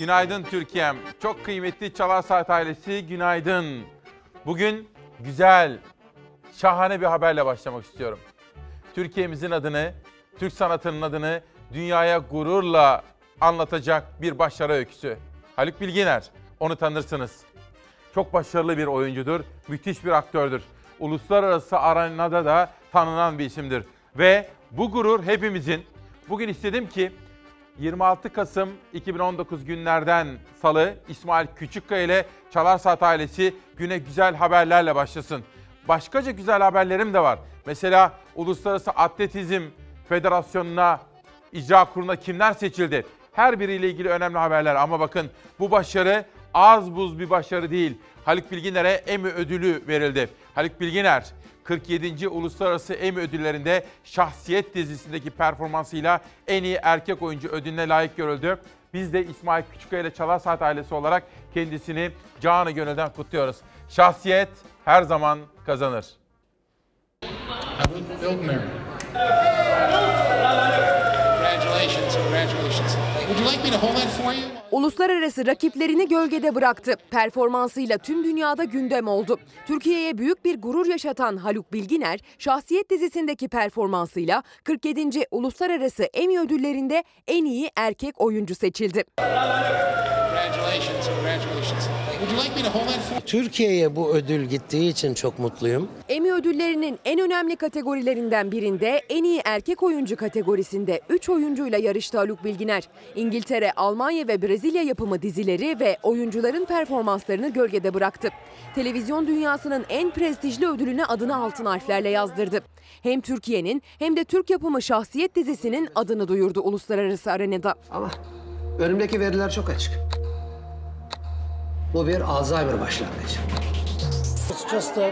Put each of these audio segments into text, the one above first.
Günaydın Türkiye'm. Çok kıymetli Çalar Saat ailesi günaydın. Bugün güzel, şahane bir haberle başlamak istiyorum. Türkiye'mizin adını, Türk sanatının adını dünyaya gururla anlatacak bir başarı öyküsü. Haluk Bilginer, onu tanırsınız. Çok başarılı bir oyuncudur, müthiş bir aktördür. Uluslararası arenada da tanınan bir isimdir. Ve bu gurur hepimizin. Bugün istedim ki 26 Kasım 2019 günlerden salı İsmail Küçükkaya ile Çalar Saat ailesi güne güzel haberlerle başlasın. Başkaca güzel haberlerim de var. Mesela Uluslararası Atletizm Federasyonu'na, icra kuruluna kimler seçildi? Her biriyle ilgili önemli haberler ama bakın bu başarı az buz bir başarı değil. Haluk Bilginer'e Emmy ödülü verildi. Haluk Bilginer 47. Uluslararası Emmy ödüllerinde Şahsiyet dizisindeki performansıyla en iyi erkek oyuncu ödülüne layık görüldü. Biz de İsmail Küçükkaya ile Çalar Saat ailesi olarak kendisini canı gönülden kutluyoruz. Şahsiyet her zaman kazanır. Ruth Bildner. Congratulations, congratulations. Would you like me to hold that for you? Uluslararası rakiplerini gölgede bıraktı. Performansıyla tüm dünyada gündem oldu. Türkiye'ye büyük bir gurur yaşatan Haluk Bilginer, Şahsiyet dizisindeki performansıyla 47. Uluslararası Emmy ödüllerinde en iyi erkek oyuncu seçildi. Türkiye'ye bu ödül gittiği için çok mutluyum. Emmy ödüllerinin en önemli kategorilerinden birinde en iyi erkek oyuncu kategorisinde 3 oyuncuyla yarıştı Haluk Bilginer. İngiltere, Almanya ve Brezilya yapımı dizileri ve oyuncuların performanslarını gölgede bıraktı. Televizyon dünyasının en prestijli ödülüne adını altın harflerle yazdırdı. Hem Türkiye'nin hem de Türk yapımı Şahsiyet dizisinin adını duyurdu uluslararası arenada. Ama önümdeki veriler çok açık. Bu bir Alzheimer başlangıcı. It's just uh,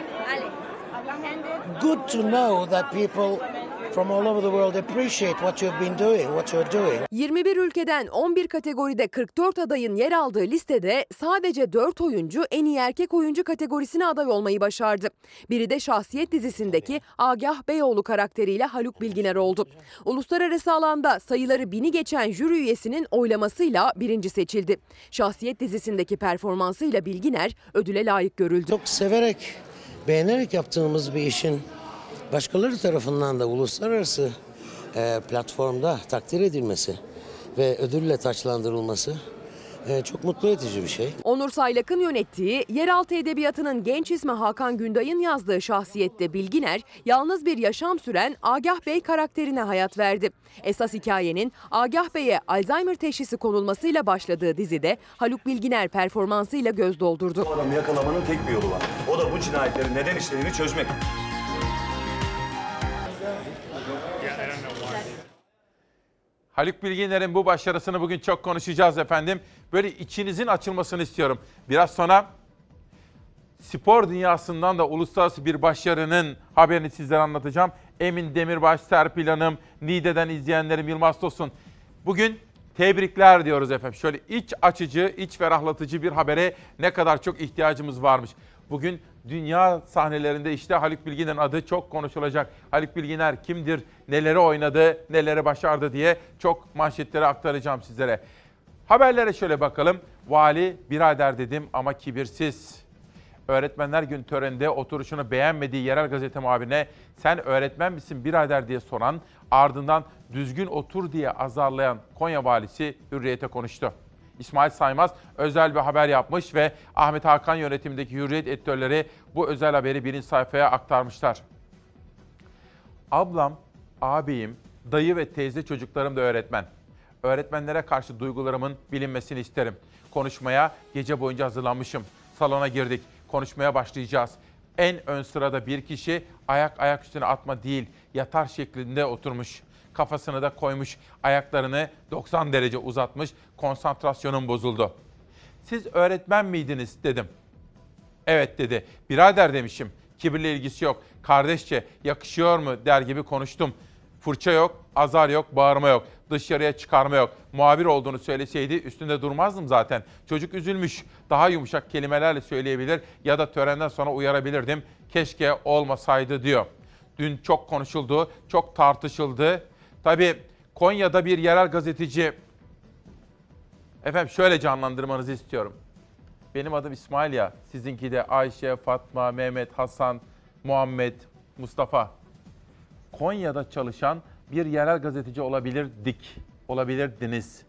good to know that people from all over the world appreciate what you've been doing, what you're doing. 21 ülkeden 11 kategoride 44 adayın yer aldığı listede sadece 4 oyuncu en iyi erkek oyuncu kategorisine aday olmayı başardı. Biri de Şahsiyet dizisindeki Agah Beyoğlu karakteriyle Haluk Bilginer oldu. Uluslararası alanda sayıları bini geçen jüri üyesinin oylamasıyla birinci seçildi. Şahsiyet dizisindeki performansıyla Bilginer ödüle layık görüldü. Çok severek, beğenerek yaptığımız bir işin başkaları tarafından da uluslararası e, platformda takdir edilmesi ve ödülle taçlandırılması e, çok mutlu edici bir şey. Onur Saylak'ın yönettiği, yeraltı edebiyatının genç ismi Hakan Günday'ın yazdığı şahsiyette Bilginer, yalnız bir yaşam süren Agah Bey karakterine hayat verdi. Esas hikayenin Agah Bey'e Alzheimer teşhisi konulmasıyla başladığı dizide Haluk Bilginer performansıyla göz doldurdu. Bu adamı yakalamanın tek bir yolu var. O da bu cinayetlerin neden işlediğini çözmek. Haluk Bilginer'in bu başarısını bugün çok konuşacağız efendim. Böyle içinizin açılmasını istiyorum. Biraz sonra spor dünyasından da uluslararası bir başarının haberini sizlere anlatacağım. Emin Demirbaş, Serpil Hanım, Nide'den izleyenlerim Yılmaz Tosun. Bugün tebrikler diyoruz efendim. Şöyle iç açıcı, iç ferahlatıcı bir habere ne kadar çok ihtiyacımız varmış. Bugün dünya sahnelerinde işte Haluk Bilginer'in adı çok konuşulacak. Haluk Bilginer kimdir, neleri oynadı, neleri başardı diye çok manşetleri aktaracağım sizlere. Haberlere şöyle bakalım. Vali birader dedim ama kibirsiz. Öğretmenler Gün töreninde oturuşunu beğenmediği yerel gazete muhabirine sen öğretmen misin birader diye soran ardından düzgün otur diye azarlayan Konya valisi Hürriyet'e konuştu. İsmail Saymaz özel bir haber yapmış ve Ahmet Hakan yönetimindeki Hürriyet editörleri bu özel haberi birinci sayfaya aktarmışlar. Ablam, ağabeyim, dayı ve teyze çocuklarım da öğretmen. Öğretmenlere karşı duygularımın bilinmesini isterim. Konuşmaya gece boyunca hazırlanmışım. Salona girdik. Konuşmaya başlayacağız. En ön sırada bir kişi ayak ayak üstüne atma değil, yatar şeklinde oturmuş. Kafasını da koymuş, ayaklarını 90 derece uzatmış. Konsantrasyonum bozuldu. Siz öğretmen miydiniz dedim. Evet dedi. Birader demişim. Kibirle ilgisi yok. Kardeşçe yakışıyor mu der gibi konuştum. Fırça yok, azar yok, bağırma yok. Dışarıya çıkarma yok. Muhabir olduğunu söyleseydi üstünde durmazdım zaten. Çocuk üzülmüş. Daha yumuşak kelimelerle söyleyebilir ya da törenden sonra uyarabilirdim. Keşke olmasaydı diyor. Dün çok konuşuldu, çok tartışıldı. Tabii Konya'da bir yerel gazeteci Efendim şöyle canlandırmanızı istiyorum. Benim adım İsmail ya. Sizinki de Ayşe, Fatma, Mehmet, Hasan, Muhammed, Mustafa. Konya'da çalışan bir yerel gazeteci olabilirdik. Olabilirdiniz.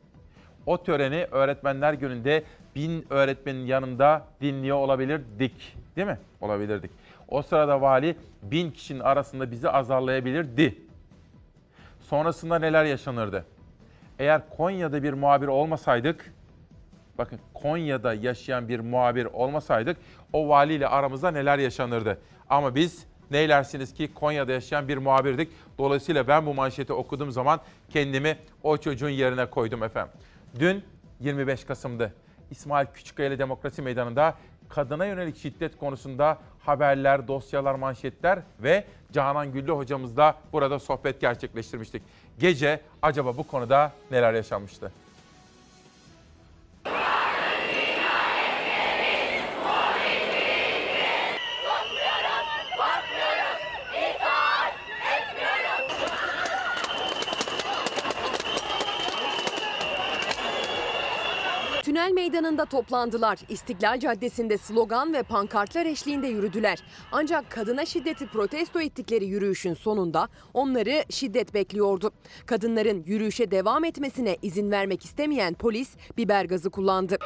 O töreni öğretmenler gününde bin öğretmenin yanında dinliyor olabilirdik. Değil mi? Olabilirdik. O sırada vali bin kişinin arasında bizi azarlayabilirdi. Sonrasında neler yaşanırdı? Eğer Konya'da bir muhabir olmasaydık, bakın Konya'da yaşayan bir muhabir olmasaydık o valiyle aramızda neler yaşanırdı? Ama biz neylersiniz ki Konya'da yaşayan bir muhabirdik. Dolayısıyla ben bu manşeti okuduğum zaman kendimi o çocuğun yerine koydum efendim. Dün 25 Kasım'dı. İsmail Küçükkaya Demokrasi Meydanı'nda kadına yönelik şiddet konusunda haberler, dosyalar, manşetler ve Canan Güllü hocamızla burada sohbet gerçekleştirmiştik. Gece acaba bu konuda neler yaşanmıştı? Tünel meydanında toplandılar. İstiklal Caddesi'nde slogan ve pankartlar eşliğinde yürüdüler. Ancak kadına şiddeti protesto ettikleri yürüyüşün sonunda onları şiddet bekliyordu. Kadınların yürüyüşe devam etmesine izin vermek istemeyen polis biber gazı kullandı.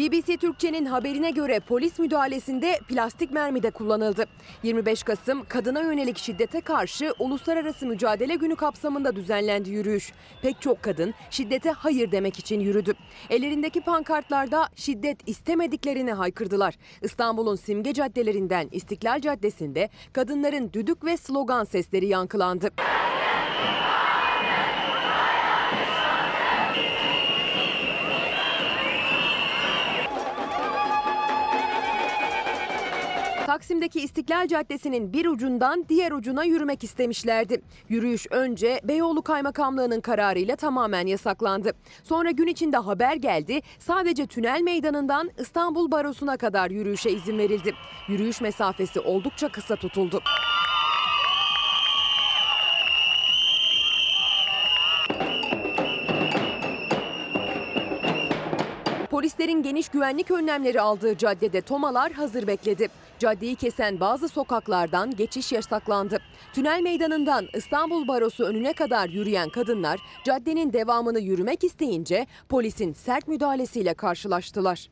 BBC Türkçe'nin haberine göre polis müdahalesinde plastik mermi de kullanıldı. 25 Kasım kadına yönelik şiddete karşı Uluslararası Mücadele Günü kapsamında düzenlendi yürüyüş. Pek çok kadın şiddete hayır demek için yürüdü. Ellerindeki pankartlarda şiddet istemediklerini haykırdılar. İstanbul'un simge caddelerinden İstiklal Caddesi'nde kadınların düdük ve slogan sesleri yankılandı. Taksim'deki İstiklal Caddesi'nin bir ucundan diğer ucuna yürümek istemişlerdi. Yürüyüş önce Beyoğlu Kaymakamlığı'nın kararıyla tamamen yasaklandı. Sonra gün içinde haber geldi. Sadece tünel meydanından İstanbul Barosu'na kadar yürüyüşe izin verildi. Yürüyüş mesafesi oldukça kısa tutuldu. Polislerin geniş güvenlik önlemleri aldığı caddede tomalar hazır bekledi. Caddeyi kesen bazı sokaklardan geçiş yasaklandı. Tünel meydanından İstanbul Barosu önüne kadar yürüyen kadınlar caddenin devamını yürümek isteyince polisin sert müdahalesiyle karşılaştılar.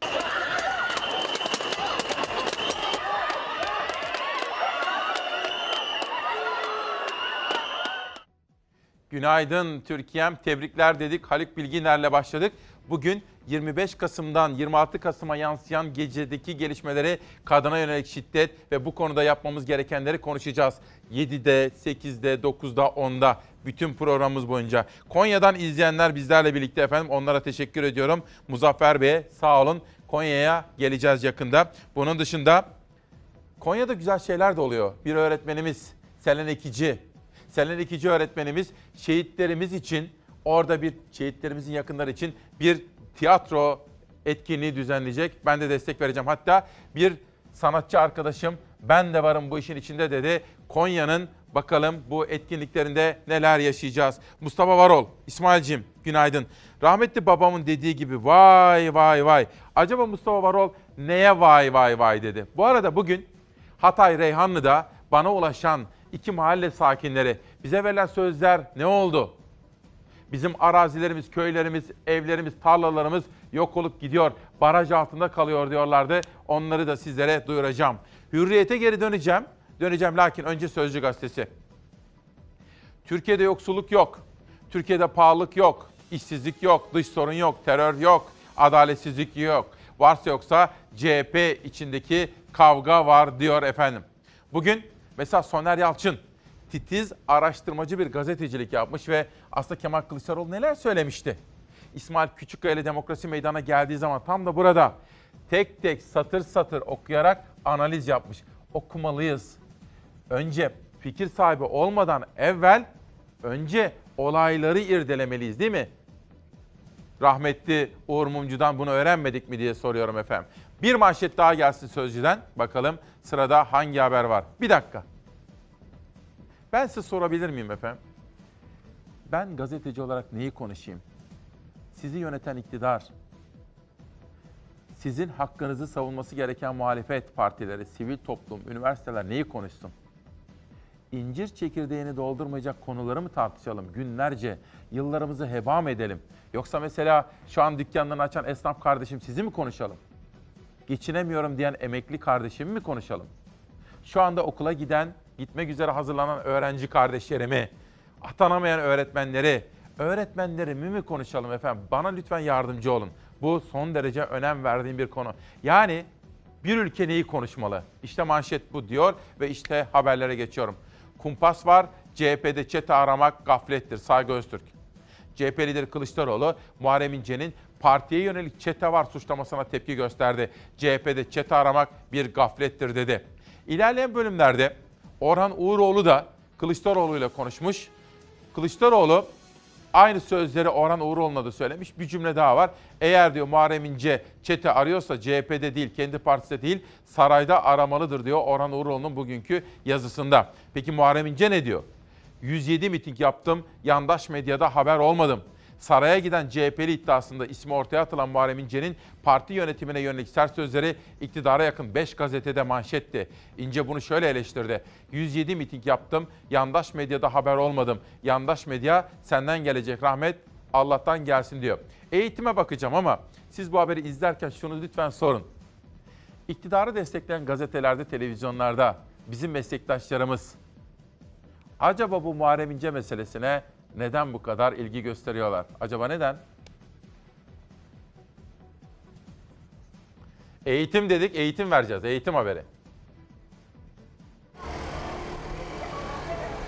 Günaydın Türkiye'm. Tebrikler dedik. Haluk Bilginer'le başladık. Bugün 25 Kasım'dan 26 Kasım'a yansıyan gecedeki gelişmeleri, kadına yönelik şiddet ve bu konuda yapmamız gerekenleri konuşacağız. 7'de, 8'de, 9'da, 10'da bütün programımız boyunca. Konya'dan izleyenler bizlerle birlikte efendim. Onlara teşekkür ediyorum. Muzaffer Bey'e sağ olun. Konya'ya geleceğiz yakında. Bunun dışında Konya'da güzel şeyler de oluyor. Bir öğretmenimiz Selen Ekici. Selen Ekici öğretmenimiz şehitlerimiz için orada bir şehitlerimizin yakınları için bir tiyatro etkinliği düzenleyecek. Ben de destek vereceğim. Hatta bir sanatçı arkadaşım ben de varım bu işin içinde dedi. Konya'nın bakalım bu etkinliklerinde neler yaşayacağız. Mustafa Varol, İsmail'cim günaydın. Rahmetli babamın dediği gibi vay vay vay. Acaba Mustafa Varol neye vay vay vay dedi. Bu arada bugün Hatay Reyhanlı'da bana ulaşan iki mahalle sakinleri bize verilen sözler ne oldu? Bizim arazilerimiz, köylerimiz, evlerimiz, tarlalarımız yok olup gidiyor. Baraj altında kalıyor diyorlardı. Onları da sizlere duyuracağım. Hürriyete geri döneceğim. Döneceğim lakin önce Sözcü Gazetesi. Türkiye'de yoksulluk yok. Türkiye'de pahalılık yok. işsizlik yok. Dış sorun yok. Terör yok. Adaletsizlik yok. Varsa yoksa CHP içindeki kavga var diyor efendim. Bugün mesela Soner Yalçın titiz araştırmacı bir gazetecilik yapmış ve aslında Kemal Kılıçdaroğlu neler söylemişti? İsmail Küçükkaya ile Demokrasi Meydanı'na geldiği zaman tam da burada tek tek satır satır okuyarak analiz yapmış. Okumalıyız. Önce fikir sahibi olmadan evvel önce olayları irdelemeliyiz değil mi? Rahmetli Uğur Mumcu'dan bunu öğrenmedik mi diye soruyorum efendim. Bir manşet daha gelsin Sözcü'den. Bakalım sırada hangi haber var? Bir dakika. Ben size sorabilir miyim efendim? Ben gazeteci olarak neyi konuşayım? Sizi yöneten iktidar, sizin hakkınızı savunması gereken muhalefet partileri, sivil toplum, üniversiteler neyi konuşsun? İncir çekirdeğini doldurmayacak konuları mı tartışalım günlerce? Yıllarımızı heba edelim? Yoksa mesela şu an dükkanlarını açan esnaf kardeşim sizi mi konuşalım? Geçinemiyorum diyen emekli kardeşimi mi konuşalım? Şu anda okula giden, gitmek üzere hazırlanan öğrenci kardeşlerimi, atanamayan öğretmenleri, öğretmenlerimi mi konuşalım efendim? Bana lütfen yardımcı olun. Bu son derece önem verdiğim bir konu. Yani bir ülke neyi konuşmalı? İşte manşet bu diyor ve işte haberlere geçiyorum. Kumpas var, CHP'de çete aramak gaflettir. Saygı Öztürk. CHP lideri Kılıçdaroğlu, Muharrem İnce'nin partiye yönelik çete var suçlamasına tepki gösterdi. CHP'de çete aramak bir gaflettir dedi. İlerleyen bölümlerde Orhan Uğuroğlu da Kılıçdaroğlu ile konuşmuş. Kılıçdaroğlu aynı sözleri Orhan Uğuroğlu'na da söylemiş. Bir cümle daha var. Eğer diyor Muharrem İnce çete arıyorsa CHP'de değil, kendi partisinde değil, sarayda aramalıdır diyor Orhan Uğuroğlu'nun bugünkü yazısında. Peki Muharrem İnce ne diyor? 107 miting yaptım, yandaş medyada haber olmadım. Saraya giden CHP'li iddiasında ismi ortaya atılan Muharrem İnce'nin parti yönetimine yönelik sert sözleri iktidara yakın 5 gazetede manşetti. İnce bunu şöyle eleştirdi. 107 miting yaptım, yandaş medyada haber olmadım. Yandaş medya senden gelecek rahmet, Allah'tan gelsin diyor. Eğitime bakacağım ama siz bu haberi izlerken şunu lütfen sorun. İktidarı destekleyen gazetelerde, televizyonlarda bizim meslektaşlarımız acaba bu Muharrem İnce meselesine neden bu kadar ilgi gösteriyorlar? Acaba neden? Eğitim dedik, eğitim vereceğiz. Eğitim haberi.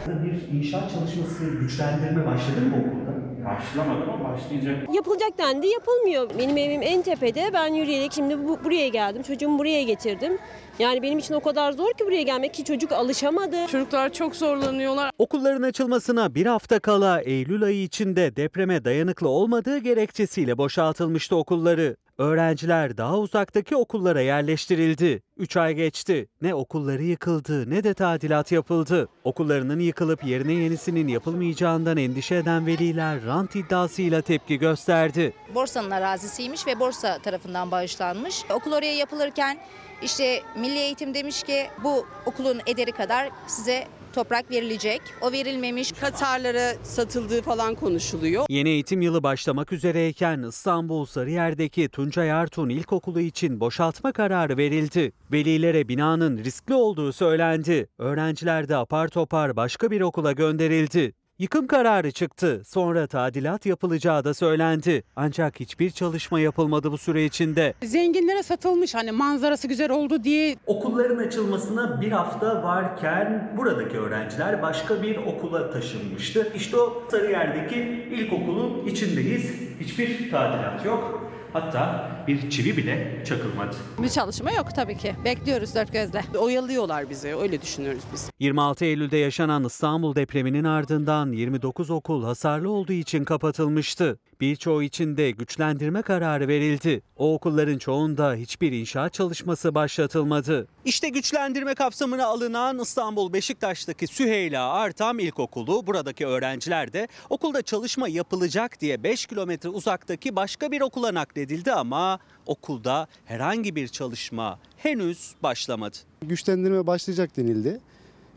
Bir inşaat çalışması güçlendirme başladı mı okulda? Başlamadı ama başlayacak. Yapılacak dendi yapılmıyor. Benim evim en tepede. Ben yürüyerek şimdi bu, buraya geldim. Çocuğumu buraya getirdim. Yani benim için o kadar zor ki buraya gelmek ki çocuk alışamadı. Çocuklar çok zorlanıyorlar. Okulların açılmasına bir hafta kala Eylül ayı içinde depreme dayanıklı olmadığı gerekçesiyle boşaltılmıştı okulları. Öğrenciler daha uzaktaki okullara yerleştirildi. 3 ay geçti. Ne okulları yıkıldı ne de tadilat yapıldı. Okullarının yıkılıp yerine yenisinin yapılmayacağından endişe eden veliler rant iddiasıyla tepki gösterdi. Borsanın arazisiymiş ve borsa tarafından bağışlanmış. Okul oraya yapılırken işte Milli Eğitim demiş ki bu okulun ederi kadar size toprak verilecek. O verilmemiş. Katarlara satıldığı falan konuşuluyor. Yeni eğitim yılı başlamak üzereyken İstanbul Sarıyer'deki Tuncay Artun İlkokulu için boşaltma kararı verildi. Velilere binanın riskli olduğu söylendi. Öğrenciler de apar topar başka bir okula gönderildi. Yıkım kararı çıktı. Sonra tadilat yapılacağı da söylendi. Ancak hiçbir çalışma yapılmadı bu süre içinde. Zenginlere satılmış hani manzarası güzel oldu diye. Okulların açılmasına bir hafta varken buradaki öğrenciler başka bir okula taşınmıştı. İşte o Sarıyer'deki ilkokulun içindeyiz. Hiçbir tadilat yok. Hatta bir çivi bile çakılmadı. Bir çalışma yok tabii ki. Bekliyoruz dört gözle. Oyalıyorlar bizi öyle düşünüyoruz biz. 26 Eylül'de yaşanan İstanbul depreminin ardından 29 okul hasarlı olduğu için kapatılmıştı. Birçoğu için de güçlendirme kararı verildi. O okulların çoğunda hiçbir inşaat çalışması başlatılmadı. İşte güçlendirme kapsamına alınan İstanbul Beşiktaş'taki Süheyla Artam İlkokulu. Buradaki öğrenciler de okulda çalışma yapılacak diye 5 kilometre uzaktaki başka bir okula nakledildi ama okulda herhangi bir çalışma henüz başlamadı. Güçlendirme başlayacak denildi.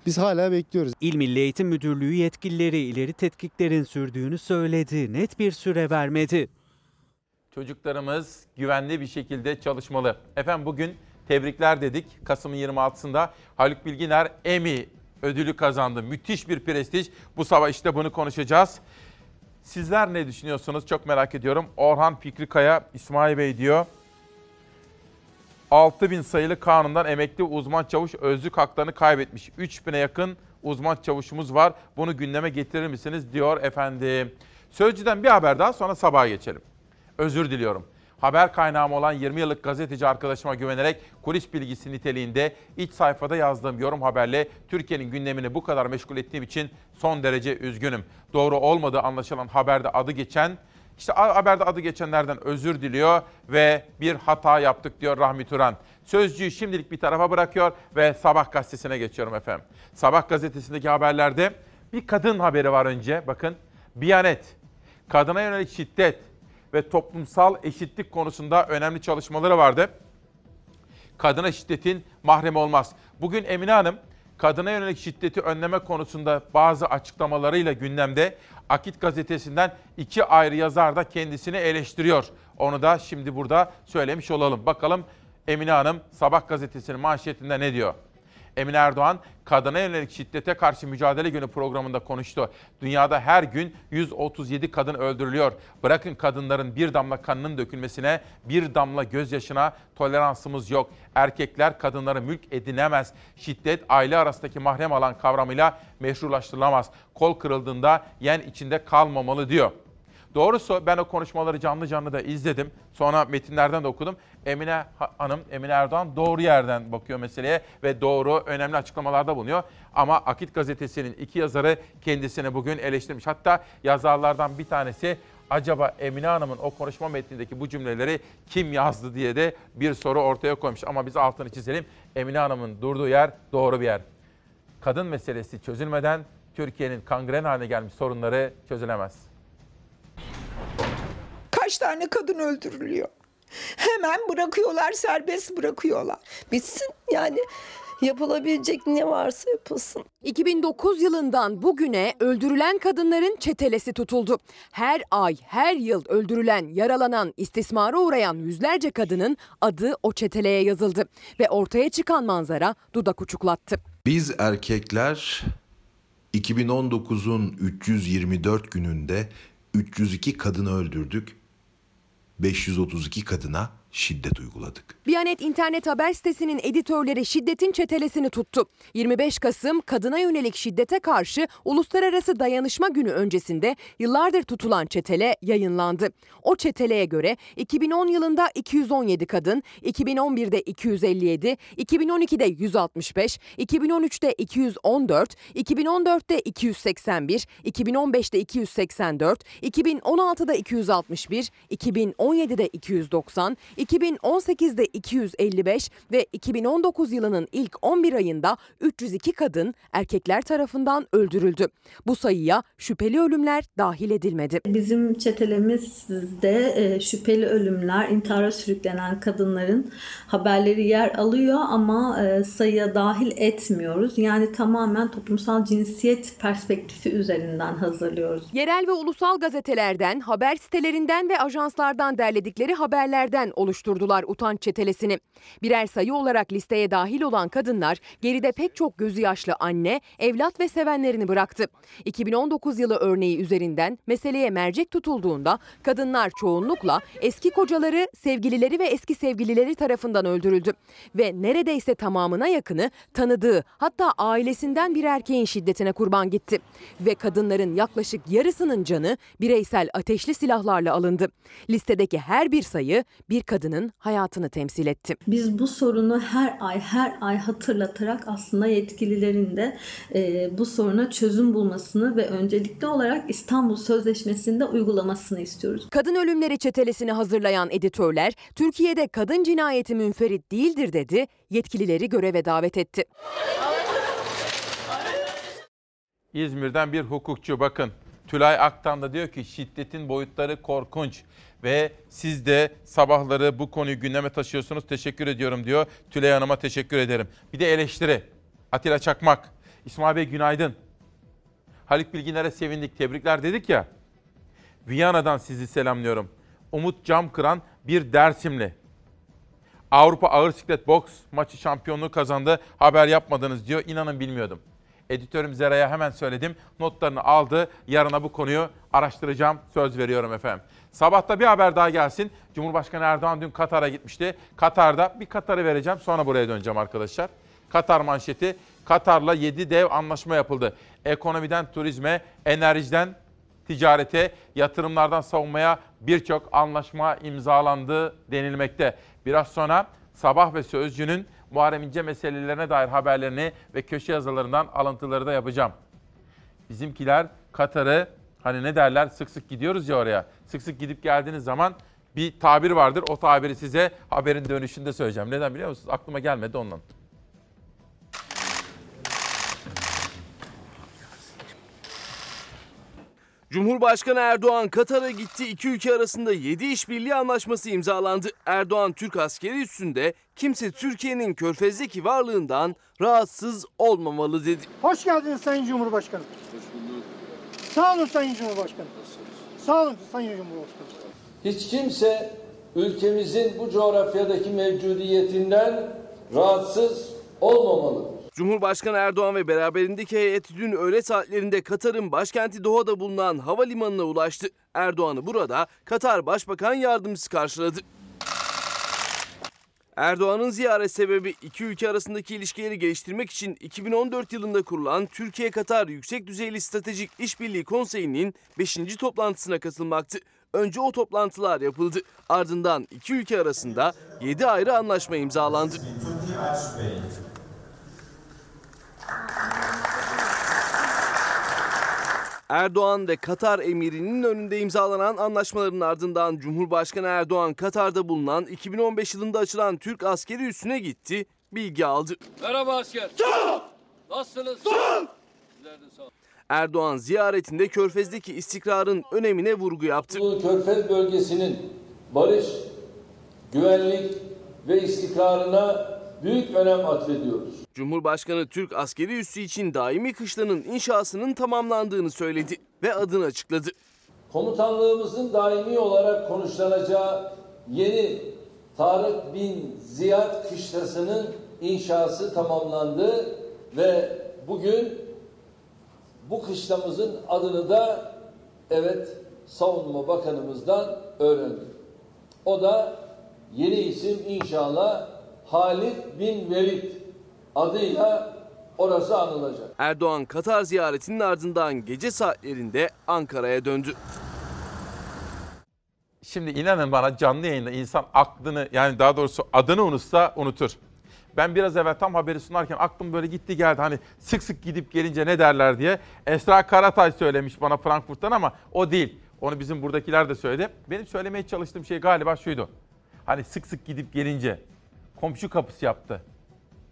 Biz hala bekliyoruz. İl Milli Eğitim Müdürlüğü yetkilileri ileri tetkiklerin sürdüğünü söyledi. Net bir süre vermedi. Çocuklarımız güvenli bir şekilde çalışmalı. Efendim bugün tebrikler dedik. Kasım'ın 26'sında Haluk Bilginer Emmy ödülü kazandı. Müthiş bir prestij. Bu sabah işte bunu konuşacağız. Sizler ne düşünüyorsunuz? Çok merak ediyorum. Orhan Fikri Kaya, İsmail Bey diyor. 6000 sayılı kanundan emekli uzman çavuş özlük haklarını kaybetmiş. 3000'e yakın uzman çavuşumuz var. Bunu gündeme getirir misiniz diyor efendim. Sözcüden bir haber daha sonra sabaha geçelim. Özür diliyorum. Haber kaynağım olan 20 yıllık gazeteci arkadaşıma güvenerek kulis bilgisi niteliğinde iç sayfada yazdığım yorum haberle Türkiye'nin gündemini bu kadar meşgul ettiğim için son derece üzgünüm. Doğru olmadığı anlaşılan haberde adı geçen İşte haberde adı geçenlerden özür diliyor ve bir hata yaptık diyor Rahmi Turan. Sözcüğü şimdilik bir tarafa bırakıyor ve Sabah gazetesine geçiyorum efendim. Sabah gazetesindeki haberlerde bir kadın haberi var önce. Bakın Biyanet, kadına yönelik şiddet ve toplumsal eşitlik konusunda önemli çalışmaları vardı. Kadına şiddetin mahremi olmaz. Bugün Emine Hanım kadına yönelik şiddeti önleme konusunda bazı açıklamalarıyla gündemde. Akit gazetesinden iki ayrı yazar da kendisini eleştiriyor. Onu da şimdi burada söylemiş olalım. Bakalım Emine Hanım Sabah gazetesinin manşetinde ne diyor? Emine Erdoğan, kadına yönelik şiddete karşı mücadele günü programında konuştu. Dünyada her gün 137 kadın öldürülüyor. Bırakın kadınların bir damla kanının dökülmesine, bir damla gözyaşına toleransımız yok. Erkekler kadınları mülk edinemez. Şiddet aile arasındaki mahrem alan kavramıyla meşrulaştırılamaz. Kol kırıldığında yen içinde kalmamalı diyor. Doğrusu ben o konuşmaları canlı canlı da izledim. Sonra metinlerden de okudum. Emine Hanım, Emine Erdoğan doğru yerden bakıyor meseleye ve doğru önemli açıklamalarda bulunuyor. Ama Akit gazetesinin iki yazarı kendisini bugün eleştirmiş. Hatta yazarlardan bir tanesi acaba Emine Hanım'ın o konuşma metnindeki bu cümleleri kim yazdı diye de bir soru ortaya koymuş. Ama biz altını çizelim. Emine Hanım'ın durduğu yer doğru bir yer. Kadın meselesi çözülmeden Türkiye'nin kangren haline gelmiş sorunları çözülemez. Kaç tane kadın öldürülüyor? Hemen bırakıyorlar, serbest bırakıyorlar. Bitsin yani yapılabilecek ne varsa yapılsın. 2009 yılından bugüne öldürülen kadınların çetelesi tutuldu. Her ay, her yıl öldürülen, yaralanan, istismara uğrayan yüzlerce kadının adı o çeteleye yazıldı ve ortaya çıkan manzara dudak uçuklattı. Biz erkekler 2019'un 324 gününde 302 kadını öldürdük. 532 kadına şiddet uyguladık. Biyanet internet haber sitesinin editörleri şiddetin çetelesini tuttu. 25 Kasım kadına yönelik şiddete karşı Uluslararası Dayanışma Günü öncesinde yıllardır tutulan çetele yayınlandı. O çeteleye göre 2010 yılında 217 kadın, 2011'de 257, 2012'de 165, 2013'te 214, 2014'te 281, 2015'te 284, 2016'da 261, 2017'de 290, 2018'de 255 ve 2019 yılının ilk 11 ayında 302 kadın erkekler tarafından öldürüldü. Bu sayıya şüpheli ölümler dahil edilmedi. Bizim çetelemizde e, şüpheli ölümler, intihara sürüklenen kadınların haberleri yer alıyor ama e, sayıya dahil etmiyoruz. Yani tamamen toplumsal cinsiyet perspektifi üzerinden hazırlıyoruz. Yerel ve ulusal gazetelerden, haber sitelerinden ve ajanslardan derledikleri haberlerden oluşturdular utanç çetelesini. Birer sayı olarak listeye dahil olan kadınlar geride pek çok gözü yaşlı anne, evlat ve sevenlerini bıraktı. 2019 yılı örneği üzerinden meseleye mercek tutulduğunda kadınlar çoğunlukla eski kocaları, sevgilileri ve eski sevgilileri tarafından öldürüldü. Ve neredeyse tamamına yakını tanıdığı hatta ailesinden bir erkeğin şiddetine kurban gitti. Ve kadınların yaklaşık yarısının canı bireysel ateşli silahlarla alındı. Listedeki her bir sayı bir kadının hayatını temsil etti. Biz bu sorunu her ay her ay hatırlatarak aslında yetkililerin de e, bu soruna çözüm bulmasını ve öncelikli olarak İstanbul Sözleşmesi'nde uygulamasını istiyoruz. Kadın ölümleri çetelesini hazırlayan editörler Türkiye'de kadın cinayeti münferit değildir dedi, yetkilileri göreve davet etti. İzmir'den bir hukukçu bakın. Tülay Aktan da diyor ki şiddetin boyutları korkunç ve siz de sabahları bu konuyu gündeme taşıyorsunuz. Teşekkür ediyorum diyor. Tülay Hanım'a teşekkür ederim. Bir de eleştiri. Atilla Çakmak. İsmail Bey günaydın. Haluk Bilginer'e sevindik. Tebrikler dedik ya. Viyana'dan sizi selamlıyorum. Umut Camkıran bir Dersimli. Avrupa Ağır Siklet Boks maçı şampiyonluğu kazandı. Haber yapmadınız diyor. İnanın bilmiyordum. Editörüm Zera'ya hemen söyledim. Notlarını aldı. Yarına bu konuyu araştıracağım. Söz veriyorum efendim. Sabahta bir haber daha gelsin. Cumhurbaşkanı Erdoğan dün Katar'a gitmişti. Katar'da bir Katar'ı vereceğim. Sonra buraya döneceğim arkadaşlar. Katar manşeti. Katar'la 7 dev anlaşma yapıldı. Ekonomiden turizme, enerjiden ticarete, yatırımlardan savunmaya birçok anlaşma imzalandı denilmekte. Biraz sonra Sabah ve Sözcü'nün Muharrem İnce meselelerine dair haberlerini ve köşe yazılarından alıntıları da yapacağım. Bizimkiler Katar'ı Hani ne derler sık sık gidiyoruz ya oraya. Sık sık gidip geldiğiniz zaman bir tabir vardır. O tabiri size haberin dönüşünde söyleyeceğim. Neden biliyor musunuz? Aklıma gelmedi ondan. Cumhurbaşkanı Erdoğan Katar'a gitti. İki ülke arasında 7 işbirliği anlaşması imzalandı. Erdoğan Türk askeri üstünde kimse Türkiye'nin körfezdeki varlığından rahatsız olmamalı dedi. Hoş geldiniz Sayın Cumhurbaşkanım. Sağ olun Sayın Cumhurbaşkanım. Sağ olun Sayın Cumhurbaşkanım. Hiç kimse ülkemizin bu coğrafyadaki mevcudiyetinden rahatsız olmamalı. Cumhurbaşkanı Erdoğan ve beraberindeki heyet dün öğle saatlerinde Katar'ın başkenti Doha'da bulunan havalimanına ulaştı. Erdoğan'ı burada Katar Başbakan Yardımcısı karşıladı. Erdoğan'ın ziyaret sebebi iki ülke arasındaki ilişkileri geliştirmek için 2014 yılında kurulan Türkiye-Katar Yüksek Düzeyli Stratejik İşbirliği Konseyi'nin 5. toplantısına katılmaktı. Önce o toplantılar yapıldı. Ardından iki ülke arasında 7 ayrı anlaşma imzalandı. Erdoğan ve Katar emirinin önünde imzalanan anlaşmaların ardından Cumhurbaşkanı Erdoğan Katar'da bulunan 2015 yılında açılan Türk askeri üssüne gitti, bilgi aldı. Merhaba asker. Nasılsınız? Sizler de sağ olun. Erdoğan ziyaretinde Körfez'deki istikrarın önemine vurgu yaptı. Bu Körfez bölgesinin barış, güvenlik ve istikrarına büyük önem atfediyoruz. Cumhurbaşkanı Türk askeri üssü için daimi kışlanın inşasının tamamlandığını söyledi ve adını açıkladı. Komutanlığımızın daimi olarak konuşlanacağı yeni Tarık Bin Ziyad Kışlası'nın inşası tamamlandı ve bugün bu kışlamızın adını da evet Savunma Bakanımızdan öğrendik. O da yeni isim inşallah Halid Bin Velid adıyla orası anılacak. Erdoğan Katar ziyaretinin ardından gece saatlerinde Ankara'ya döndü. Şimdi inanın bana canlı yayında insan aklını yani daha doğrusu adını unutsa unutur. Ben biraz evvel tam haberi sunarken aklım böyle gitti geldi. Hani sık sık gidip gelince ne derler diye. Esra Karatay söylemiş bana Frankfurt'tan ama o değil. Onu bizim buradakiler de söyledi. Benim söylemeye çalıştığım şey galiba şuydu. Hani sık sık gidip gelince komşu kapısı yaptı.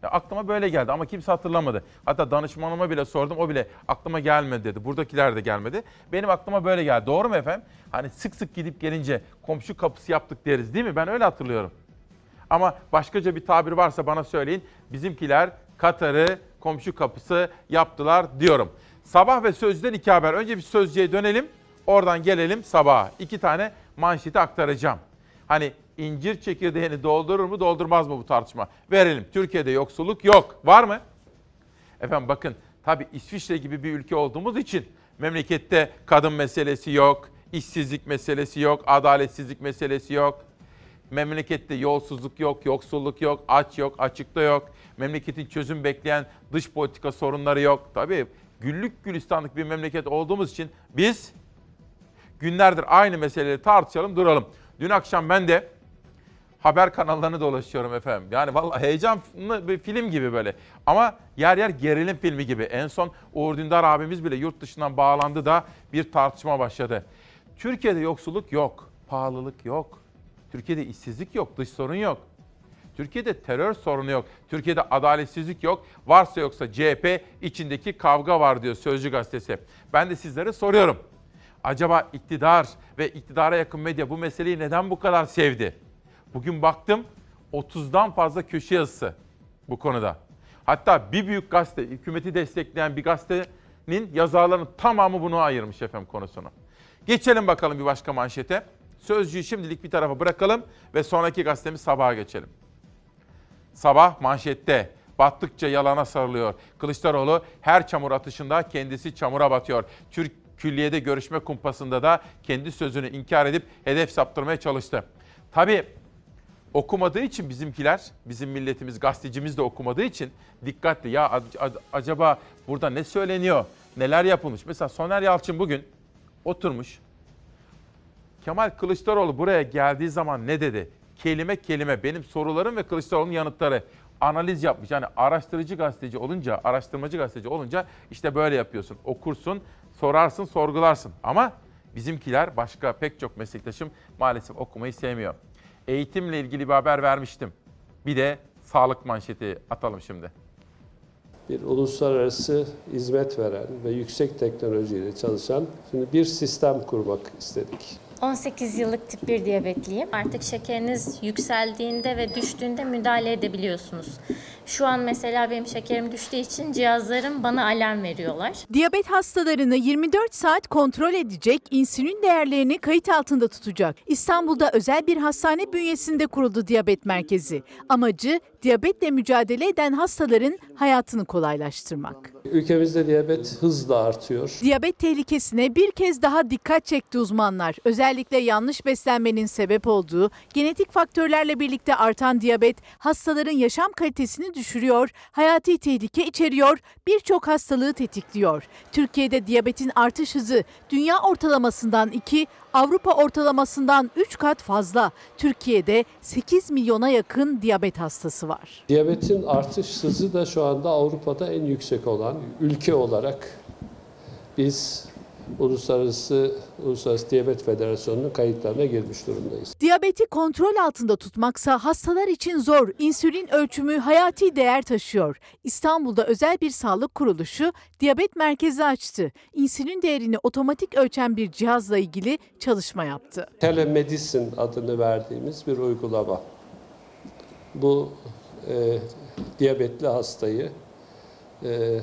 Ya aklıma böyle geldi ama kimse hatırlamadı. Hatta danışmanıma bile sordum o bile aklıma gelmedi dedi. Buradakiler de gelmedi. Benim aklıma böyle geldi. Doğru mu efendim? Hani sık sık gidip gelince komşu kapısı yaptık deriz değil mi? Ben öyle hatırlıyorum. Ama başkaca bir tabir varsa bana söyleyin. Bizimkiler Katar'ı komşu kapısı yaptılar diyorum. Sabah ve Sözcü'den iki haber. Önce bir Sözcü'ye dönelim. Oradan gelelim sabaha. İki tane manşeti aktaracağım. Hani incir çekirdeğini doldurur mu doldurmaz mı bu tartışma? Verelim. Türkiye'de yoksulluk yok. Var mı? Efendim bakın tabii İsviçre gibi bir ülke olduğumuz için memlekette kadın meselesi yok, işsizlik meselesi yok, adaletsizlik meselesi yok. Memlekette yolsuzluk yok, yoksulluk yok, aç yok, açıkta yok. Memleketin çözüm bekleyen dış politika sorunları yok. Tabii güllük gülistanlık bir memleket olduğumuz için biz günlerdir aynı meseleleri tartışalım, duralım. Dün akşam ben de haber kanallarını dolaşıyorum efendim. Yani vallahi heyecanlı bir film gibi böyle. Ama yer yer gerilim filmi gibi. En son Uğur Dündar abimiz bile yurt dışından bağlandı da bir tartışma başladı. Türkiye'de yoksulluk yok, pahalılık yok. Türkiye'de işsizlik yok, dış sorun yok. Türkiye'de terör sorunu yok. Türkiye'de adaletsizlik yok. Varsa yoksa CHP içindeki kavga var diyor Sözcü gazetesi. Ben de sizlere soruyorum. Acaba iktidar ve iktidara yakın medya bu meseleyi neden bu kadar sevdi? Bugün baktım 30'dan fazla köşe yazısı bu konuda. Hatta bir büyük gazete, hükümeti destekleyen bir gazetenin yazarlarının tamamı bunu ayırmış efendim konusunu. Geçelim bakalım bir başka manşete. Sözcüyü şimdilik bir tarafa bırakalım ve sonraki gazetemiz sabaha geçelim. Sabah manşette battıkça yalana sarılıyor. Kılıçdaroğlu her çamur atışında kendisi çamura batıyor. Türk Külliye'de görüşme kumpasında da kendi sözünü inkar edip hedef saptırmaya çalıştı. Tabii okumadığı için bizimkiler, bizim milletimiz, gazetecimiz de okumadığı için dikkatli. Ya acaba burada ne söyleniyor, neler yapılmış? Mesela Soner Yalçın bugün oturmuş. Kemal Kılıçdaroğlu buraya geldiği zaman ne dedi? Kelime kelime benim sorularım ve Kılıçdaroğlu'nun yanıtları analiz yapmış. Yani araştırıcı gazeteci olunca, araştırmacı gazeteci olunca işte böyle yapıyorsun. Okursun, sorarsın, sorgularsın. Ama bizimkiler başka pek çok meslektaşım maalesef okumayı sevmiyor. Eğitimle ilgili bir haber vermiştim. Bir de sağlık manşeti atalım şimdi. bir uluslararası hizmet veren ve yüksek teknolojiyle çalışan şimdi bir sistem kurmak istedik. 18 yıllık tip 1 diyabetliyim. Artık şekeriniz yükseldiğinde ve düştüğünde müdahale edebiliyorsunuz. Şu an mesela benim şekerim düştüğü için cihazlarım bana alarm veriyorlar. Diyabet hastalarını 24 saat kontrol edecek, insülin değerlerini kayıt altında tutacak. İstanbul'da özel bir hastane bünyesinde kuruldu diyabet merkezi. Amacı diyabetle mücadele eden hastaların hayatını kolaylaştırmak. Ülkemizde diyabet hızla artıyor. Diyabet tehlikesine bir kez daha dikkat çekti uzmanlar. Özellikle yanlış beslenmenin sebep olduğu genetik faktörlerle birlikte artan diyabet hastaların yaşam kalitesini düşürüyor, hayati tehlike içeriyor, birçok hastalığı tetikliyor. Türkiye'de diyabetin artış hızı dünya ortalamasından 2, Avrupa ortalamasından 3 kat fazla. Türkiye'de 8 milyona yakın diyabet hastası var. Diyabetin artış hızı da şu anda Avrupa'da en yüksek olan ülke olarak biz Uluslararası Uluslararası Diyabet Federasyonu'nun kayıtlarına girmiş durumdayız. Diyabeti kontrol altında tutmaksa hastalar için zor. İnsülin ölçümü hayati değer taşıyor. İstanbul'da özel bir sağlık kuruluşu diyabet merkezi açtı. İnsülin değerini otomatik ölçen bir cihazla ilgili çalışma yaptı. Telemedicine adını verdiğimiz bir uygulama. Bu e, diyabetli hastayı e,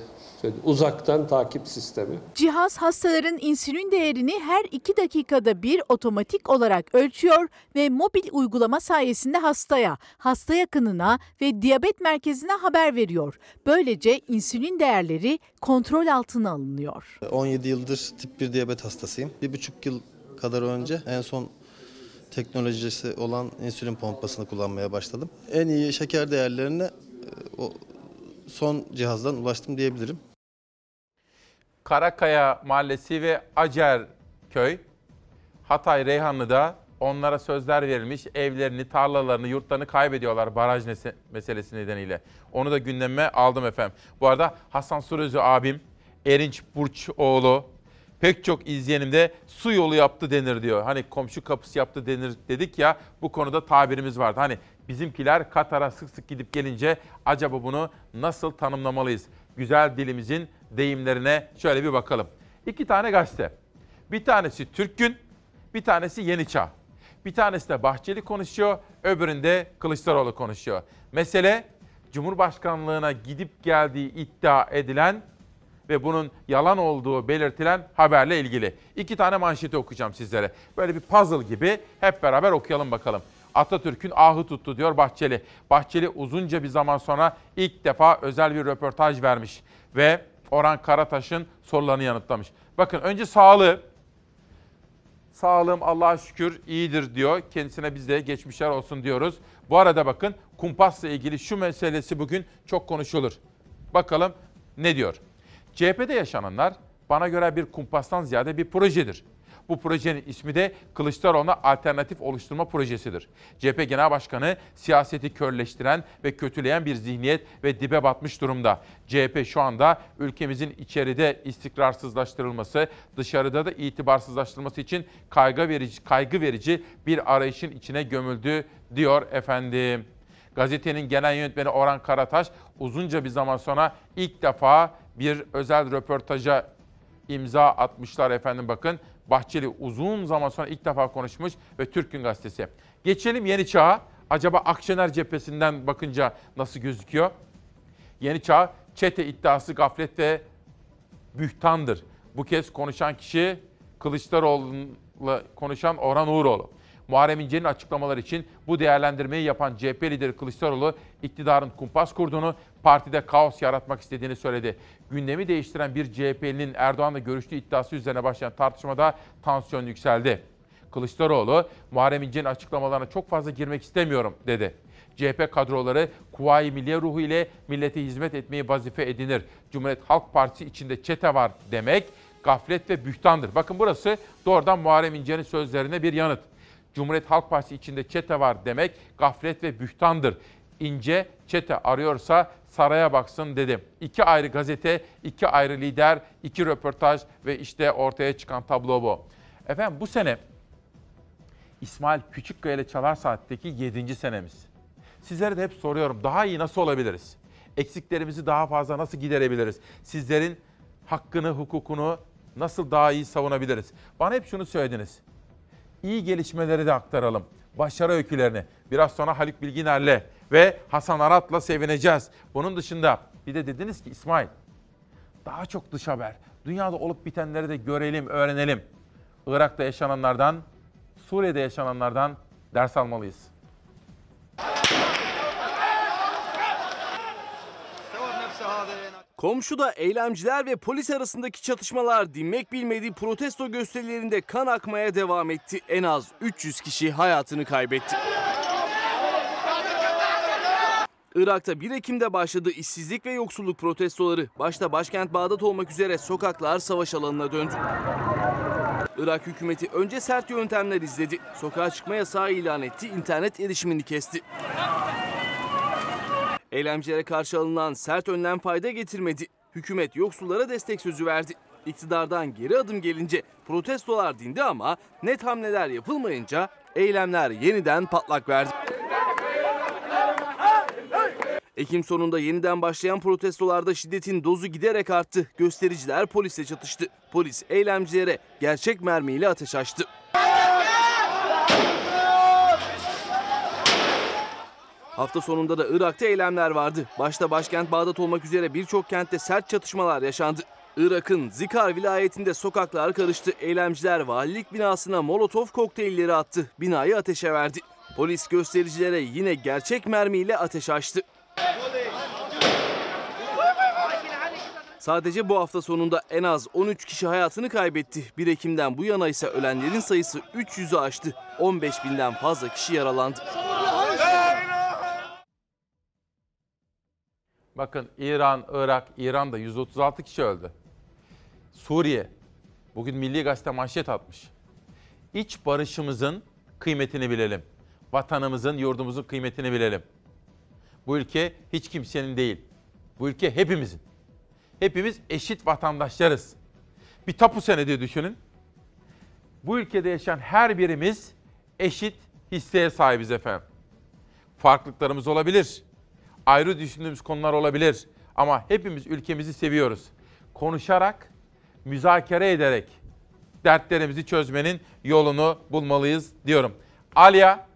uzaktan takip sistemi. Cihaz hastaların insülin değerini her 2 dakikada bir otomatik olarak ölçüyor ve mobil uygulama sayesinde hastaya, hasta yakınına ve diyabet merkezine haber veriyor. Böylece insülin değerleri kontrol altına alınıyor. 17 yıldır tip 1 diyabet hastasıyım. Bir buçuk yıl kadar önce en son teknolojisi olan insülin pompasını kullanmaya başladım. En iyi şeker değerlerine e, o son cihazdan ulaştım diyebilirim. Karakaya Mahallesi ve Acer Köy, Hatay Reyhanlı'da onlara sözler verilmiş evlerini, tarlalarını, yurtlarını kaybediyorlar baraj meselesi nedeniyle. Onu da gündeme aldım efendim. Bu arada Hasan Surözü abim, Erinç Burçoğlu, pek çok izleyenim de su yolu yaptı denir diyor. Hani komşu kapısı yaptı denir dedik ya bu konuda tabirimiz vardı. Hani bizimkiler Katar'a sık sık gidip gelince acaba bunu nasıl tanımlamalıyız? Güzel dilimizin deyimlerine şöyle bir bakalım. İki tane gazete. Bir tanesi Türk Gün, bir tanesi Yeni Çağ. Bir tanesi de Bahçeli konuşuyor, öbüründe Kılıçdaroğlu konuşuyor. Mesele Cumhurbaşkanlığına gidip geldiği iddia edilen ve bunun yalan olduğu belirtilen haberle ilgili. İki tane manşeti okuyacağım sizlere. Böyle bir puzzle gibi hep beraber okuyalım bakalım. Atatürk'ün ahı tuttu diyor Bahçeli. Bahçeli uzunca bir zaman sonra ilk defa özel bir röportaj vermiş ve Orhan Karataş'ın sorularını yanıtlamış. Bakın önce sağlığı. Sağlığım Allah'a şükür iyidir diyor. Kendisine biz de geçmişler olsun diyoruz. Bu arada bakın kumpasla ilgili şu meselesi bugün çok konuşulur. Bakalım ne diyor? CHP'de yaşananlar bana göre bir kumpastan ziyade bir projedir. Bu projenin ismi de Kılıçdaroğlu'na alternatif oluşturma projesidir. CHP Genel Başkanı siyaseti körleştiren ve kötüleyen bir zihniyet ve dibe batmış durumda. CHP şu anda ülkemizin içeride istikrarsızlaştırılması, dışarıda da itibarsızlaştırılması için kaygı verici, kaygı verici bir arayışın içine gömüldü diyor efendim. Gazetenin genel yönetmeni Orhan Karataş uzunca bir zaman sonra ilk defa bir özel röportaja imza atmışlar efendim bakın. Bahçeli uzun zaman sonra ilk defa konuşmuş ve Türk Gün Gazetesi. Geçelim Yeni Çağ'a. Acaba Akşener cephesinden bakınca nasıl gözüküyor? Yeni Çağ, çete iddiası gaflet ve bühtandır. Bu kez konuşan kişi Kılıçdaroğlu'la konuşan Orhan Uğuroğlu. Muharrem İnce'nin açıklamaları için bu değerlendirmeyi yapan CHP lideri Kılıçdaroğlu iktidarın kumpas kurduğunu, partide kaos yaratmak istediğini söyledi. Gündemi değiştiren bir CHP'linin Erdoğan'la görüştüğü iddiası üzerine başlayan tartışmada tansiyon yükseldi. Kılıçdaroğlu, Muharrem İnce'nin açıklamalarına çok fazla girmek istemiyorum dedi. CHP kadroları Kuvayi Milliye ruhu ile millete hizmet etmeyi vazife edinir. Cumhuriyet Halk Partisi içinde çete var demek gaflet ve bühtandır. Bakın burası doğrudan Muharrem İnce'nin sözlerine bir yanıt. Cumhuriyet Halk Partisi içinde çete var demek gaflet ve bühtandır. İnce çete arıyorsa saraya baksın dedim. İki ayrı gazete, iki ayrı lider, iki röportaj ve işte ortaya çıkan tablo bu. Efendim bu sene İsmail Küçükkaya ile Çalar Saat'teki 7. senemiz. Sizlere de hep soruyorum daha iyi nasıl olabiliriz? Eksiklerimizi daha fazla nasıl giderebiliriz? Sizlerin hakkını, hukukunu nasıl daha iyi savunabiliriz? Bana hep şunu söylediniz. İyi gelişmeleri de aktaralım. Başarı öykülerini. Biraz sonra Haluk Bilginer'le ve Hasan Arat'la sevineceğiz. Bunun dışında bir de dediniz ki İsmail daha çok dış haber. Dünyada olup bitenleri de görelim, öğrenelim. Irak'ta yaşananlardan, Suriye'de yaşananlardan ders almalıyız. Komşuda eylemciler ve polis arasındaki çatışmalar dinmek bilmediği protesto gösterilerinde kan akmaya devam etti. En az 300 kişi hayatını kaybetti. Irak'ta 1 Ekim'de başladı işsizlik ve yoksulluk protestoları. Başta başkent Bağdat olmak üzere sokaklar savaş alanına döndü. Irak hükümeti önce sert yöntemler izledi. Sokağa çıkma yasağı ilan etti, internet erişimini kesti. Eylemcilere karşı alınan sert önlem fayda getirmedi. Hükümet yoksullara destek sözü verdi. İktidardan geri adım gelince protestolar dindi ama net hamleler yapılmayınca eylemler yeniden patlak verdi. Ekim sonunda yeniden başlayan protestolarda şiddetin dozu giderek arttı. Göstericiler polisle çatıştı. Polis eylemcilere gerçek mermiyle ateş açtı. Hafta sonunda da Irak'ta eylemler vardı. Başta başkent Bağdat olmak üzere birçok kentte sert çatışmalar yaşandı. Irak'ın Zikar vilayetinde sokaklar karıştı. Eylemciler valilik binasına molotof kokteylleri attı. Binayı ateşe verdi. Polis göstericilere yine gerçek mermiyle ateş açtı. Sadece bu hafta sonunda en az 13 kişi hayatını kaybetti. 1 Ekim'den bu yana ise ölenlerin sayısı 300'ü aştı. 15 binden fazla kişi yaralandı. Bakın İran, Irak, İran'da 136 kişi öldü. Suriye, bugün Milli Gazete manşet atmış. İç barışımızın kıymetini bilelim. Vatanımızın, yurdumuzun kıymetini bilelim. Bu ülke hiç kimsenin değil. Bu ülke hepimizin. Hepimiz eşit vatandaşlarız. Bir tapu senedi düşünün. Bu ülkede yaşayan her birimiz eşit hisseye sahibiz efendim. Farklılıklarımız olabilir. Ayrı düşündüğümüz konular olabilir. Ama hepimiz ülkemizi seviyoruz. Konuşarak, müzakere ederek dertlerimizi çözmenin yolunu bulmalıyız diyorum. Alya,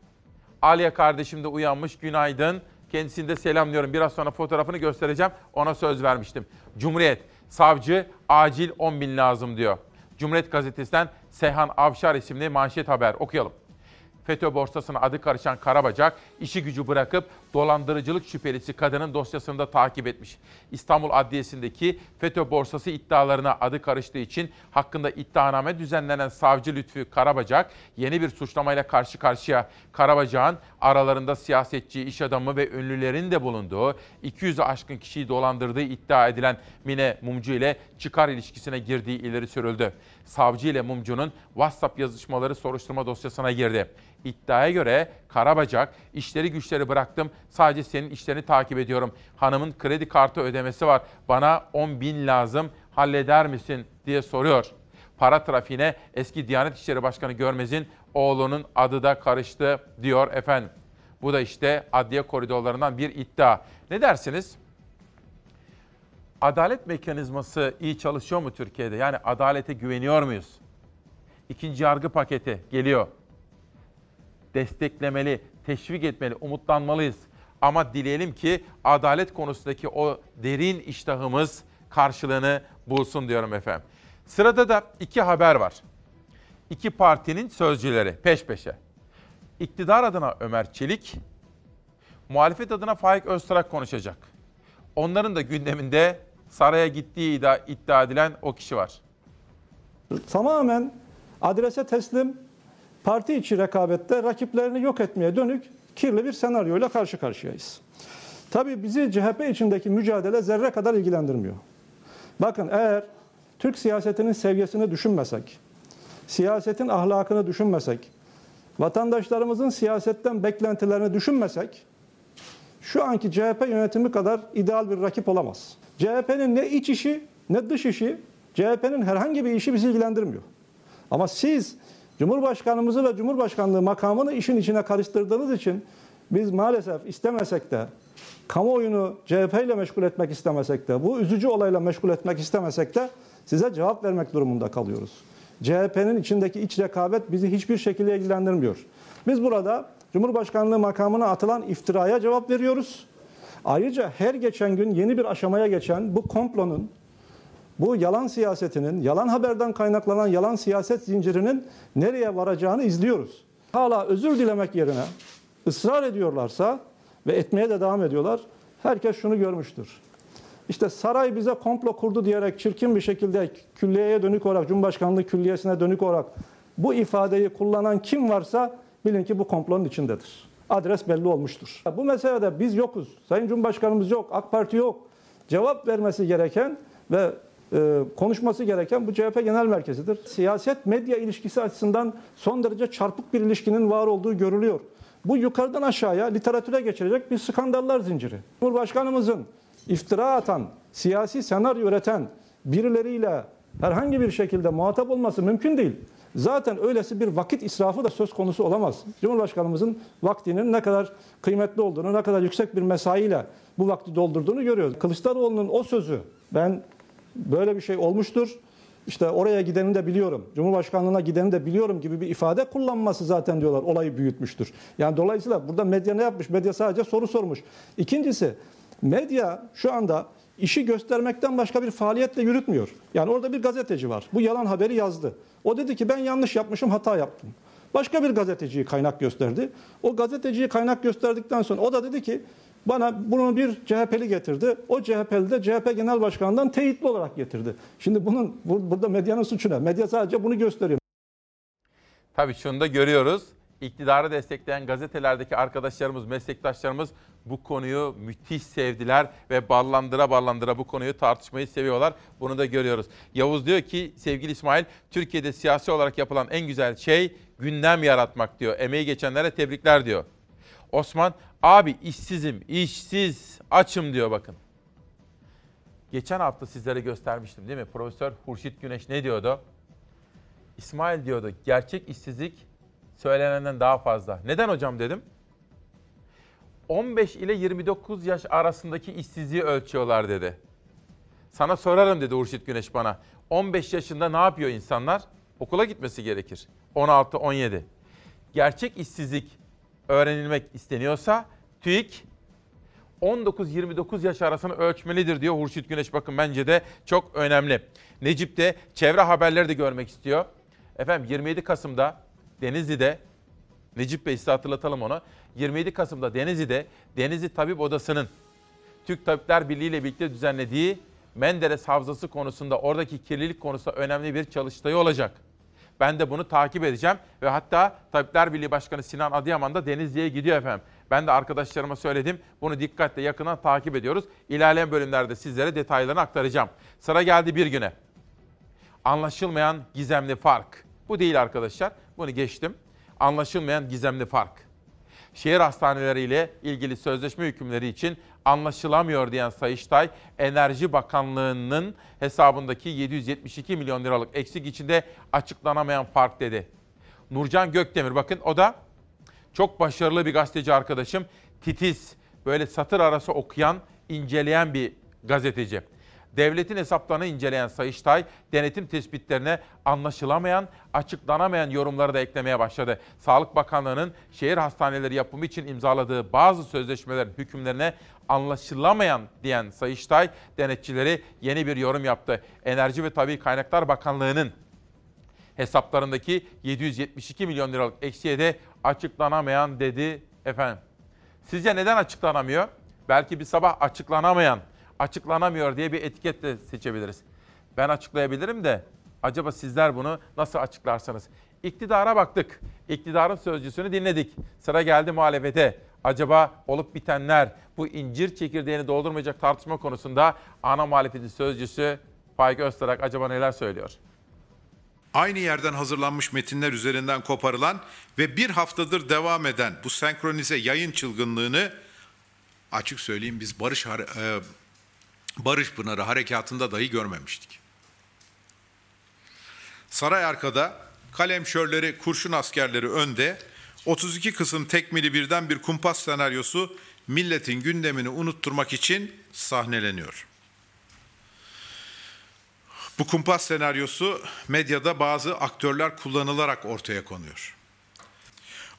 Alya kardeşim de uyanmış. Günaydın. Kendisini de selamlıyorum. Biraz sonra fotoğrafını göstereceğim. Ona söz vermiştim. Cumhuriyet, savcı acil 10 bin lazım diyor. Cumhuriyet gazetesinden Seyhan Avşar isimli manşet haber okuyalım. FETÖ borsasına adı karışan Karabacak, işi gücü bırakıp dolandırıcılık şüphelisi kadının dosyasını da takip etmiş. İstanbul Adliyesi'ndeki FETÖ borsası iddialarına adı karıştığı için hakkında iddianame düzenlenen savcı Lütfü Karabacak yeni bir suçlamayla karşı karşıya. Karabacak'ın aralarında siyasetçi, iş adamı ve ünlülerin de bulunduğu 200'ü aşkın kişiyi dolandırdığı iddia edilen Mine Mumcu ile çıkar ilişkisine girdiği ileri sürüldü. Savcı ile Mumcu'nun WhatsApp yazışmaları soruşturma dosyasına girdi. İddiaya göre Karabacak, işleri güçleri bıraktım, sadece senin işlerini takip ediyorum. Hanımın kredi kartı ödemesi var, bana 10 bin lazım, halleder misin diye soruyor. Para trafiğine eski Diyanet İşleri Başkanı Görmez'in oğlunun adı da karıştı diyor efendim. Bu da işte adliye koridorlarından bir iddia. Ne dersiniz? Adalet mekanizması iyi çalışıyor mu Türkiye'de? Yani adalete güveniyor muyuz? İkinci yargı paketi geliyor desteklemeli, teşvik etmeli, umutlanmalıyız. Ama dileyelim ki adalet konusundaki o derin iştahımız karşılığını bulsun diyorum efendim. Sırada da iki haber var. İki partinin sözcüleri peş peşe. İktidar adına Ömer Çelik, muhalefet adına Faik Öztürk konuşacak. Onların da gündeminde saraya gittiği iddia, iddia edilen o kişi var. Tamamen adrese teslim parti içi rekabette rakiplerini yok etmeye dönük kirli bir senaryoyla karşı karşıyayız. Tabii bizi CHP içindeki mücadele zerre kadar ilgilendirmiyor. Bakın eğer Türk siyasetinin seviyesini düşünmesek, siyasetin ahlakını düşünmesek, vatandaşlarımızın siyasetten beklentilerini düşünmesek, şu anki CHP yönetimi kadar ideal bir rakip olamaz. CHP'nin ne iç işi ne dış işi, CHP'nin herhangi bir işi bizi ilgilendirmiyor. Ama siz Cumhurbaşkanımızı ve Cumhurbaşkanlığı makamını işin içine karıştırdığınız için biz maalesef istemesek de kamuoyunu CHP ile meşgul etmek istemesek de bu üzücü olayla meşgul etmek istemesek de size cevap vermek durumunda kalıyoruz. CHP'nin içindeki iç rekabet bizi hiçbir şekilde ilgilendirmiyor. Biz burada Cumhurbaşkanlığı makamına atılan iftiraya cevap veriyoruz. Ayrıca her geçen gün yeni bir aşamaya geçen bu komplonun, bu yalan siyasetinin, yalan haberden kaynaklanan yalan siyaset zincirinin nereye varacağını izliyoruz. Hala özür dilemek yerine ısrar ediyorlarsa ve etmeye de devam ediyorlar. Herkes şunu görmüştür. İşte saray bize komplo kurdu diyerek çirkin bir şekilde külliyeye dönük olarak, Cumhurbaşkanlığı külliyesine dönük olarak bu ifadeyi kullanan kim varsa bilin ki bu komplonun içindedir. Adres belli olmuştur. Bu meselede biz yokuz. Sayın Cumhurbaşkanımız yok, AK Parti yok. Cevap vermesi gereken ve konuşması gereken bu CHP Genel Merkezi'dir. Siyaset medya ilişkisi açısından son derece çarpık bir ilişkinin var olduğu görülüyor. Bu yukarıdan aşağıya literatüre geçirecek bir skandallar zinciri. Cumhurbaşkanımızın iftira atan, siyasi senaryo üreten birileriyle herhangi bir şekilde muhatap olması mümkün değil. Zaten öylesi bir vakit israfı da söz konusu olamaz. Cumhurbaşkanımızın vaktinin ne kadar kıymetli olduğunu, ne kadar yüksek bir mesaiyle bu vakti doldurduğunu görüyoruz. Kılıçdaroğlu'nun o sözü ben böyle bir şey olmuştur. İşte oraya gideni de biliyorum, Cumhurbaşkanlığına gideni de biliyorum gibi bir ifade kullanması zaten diyorlar olayı büyütmüş. Yani dolayısıyla burada medya ne yapmış? Medya sadece soru sormuş. İkincisi medya şu anda işi göstermekten başka bir faaliyetle yürütmüyor. Yani orada bir gazeteci var. Bu yalan haberi yazdı. O dedi ki ben yanlış yapmışım, hata yaptım. Başka bir gazeteciyi kaynak gösterdi. O gazeteciyi kaynak gösterdikten sonra o da dedi ki bana bunu bir CHP'li getirdi. O CHP'li de CHP Genel Başkanı'ndan teyitli olarak getirdi. Şimdi bunun burada medyanın suçu ne? Medya sadece bunu gösteriyor. Tabii şunu da görüyoruz. İktidarı destekleyen gazetelerdeki arkadaşlarımız, meslektaşlarımız bu konuyu müthiş sevdiler ve ballandıra ballandıra bu konuyu tartışmayı seviyorlar. Bunu da görüyoruz. Yavuz diyor ki sevgili İsmail, Türkiye'de siyasi olarak yapılan en güzel şey gündem yaratmak diyor. Emeği geçenlere tebrikler diyor. Osman, abi işsizim, işsiz, açım diyor bakın. Geçen hafta sizlere göstermiştim değil mi? Profesör Hurşit Güneş ne diyordu? İsmail diyordu, gerçek işsizlik söylenenden daha fazla. Neden hocam dedim? 15 ile 29 yaş arasındaki işsizliği ölçüyorlar dedi. Sana sorarım dedi Urşit Güneş bana. 15 yaşında ne yapıyor insanlar? Okula gitmesi gerekir. 16, 17. Gerçek işsizlik öğrenilmek isteniyorsa TÜİK 19-29 yaş arasını ölçmelidir diyor Hurşit Güneş. Bakın bence de çok önemli. Necip de çevre haberleri de görmek istiyor. Efendim 27 Kasım'da Denizli'de Necip Bey size hatırlatalım onu. 27 Kasım'da Denizli'de Denizli Tabip Odası'nın Türk Tabipler Birliği ile birlikte düzenlediği Menderes Havzası konusunda oradaki kirlilik konusunda önemli bir çalıştayı olacak. Ben de bunu takip edeceğim ve hatta Tabipler Birliği Başkanı Sinan Adıyaman da Denizli'ye gidiyor efendim. Ben de arkadaşlarıma söyledim. Bunu dikkatle yakından takip ediyoruz. İlerleyen bölümlerde sizlere detaylarını aktaracağım. Sıra geldi bir güne. Anlaşılmayan gizemli fark. Bu değil arkadaşlar. Bunu geçtim. Anlaşılmayan gizemli fark. Şehir hastaneleriyle ilgili sözleşme hükümleri için anlaşılamıyor diyen Sayıştay, Enerji Bakanlığı'nın hesabındaki 772 milyon liralık eksik içinde açıklanamayan fark dedi. Nurcan Gökdemir bakın o da çok başarılı bir gazeteci arkadaşım. Titiz, böyle satır arası okuyan, inceleyen bir gazeteci. Devletin hesaplarını inceleyen Sayıştay, denetim tespitlerine anlaşılamayan, açıklanamayan yorumları da eklemeye başladı. Sağlık Bakanlığı'nın şehir hastaneleri yapımı için imzaladığı bazı sözleşmelerin hükümlerine anlaşılamayan diyen Sayıştay, denetçileri yeni bir yorum yaptı. Enerji ve Tabi Kaynaklar Bakanlığı'nın hesaplarındaki 772 milyon liralık eksiğe de açıklanamayan dedi efendim. Sizce neden açıklanamıyor? Belki bir sabah açıklanamayan açıklanamıyor diye bir etiketle seçebiliriz. Ben açıklayabilirim de acaba sizler bunu nasıl açıklarsınız? İktidara baktık. İktidarın sözcüsünü dinledik. Sıra geldi muhalefete. Acaba olup bitenler bu incir çekirdeğini doldurmayacak tartışma konusunda ana muhalefetin sözcüsü Faik Öztürk acaba neler söylüyor? Aynı yerden hazırlanmış metinler üzerinden koparılan ve bir haftadır devam eden bu senkronize yayın çılgınlığını açık söyleyeyim biz Barış e, Barış Pınarı harekatında dahi görmemiştik. Saray arkada, kalemşörleri, kurşun askerleri önde, 32 kısım tekmili birden bir kumpas senaryosu milletin gündemini unutturmak için sahneleniyor. Bu kumpas senaryosu medyada bazı aktörler kullanılarak ortaya konuyor.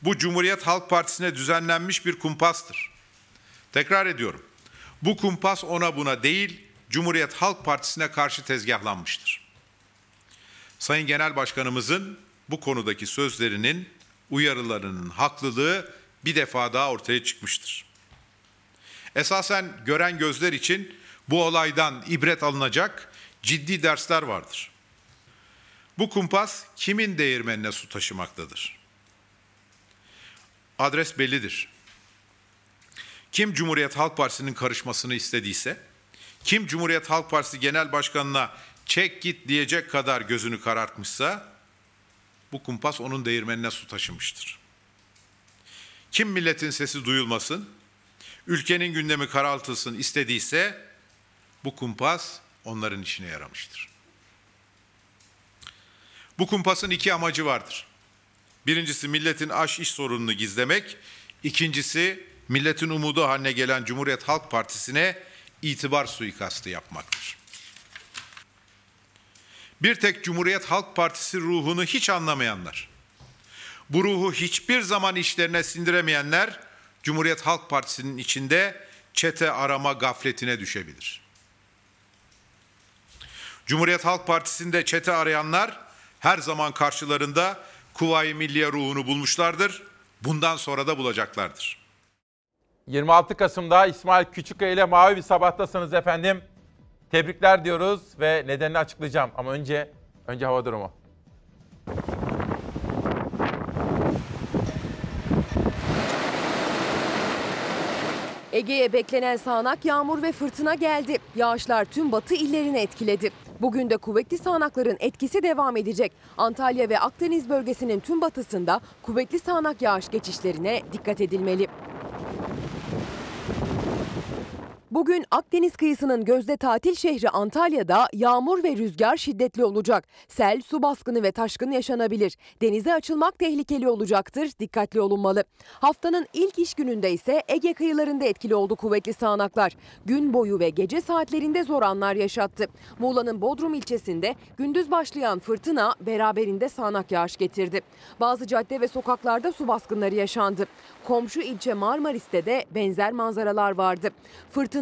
Bu Cumhuriyet Halk Partisi'ne düzenlenmiş bir kumpastır. Tekrar ediyorum. Bu kumpas ona buna değil, Cumhuriyet Halk Partisi'ne karşı tezgahlanmıştır. Sayın Genel Başkanımızın bu konudaki sözlerinin, uyarılarının haklılığı bir defa daha ortaya çıkmıştır. Esasen gören gözler için bu olaydan ibret alınacak ciddi dersler vardır. Bu kumpas kimin değirmenine su taşımaktadır? Adres bellidir. Kim Cumhuriyet Halk Partisi'nin karışmasını istediyse, kim Cumhuriyet Halk Partisi Genel Başkanı'na çek git diyecek kadar gözünü karartmışsa, bu kumpas onun değirmenine su taşımıştır. Kim milletin sesi duyulmasın, ülkenin gündemi karaltılsın istediyse, bu kumpas onların işine yaramıştır. Bu kumpasın iki amacı vardır. Birincisi milletin aş iş sorununu gizlemek, ikincisi milletin umudu haline gelen Cumhuriyet Halk Partisi'ne itibar suikastı yapmaktır. Bir tek Cumhuriyet Halk Partisi ruhunu hiç anlamayanlar, bu ruhu hiçbir zaman işlerine sindiremeyenler, Cumhuriyet Halk Partisi'nin içinde çete arama gafletine düşebilir. Cumhuriyet Halk Partisi'nde çete arayanlar her zaman karşılarında Kuvayi Milliye ruhunu bulmuşlardır. Bundan sonra da bulacaklardır. 26 Kasım'da İsmail Küçükkaya ile Mavi bir Sabah'tasınız efendim. Tebrikler diyoruz ve nedenini açıklayacağım ama önce önce hava durumu. Ege'ye beklenen sağanak yağmur ve fırtına geldi. Yağışlar tüm batı illerini etkiledi. Bugün de kuvvetli sağanakların etkisi devam edecek. Antalya ve Akdeniz bölgesinin tüm batısında kuvvetli sağanak yağış geçişlerine dikkat edilmeli. Bugün Akdeniz kıyısının gözde tatil şehri Antalya'da yağmur ve rüzgar şiddetli olacak. Sel, su baskını ve taşkın yaşanabilir. Denize açılmak tehlikeli olacaktır. Dikkatli olunmalı. Haftanın ilk iş gününde ise Ege kıyılarında etkili oldu kuvvetli sağanaklar. Gün boyu ve gece saatlerinde zor anlar yaşattı. Muğla'nın Bodrum ilçesinde gündüz başlayan fırtına beraberinde sağanak yağış getirdi. Bazı cadde ve sokaklarda su baskınları yaşandı. Komşu ilçe Marmaris'te de benzer manzaralar vardı.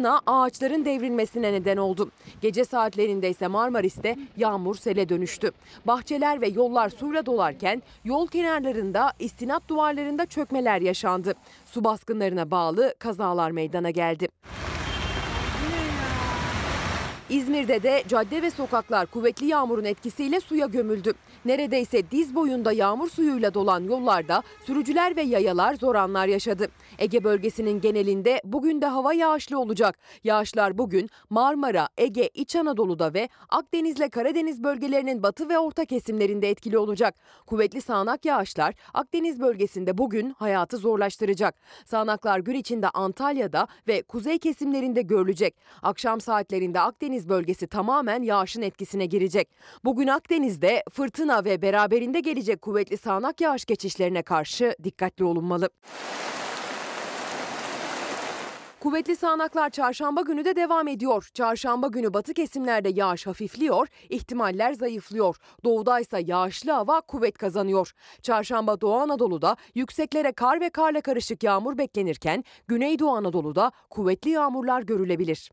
Fırtına ağaçların devrilmesine neden oldu. Gece saatlerinde ise Marmaris'te yağmur sele dönüştü. Bahçeler ve yollar suyla dolarken yol kenarlarında istinat duvarlarında çökmeler yaşandı. Su baskınlarına bağlı kazalar meydana geldi. İzmir'de de cadde ve sokaklar kuvvetli yağmurun etkisiyle suya gömüldü. Neredeyse diz boyunda yağmur suyuyla dolan yollarda sürücüler ve yayalar zor anlar yaşadı. Ege bölgesinin genelinde bugün de hava yağışlı olacak. Yağışlar bugün Marmara, Ege, İç Anadolu'da ve Akdeniz'le Karadeniz bölgelerinin batı ve orta kesimlerinde etkili olacak. Kuvvetli sağanak yağışlar Akdeniz bölgesinde bugün hayatı zorlaştıracak. Sağanaklar gün içinde Antalya'da ve kuzey kesimlerinde görülecek. Akşam saatlerinde Akdeniz bölgesi tamamen yağışın etkisine girecek. Bugün Akdeniz'de fırtına ve beraberinde gelecek kuvvetli sağanak yağış geçişlerine karşı dikkatli olunmalı. Kuvvetli sağanaklar çarşamba günü de devam ediyor. Çarşamba günü batı kesimlerde yağış hafifliyor, ihtimaller zayıflıyor. Doğuda ise yağışlı hava kuvvet kazanıyor. Çarşamba Doğu Anadolu'da yükseklere kar ve karla karışık yağmur beklenirken Güneydoğu Anadolu'da kuvvetli yağmurlar görülebilir.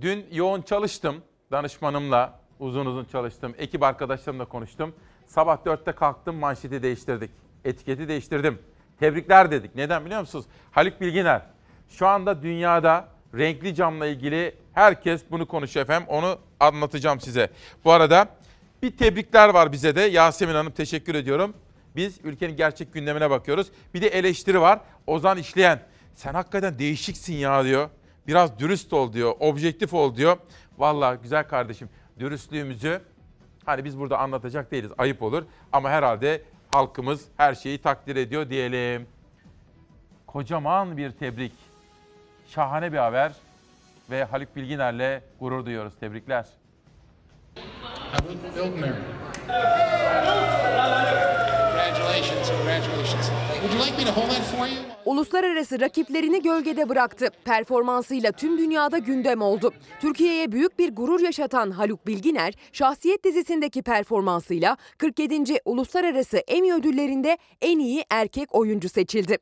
Dün yoğun çalıştım danışmanımla uzun uzun çalıştım. Ekip arkadaşlarımla konuştum. Sabah 4'te kalktım manşeti değiştirdik. Etiketi değiştirdim. Tebrikler dedik. Neden biliyor musunuz? Haluk Bilginer. Şu anda dünyada renkli camla ilgili herkes bunu konuşuyor efendim. Onu anlatacağım size. Bu arada bir tebrikler var bize de. Yasemin Hanım teşekkür ediyorum. Biz ülkenin gerçek gündemine bakıyoruz. Bir de eleştiri var. Ozan İşleyen. Sen hakikaten değişiksin ya diyor. Biraz dürüst ol diyor. Objektif ol diyor. Vallahi güzel kardeşim dürüstlüğümüzü hani biz burada anlatacak değiliz. Ayıp olur. Ama herhalde halkımız her şeyi takdir ediyor diyelim. Kocaman bir tebrik. Şahane bir haber ve Haluk Bilginer'le gurur duyuyoruz. Tebrikler. Uluslararası rakiplerini gölgede bıraktı. Performansıyla tüm dünyada gündem oldu. Türkiye'ye büyük bir gurur yaşatan Haluk Bilginer, Şahsiyet dizisindeki performansıyla 47. Uluslararası Emmy ödüllerinde en iyi erkek oyuncu seçildi.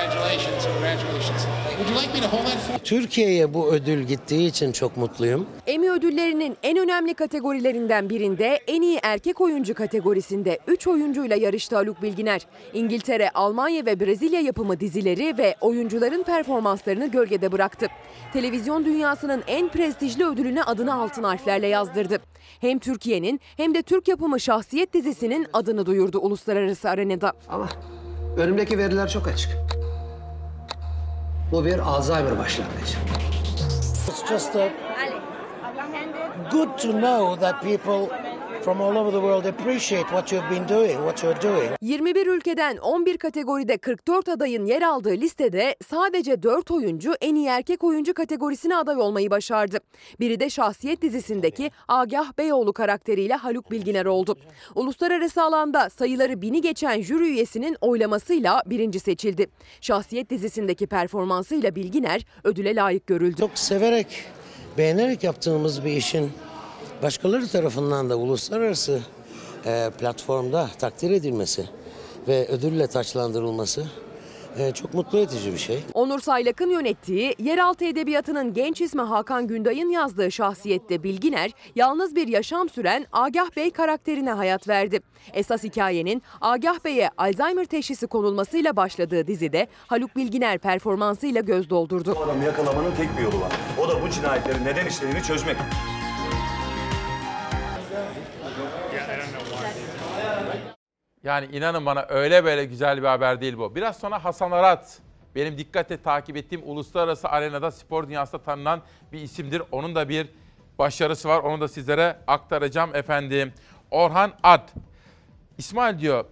Congratulations, congratulations. Would you like me to hold that for Türkiye'ye bu ödül gittiği için çok mutluyum. Emmy ödüllerinin en önemli kategorilerinden birinde en iyi erkek oyuncu kategorisinde 3 oyuncuyla yarıştı Haluk Bilginer. İngiltere, Almanya ve Brezilya yapımı dizileri ve oyuncuların performanslarını gölgede bıraktı. Televizyon dünyasının en prestijli ödülüne adını altın harflerle yazdırdı. Hem Türkiye'nin hem de Türk yapımı Şahsiyet dizisinin adını duyurdu uluslararası arenada. Ama önümdeki veriler çok açık. Bu bir Alzheimer başlangıcı. It's just uh, good to know that people from all over the world appreciate what you've been doing, what you're doing. 21 ülkeden 11 kategoride 44 adayın yer aldığı listede sadece 4 oyuncu en iyi erkek oyuncu kategorisine aday olmayı başardı. Biri de Şahsiyet dizisindeki Agah Beyoğlu karakteriyle Haluk Bilginer oldu. Uluslararası alanda sayıları bini geçen jüri üyesinin oylamasıyla birinci seçildi. Şahsiyet dizisindeki performansıyla Bilginer ödüle layık görüldü. Çok severek, beğenerek yaptığımız bir işin başkaları tarafından da uluslararası e, platformda takdir edilmesi ve ödülle taçlandırılması e, çok mutlu edici bir şey. Onur Saylak'ın yönettiği, yeraltı edebiyatının genç ismi Hakan Günday'ın yazdığı şahsiyette Bilginer, yalnız bir yaşam süren Agah Bey karakterine hayat verdi. Esas hikayenin Agah Bey'e Alzheimer teşhisi konulmasıyla başladığı dizide Haluk Bilginer performansıyla göz doldurdu. Bu adamı yakalamanın tek bir yolu var. O da bu cinayetlerin neden işlediğini çözmek. Yani inanın bana öyle böyle güzel bir haber değil bu. Biraz sonra Hasan Arat. Benim dikkatle takip ettiğim uluslararası arenada spor dünyasında tanınan bir isimdir. Onun da bir başarısı var. Onu da sizlere aktaracağım efendim. Orhan Ad. İsmail diyor,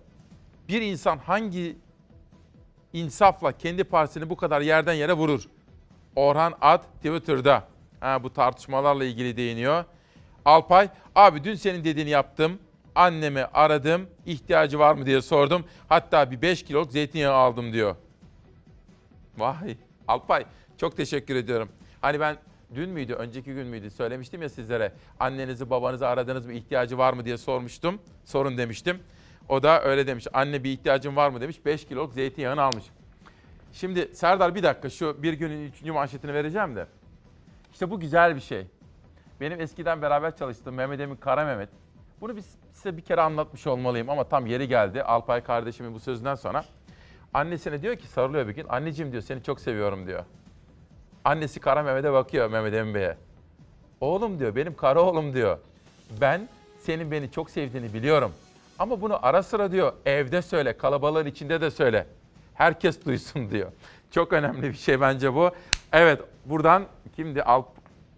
bir insan hangi insafla kendi partisini bu kadar yerden yere vurur? Orhan Ad Twitter'da. Ha, bu tartışmalarla ilgili değiniyor. Alpay, abi dün senin dediğini yaptım. Annemi aradım, ihtiyacı var mı diye sordum. Hatta bir 5 kiloluk zeytinyağı aldım diyor. Vay Alpay çok teşekkür ediyorum. Hani ben dün müydü, önceki gün müydü söylemiştim ya sizlere. Annenizi babanızı aradınız mı, ihtiyacı var mı diye sormuştum. Sorun demiştim. O da öyle demiş. Anne bir ihtiyacın var mı demiş. 5 kiloluk zeytinyağını almış. Şimdi Serdar bir dakika şu bir günün üçüncü manşetini vereceğim de. İşte bu güzel bir şey. Benim eskiden beraber çalıştığım Mehmet Emin Kara Mehmet. Bunu biz size bir kere anlatmış olmalıyım ama tam yeri geldi. Alpay kardeşimin bu sözünden sonra. Annesine diyor ki sarılıyor bir gün. Anneciğim diyor seni çok seviyorum diyor. Annesi Kara Mehmet'e bakıyor Mehmet Emin. Oğlum diyor benim kara oğlum diyor. Ben senin beni çok sevdiğini biliyorum. Ama bunu ara sıra diyor evde söyle, kalabalığın içinde de söyle. Herkes duysun diyor. Çok önemli bir şey bence bu. Evet buradan kimdi? Alp,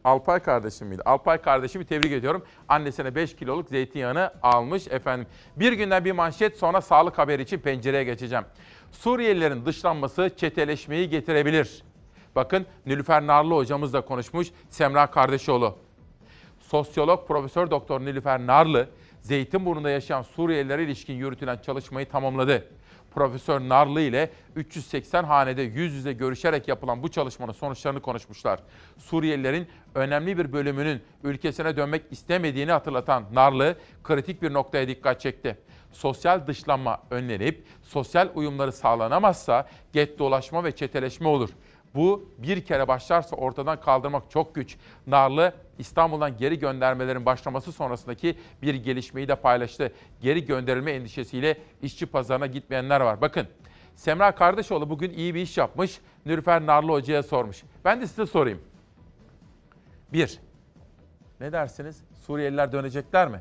Alpay kardeşim miydi? Alpay kardeşimi tebrik ediyorum. Annesine 5 kiloluk zeytinyağını almış efendim. Bir günden bir manşet sonra sağlık haberi için pencereye geçeceğim. Suriyelilerin dışlanması çeteleşmeyi getirebilir. Bakın Nilüfer Narlı hocamız da konuşmuş. Semra Kardeşoğlu. Sosyolog Profesör Doktor Nilüfer Narlı, Zeytinburnu'nda yaşayan Suriyelilere ilişkin yürütülen çalışmayı tamamladı. Profesör Narlı ile 380 hanede yüz yüze görüşerek yapılan bu çalışmanın sonuçlarını konuşmuşlar. Suriyelilerin önemli bir bölümünün ülkesine dönmek istemediğini hatırlatan Narlı, kritik bir noktaya dikkat çekti. Sosyal dışlanma önlenip sosyal uyumları sağlanamazsa gettolaşma ve çeteleşme olur. Bu bir kere başlarsa ortadan kaldırmak çok güç. Narlı İstanbul'dan geri göndermelerin başlaması sonrasındaki bir gelişmeyi de paylaştı. Geri gönderilme endişesiyle işçi pazarına gitmeyenler var. Bakın Semra Kardeşoğlu bugün iyi bir iş yapmış. Nülfer Narlı Hoca'ya sormuş. Ben de size sorayım. Bir, ne dersiniz? Suriyeliler dönecekler mi?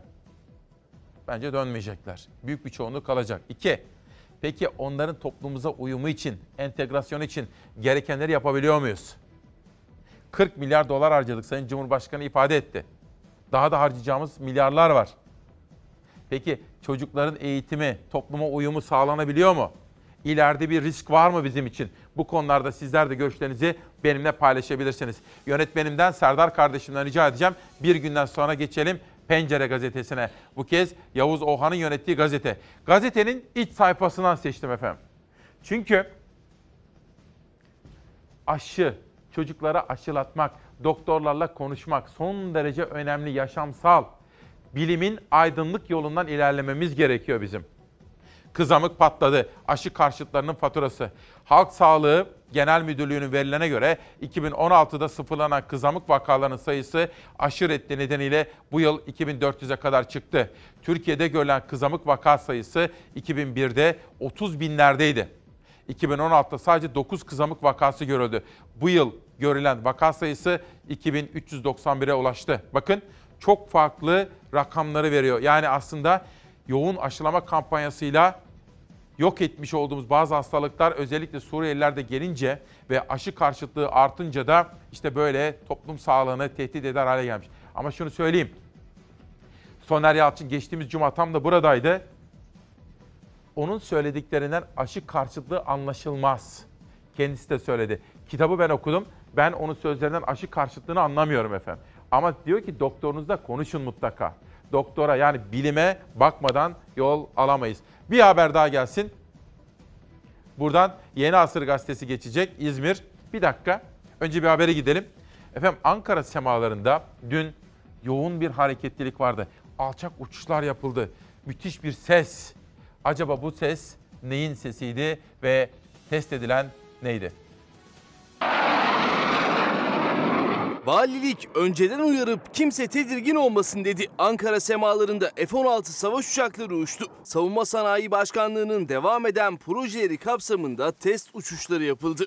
Bence dönmeyecekler. Büyük bir çoğunluk kalacak. İki, Peki onların toplumumuza uyumu için, entegrasyonu için gerekenleri yapabiliyor muyuz? 40 milyar dolar harcadık Sayın Cumhurbaşkanı ifade etti. Daha da harcayacağımız milyarlar var. Peki çocukların eğitimi, topluma uyumu sağlanabiliyor mu? İleride bir risk var mı bizim için? Bu konularda sizler de görüşlerinizi benimle paylaşabilirsiniz. Yönetmenimden Serdar kardeşimden rica edeceğim. Bir günden sonra geçelim Pencere gazetesine. Bu kez Yavuz Ohan'ın yönettiği gazete. Gazetenin iç sayfasından seçtim efendim. Çünkü aşı, çocuklara aşılatmak, doktorlarla konuşmak son derece önemli yaşamsal. Bilimin aydınlık yolundan ilerlememiz gerekiyor bizim. Kızamık patladı. Aşı karşıtlarının faturası. Halk Sağlığı Genel Müdürlüğü'nün verilene göre 2016'da sıfırlanan kızamık vakalarının sayısı aşı reddi nedeniyle bu yıl 2400'e kadar çıktı. Türkiye'de görülen kızamık vaka sayısı 2001'de 30 binlerdeydi. 2016'da sadece 9 kızamık vakası görüldü. Bu yıl görülen vaka sayısı 2391'e ulaştı. Bakın çok farklı rakamları veriyor. Yani aslında yoğun aşılama kampanyasıyla yok etmiş olduğumuz bazı hastalıklar özellikle Suriyelilerde gelince ve aşı karşıtlığı artınca da işte böyle toplum sağlığını tehdit eder hale gelmiş. Ama şunu söyleyeyim. Soner Yalçın geçtiğimiz cuma tam da buradaydı. Onun söylediklerinden aşı karşıtlığı anlaşılmaz. Kendisi de söyledi. Kitabı ben okudum. Ben onun sözlerinden aşı karşıtlığını anlamıyorum efendim. Ama diyor ki doktorunuzla konuşun mutlaka. Doktora yani bilime bakmadan yol alamayız. Bir haber daha gelsin. Buradan Yeni Asır Gazetesi geçecek İzmir. Bir dakika. Önce bir habere gidelim. Efendim Ankara semalarında dün yoğun bir hareketlilik vardı. Alçak uçuşlar yapıldı. Müthiş bir ses. Acaba bu ses neyin sesiydi ve test edilen neydi? Valilik önceden uyarıp kimse tedirgin olmasın dedi. Ankara semalarında F-16 savaş uçakları uçtu. Savunma Sanayi Başkanlığı'nın devam eden projeleri kapsamında test uçuşları yapıldı.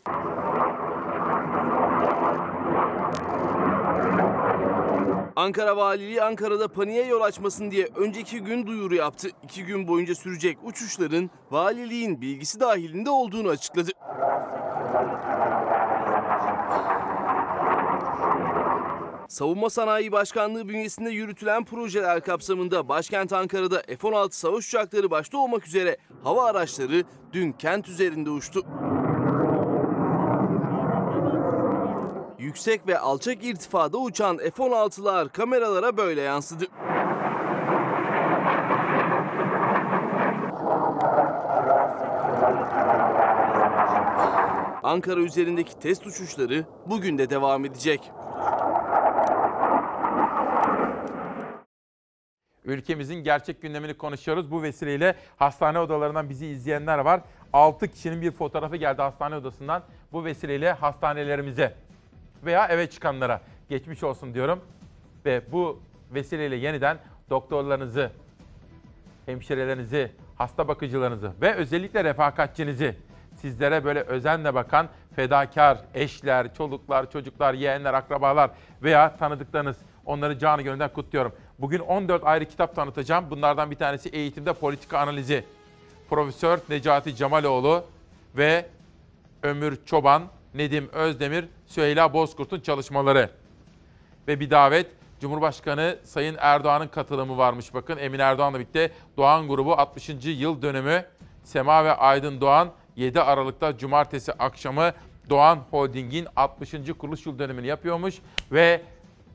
Ankara Valiliği Ankara'da paniğe yol açmasın diye önceki gün duyuru yaptı. İki gün boyunca sürecek uçuşların valiliğin bilgisi dahilinde olduğunu açıkladı. Savunma Sanayi Başkanlığı bünyesinde yürütülen projeler kapsamında başkent Ankara'da F-16 savaş uçakları başta olmak üzere hava araçları dün kent üzerinde uçtu. Yüksek ve alçak irtifada uçan F-16'lar kameralara böyle yansıdı. Ankara üzerindeki test uçuşları bugün de devam edecek. Ülkemizin gerçek gündemini konuşuyoruz. Bu vesileyle hastane odalarından bizi izleyenler var. 6 kişinin bir fotoğrafı geldi hastane odasından. Bu vesileyle hastanelerimize veya eve çıkanlara geçmiş olsun diyorum. Ve bu vesileyle yeniden doktorlarınızı, hemşirelerinizi, hasta bakıcılarınızı ve özellikle refakatçinizi sizlere böyle özenle bakan fedakar eşler, çoluklar, çocuklar, yeğenler, akrabalar veya tanıdıklarınız onları canı gönülden kutluyorum. Bugün 14 ayrı kitap tanıtacağım. Bunlardan bir tanesi eğitimde politika analizi. Profesör Necati Camaloğlu ve Ömür Çoban, Nedim Özdemir, Süheyla Bozkurt'un çalışmaları. Ve bir davet Cumhurbaşkanı Sayın Erdoğan'ın katılımı varmış. Bakın Emin Erdoğan'la birlikte Doğan grubu 60. yıl dönümü Sema ve Aydın Doğan 7 Aralık'ta cumartesi akşamı Doğan Holding'in 60. kuruluş yıl dönümünü yapıyormuş ve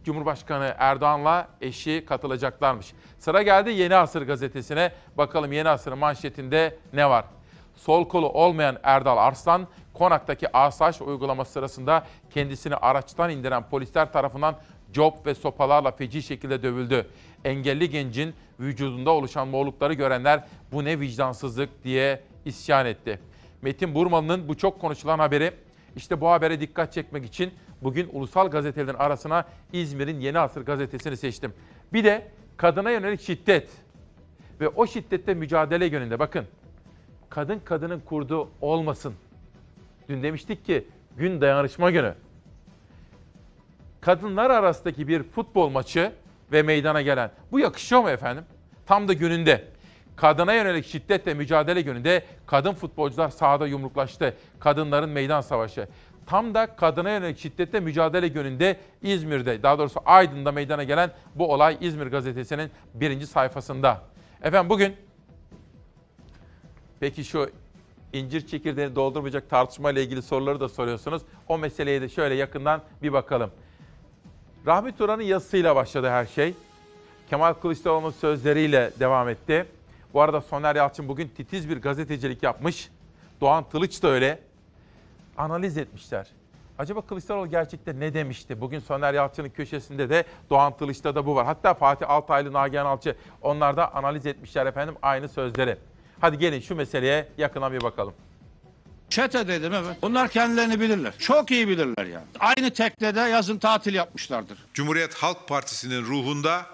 Cumhurbaşkanı Erdoğan'la eşi katılacaklarmış. Sıra geldi Yeni Asır gazetesine. Bakalım Yeni Asır'ın manşetinde ne var? Sol kolu olmayan Erdal Arslan, Konak'taki asayiş uygulaması sırasında kendisini araçtan indiren polisler tarafından cop ve sopalarla feci şekilde dövüldü. Engelli gencin vücudunda oluşan morlukları görenler bu ne vicdansızlık diye isyan etti. Metin Burmalı'nın bu çok konuşulan haberi işte bu habere dikkat çekmek için bugün ulusal gazetelerin arasına İzmir'in Yeni Asır gazetesini seçtim. Bir de kadına yönelik şiddet ve o şiddette mücadele yönünde bakın. Kadın kadının kurduğu olmasın. Dün demiştik ki gün dayanışma günü. Kadınlar arasındaki bir futbol maçı ve meydana gelen. Bu yakışıyor mu efendim? Tam da gününde. Kadına yönelik şiddetle mücadele gününde kadın futbolcular sahada yumruklaştı. Kadınların meydan savaşı. Tam da kadına yönelik şiddetle mücadele gününde İzmir'de, daha doğrusu Aydın'da meydana gelen bu olay İzmir gazetesinin birinci sayfasında. Efendim bugün, peki şu incir çekirdeğini doldurmayacak tartışmayla ilgili soruları da soruyorsunuz. O meseleye de şöyle yakından bir bakalım. Rahmi Turan'ın yazısıyla başladı her şey. Kemal Kılıçdaroğlu'nun sözleriyle devam etti. Bu arada Soner Yalçın bugün titiz bir gazetecilik yapmış. Doğan Tılıç da öyle. Analiz etmişler. Acaba Kılıçdaroğlu gerçekten ne demişti? Bugün Soner Yalçın'ın köşesinde de Doğan Tılıç'ta da bu var. Hatta Fatih Altaylı, Nagihan Alçı onlar da analiz etmişler efendim aynı sözleri. Hadi gelin şu meseleye yakından bir bakalım. Çete dedim evet. Bunlar kendilerini bilirler. Çok iyi bilirler yani. Aynı teknede yazın tatil yapmışlardır. Cumhuriyet Halk Partisi'nin ruhunda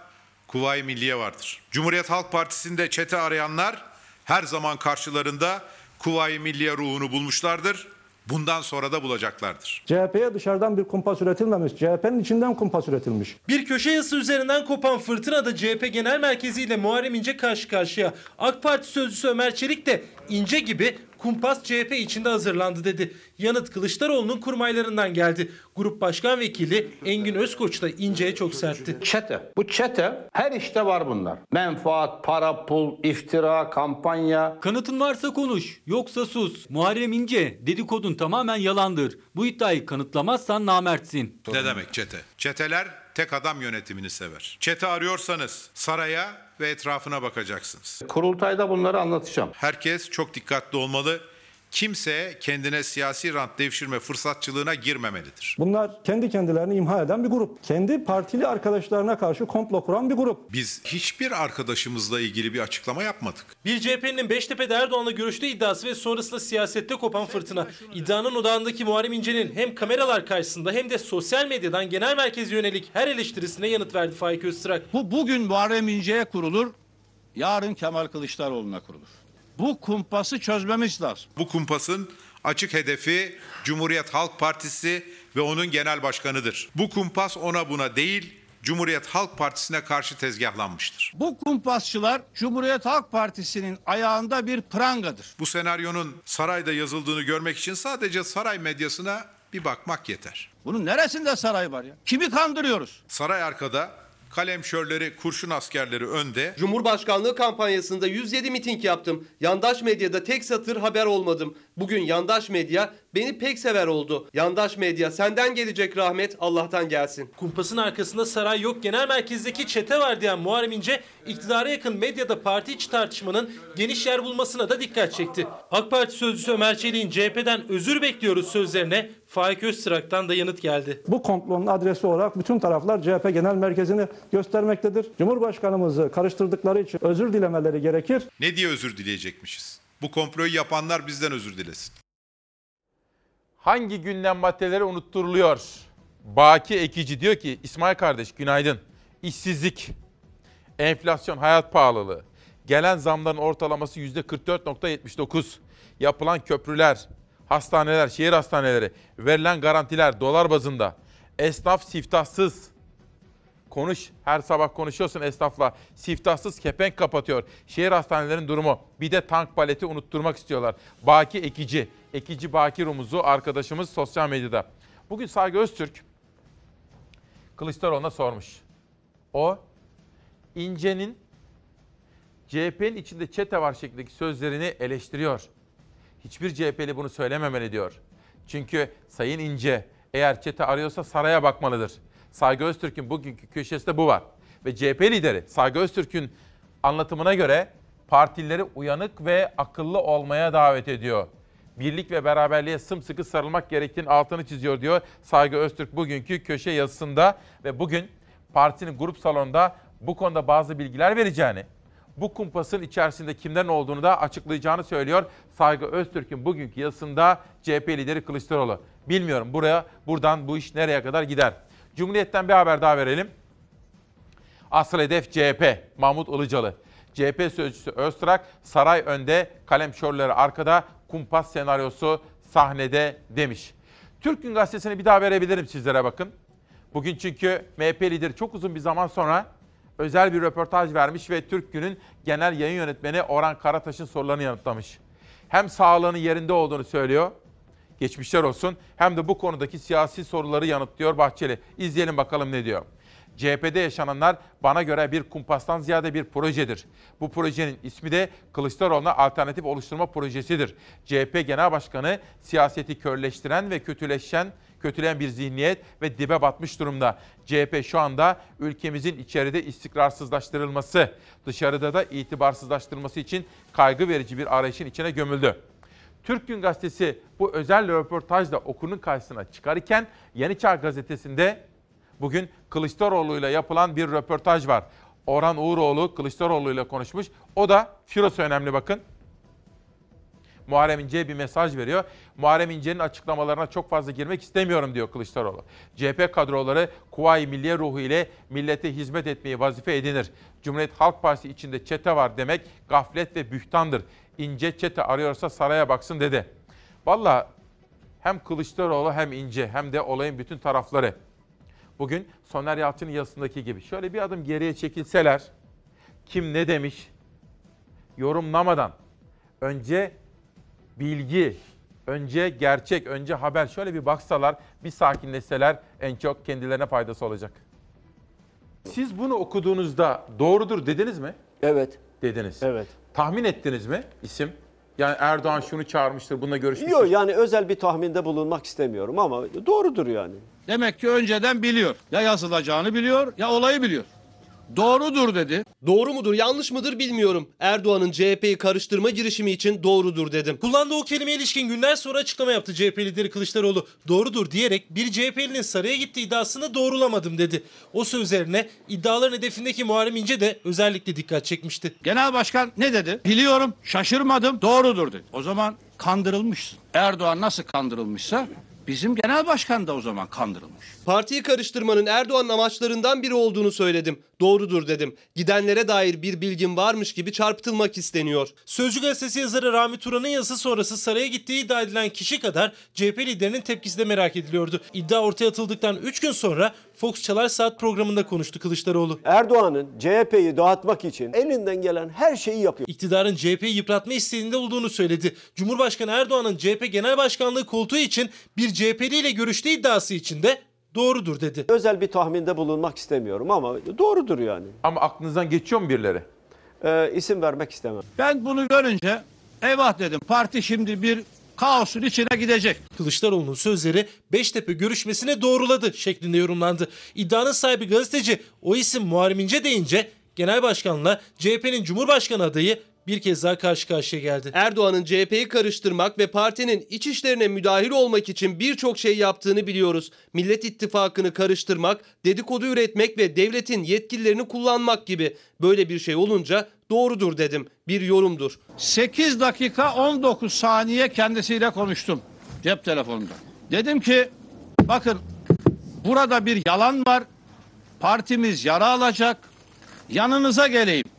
Kuvayi Milliye vardır. Cumhuriyet Halk Partisi'nde çete arayanlar her zaman karşılarında Kuvayi Milliye ruhunu bulmuşlardır. Bundan sonra da bulacaklardır. CHP'ye dışarıdan bir kumpas üretilmemiş. CHP'nin içinden kumpas üretilmiş. Bir köşe yazısı üzerinden kopan fırtınada CHP Genel Merkezi ile Muharrem İnce karşı karşıya. AK Parti sözcüsü Ömer Çelik de İnce gibi kumpas CHP içinde hazırlandı dedi. Yanıt Kılıçdaroğlu'nun kurmaylarından geldi. Grup Başkan Vekili Engin Özkoç da İnce'ye çok sertti. Çete. Bu çete her işte var bunlar. Menfaat, para, pul, iftira, kampanya. Kanıtın varsa konuş, yoksa sus. Muharrem İnce, dedikodun tamamen yalandır. Bu iddiayı kanıtlamazsan namertsin. Ne demek çete? Çeteler tek adam yönetimini sever. Çete arıyorsanız saraya ve etrafına bakacaksınız. Kurultayda bunları anlatacağım. Herkes çok dikkatli olmalı. Kimse kendine siyasi rant devşirme fırsatçılığına girmemelidir. Bunlar kendi kendilerini imha eden bir grup. Kendi partili arkadaşlarına karşı komplo kuran bir grup. Biz hiçbir arkadaşımızla ilgili bir açıklama yapmadık. Bir CHP'nin Beştepe'de Erdoğan'la görüştüğü iddiası ve sonrasında siyasette kopan fırtına. İddianın odağındaki Muharrem İnce'nin hem kameralar karşısında hem de sosyal medyadan genel merkeze yönelik her eleştirisine yanıt verdi Faik Öztürk. Bu bugün Muharrem İnce'ye kurulur, yarın Kemal Kılıçdaroğlu'na kurulur. Bu kumpası çözmemiz lazım. Bu kumpasın açık hedefi Cumhuriyet Halk Partisi ve onun genel başkanıdır. Bu kumpas ona buna değil, Cumhuriyet Halk Partisi'ne karşı tezgahlanmıştır. Bu kumpasçılar Cumhuriyet Halk Partisi'nin ayağında bir prangadır. Bu senaryonun sarayda yazıldığını görmek için sadece saray medyasına bir bakmak yeter. Bunun neresinde saray var ya? Kimi kandırıyoruz? Saray arkada, kalemşörleri, kurşun askerleri önde. Cumhurbaşkanlığı kampanyasında 107 miting yaptım. Yandaş medyada tek satır haber olmadım. Bugün yandaş medya beni pek sever oldu. Yandaş medya senden gelecek rahmet Allah'tan gelsin. Kumpasın arkasında saray yok genel merkezdeki çete var diyen Muharrem İnce iktidara yakın medyada parti içi tartışmanın geniş yer bulmasına da dikkat çekti. AK Parti sözcüsü Ömer Çelik'in CHP'den özür bekliyoruz sözlerine Faik Öztrak'tan da yanıt geldi. Bu komplonun adresi olarak bütün taraflar CHP Genel Merkezi'ni göstermektedir. Cumhurbaşkanımızı karıştırdıkları için özür dilemeleri gerekir. Ne diye özür dileyecekmişiz? Bu komployu yapanlar bizden özür dilesin. Hangi gündem maddeleri unutturuluyor? Baki Ekici diyor ki İsmail kardeş günaydın. İşsizlik, enflasyon, hayat pahalılığı, gelen zamların ortalaması %44.79, yapılan köprüler, hastaneler, şehir hastaneleri, verilen garantiler dolar bazında, esnaf siftahsız, Konuş. Her sabah konuşuyorsun esnafla. Siftahsız kepenk kapatıyor. Şehir hastanelerinin durumu. Bir de tank paleti unutturmak istiyorlar. Baki Ekici. Ekici Baki Rumuz'u arkadaşımız sosyal medyada. Bugün Saygı Öztürk Kılıçdaroğlu'na sormuş. O İnce'nin CHP'nin içinde çete var şeklindeki sözlerini eleştiriyor. Hiçbir CHP'li bunu söylememeli diyor. Çünkü Sayın İnce eğer çete arıyorsa saraya bakmalıdır. Saygı Öztürk'ün bugünkü köşesinde bu var. Ve CHP lideri Saygı Öztürk'ün anlatımına göre partileri uyanık ve akıllı olmaya davet ediyor. Birlik ve beraberliğe sımsıkı sarılmak gerektiğini altını çiziyor diyor Saygı Öztürk bugünkü köşe yazısında ve bugün partinin grup salonunda bu konuda bazı bilgiler vereceğini, bu kumpasın içerisinde kimlerin olduğunu da açıklayacağını söylüyor. Saygı Öztürk'ün bugünkü yazısında CHP lideri Kılıçdaroğlu. Bilmiyorum buraya buradan bu iş nereye kadar gider. Cumhuriyet'ten bir haber daha verelim. Asıl hedef CHP, Mahmut Ilıcalı. CHP sözcüsü Öztrak, saray önde, kalem şorları arkada, kumpas senaryosu sahnede demiş. Türk Gün Gazetesi'ni bir daha verebilirim sizlere bakın. Bugün çünkü MHP lideri çok uzun bir zaman sonra özel bir röportaj vermiş ve Türk Gün'ün genel yayın yönetmeni Orhan Karataş'ın sorularını yanıtlamış. Hem sağlığının yerinde olduğunu söylüyor, geçmişler olsun, hem de bu konudaki siyasi soruları yanıtlıyor Bahçeli. İzleyelim bakalım ne diyor. CHP'de yaşananlar bana göre bir kumpastan ziyade bir projedir. Bu projenin ismi de Kılıçdaroğlu'na alternatif oluşturma projesidir. CHP Genel Başkanı siyaseti körleştiren ve kötüleşen kötüleyen bir zihniyet ve dibe batmış durumda. CHP şu anda ülkemizin içeride istikrarsızlaştırılması, dışarıda da itibarsızlaştırılması için kaygı verici bir arayışın içine gömüldü. Türk Gün Gazetesi bu özel röportajla okurun karşısına çıkarken Yeni Çağ Gazetesi'nde bugün Kılıçdaroğlu ile yapılan bir röportaj var. Orhan Uğuroğlu Kılıçdaroğlu ile konuşmuş. O da şurası önemli bakın. Muharrem İnce'ye bir mesaj veriyor. Muharrem İnce'nin açıklamalarına çok fazla girmek istemiyorum diyor Kılıçdaroğlu. CHP kadroları Kuvayi Milliye ruhu ile millete hizmet etmeyi vazife edinir. Cumhuriyet Halk Partisi içinde çete var demek gaflet ve bühtandır. İnce çete arıyorsa saraya baksın dedi. Valla hem Kılıçdaroğlu hem İnce hem de olayın bütün tarafları. Bugün Soner Yalçın'ın yazısındaki gibi şöyle bir adım geriye çekilseler kim ne demiş yorumlamadan önce bilgi, önce gerçek, önce haber şöyle bir baksalar, bir sakinleşseler en çok kendilerine faydası olacak. Siz bunu okuduğunuzda doğrudur dediniz mi? Evet. Dediniz. Evet. Tahmin ettiniz mi isim? Yani Erdoğan şunu çağırmıştır, bununla görüşmüştür. Yok yani özel bir tahminde bulunmak istemiyorum ama doğrudur yani. Demek ki önceden biliyor. Ya yazılacağını biliyor ya olayı biliyor. Doğrudur dedi. Doğru mudur yanlış mıdır bilmiyorum. Erdoğan'ın CHP'yi karıştırma girişimi için doğrudur dedim. Kullandığı o kelimeye ilişkin günler sonra açıklama yaptı CHP lideri Kılıçdaroğlu. Doğrudur diyerek bir CHP'linin saraya gittiği iddiasını doğrulamadım dedi. O sözlerine iddiaların hedefindeki Muharrem İnce de özellikle dikkat çekmişti. Genel başkan ne dedi? Biliyorum, şaşırmadım, doğrudur dedi. O zaman kandırılmışsın. Erdoğan nasıl kandırılmışsa bizim genel başkan da o zaman kandırılmış. Partiyi karıştırmanın Erdoğan'ın amaçlarından biri olduğunu söyledim. Doğrudur dedim. Gidenlere dair bir bilgin varmış gibi çarpıtılmak isteniyor. Sözcü gazetesi yazarı Rami Turan'ın yazısı sonrası saraya gittiği iddia edilen kişi kadar CHP liderinin tepkisi de merak ediliyordu. İddia ortaya atıldıktan 3 gün sonra Fox Çalar Saat programında konuştu Kılıçdaroğlu. Erdoğan'ın CHP'yi dağıtmak için elinden gelen her şeyi yapıyor. İktidarın CHP'yi yıpratma isteğinde olduğunu söyledi. Cumhurbaşkanı Erdoğan'ın CHP Genel Başkanlığı koltuğu için bir CHP'li ile görüştüğü iddiası için de doğrudur dedi. Özel bir tahminde bulunmak istemiyorum ama doğrudur yani. Ama aklınızdan geçiyor mu birileri? Ee, isim vermek istemem. Ben bunu görünce eyvah dedim parti şimdi bir kaosun içine gidecek. Kılıçdaroğlu'nun sözleri Beştepe görüşmesine doğruladı şeklinde yorumlandı. İddianın sahibi gazeteci o isim Muharrem İnce deyince genel başkanla CHP'nin Cumhurbaşkanı adayı bir kez daha karşı karşıya geldi. Erdoğan'ın CHP'yi karıştırmak ve partinin iç işlerine müdahil olmak için birçok şey yaptığını biliyoruz. Millet İttifakı'nı karıştırmak, dedikodu üretmek ve devletin yetkililerini kullanmak gibi. Böyle bir şey olunca doğrudur dedim. Bir yorumdur. 8 dakika 19 saniye kendisiyle konuştum cep telefonunda. Dedim ki bakın burada bir yalan var. Partimiz yara alacak. Yanınıza geleyim.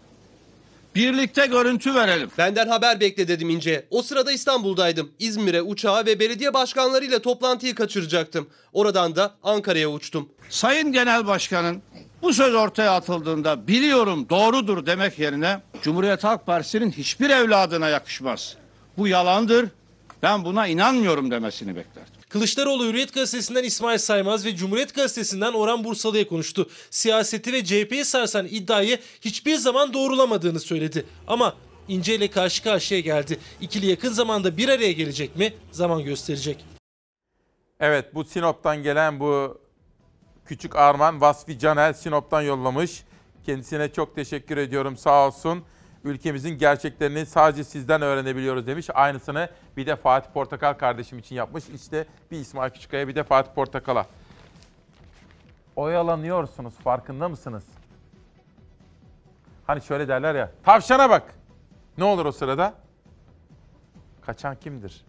Birlikte görüntü verelim. Benden haber bekle dedim İnce. O sırada İstanbul'daydım. İzmir'e uçağa ve belediye başkanlarıyla toplantıyı kaçıracaktım. Oradan da Ankara'ya uçtum. Sayın Genel Başkan'ın bu söz ortaya atıldığında biliyorum doğrudur demek yerine Cumhuriyet Halk Partisi'nin hiçbir evladına yakışmaz. Bu yalandır. Ben buna inanmıyorum demesini beklerdim. Kılıçdaroğlu Hürriyet Gazetesi'nden İsmail Saymaz ve Cumhuriyet Gazetesi'nden Orhan Bursalı'ya konuştu. Siyaseti ve CHP'yi sarsan iddiayı hiçbir zaman doğrulamadığını söyledi. Ama İnce ile karşı karşıya geldi. İkili yakın zamanda bir araya gelecek mi? Zaman gösterecek. Evet bu Sinop'tan gelen bu küçük Arman Vasfi Canel Sinop'tan yollamış. Kendisine çok teşekkür ediyorum sağ olsun. Ülkemizin gerçeklerini sadece sizden öğrenebiliyoruz demiş. Aynısını bir de Fatih Portakal kardeşim için yapmış. İşte bir İsmail Küçükkaya bir de Fatih Portakal'a. Oyalanıyorsunuz farkında mısınız? Hani şöyle derler ya tavşana bak. Ne olur o sırada? Kaçan kimdir?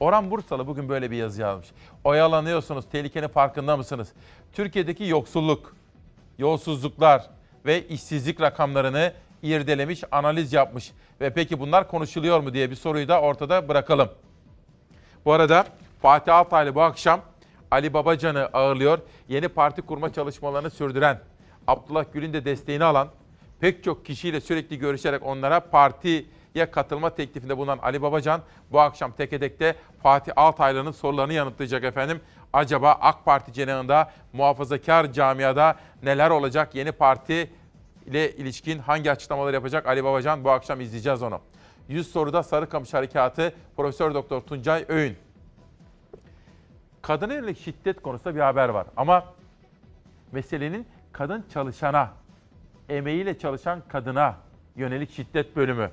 Orhan Bursalı bugün böyle bir yazı yazmış. Oyalanıyorsunuz, tehlikenin farkında mısınız? Türkiye'deki yoksulluk, yolsuzluklar ve işsizlik rakamlarını irdelemiş, analiz yapmış. Ve peki bunlar konuşuluyor mu diye bir soruyu da ortada bırakalım. Bu arada Fatih Altaylı bu akşam Ali Babacan'ı ağırlıyor. Yeni parti kurma çalışmalarını sürdüren, Abdullah Gül'ün de desteğini alan, pek çok kişiyle sürekli görüşerek onlara partiye katılma teklifinde bulunan Ali Babacan bu akşam Tekedek'te Fatih Altaylı'nın sorularını yanıtlayacak efendim. Acaba AK Parti cenahında, muhafazakar camiada neler olacak? Yeni parti ile ilişkin hangi açıklamalar yapacak Ali Babacan? Bu akşam izleyeceğiz onu. 100 soruda Sarıkamış Harekatı Profesör Doktor Tuncay Öğün. Kadına yönelik şiddet konusunda bir haber var. Ama meselenin kadın çalışana, emeğiyle çalışan kadına yönelik şiddet bölümü.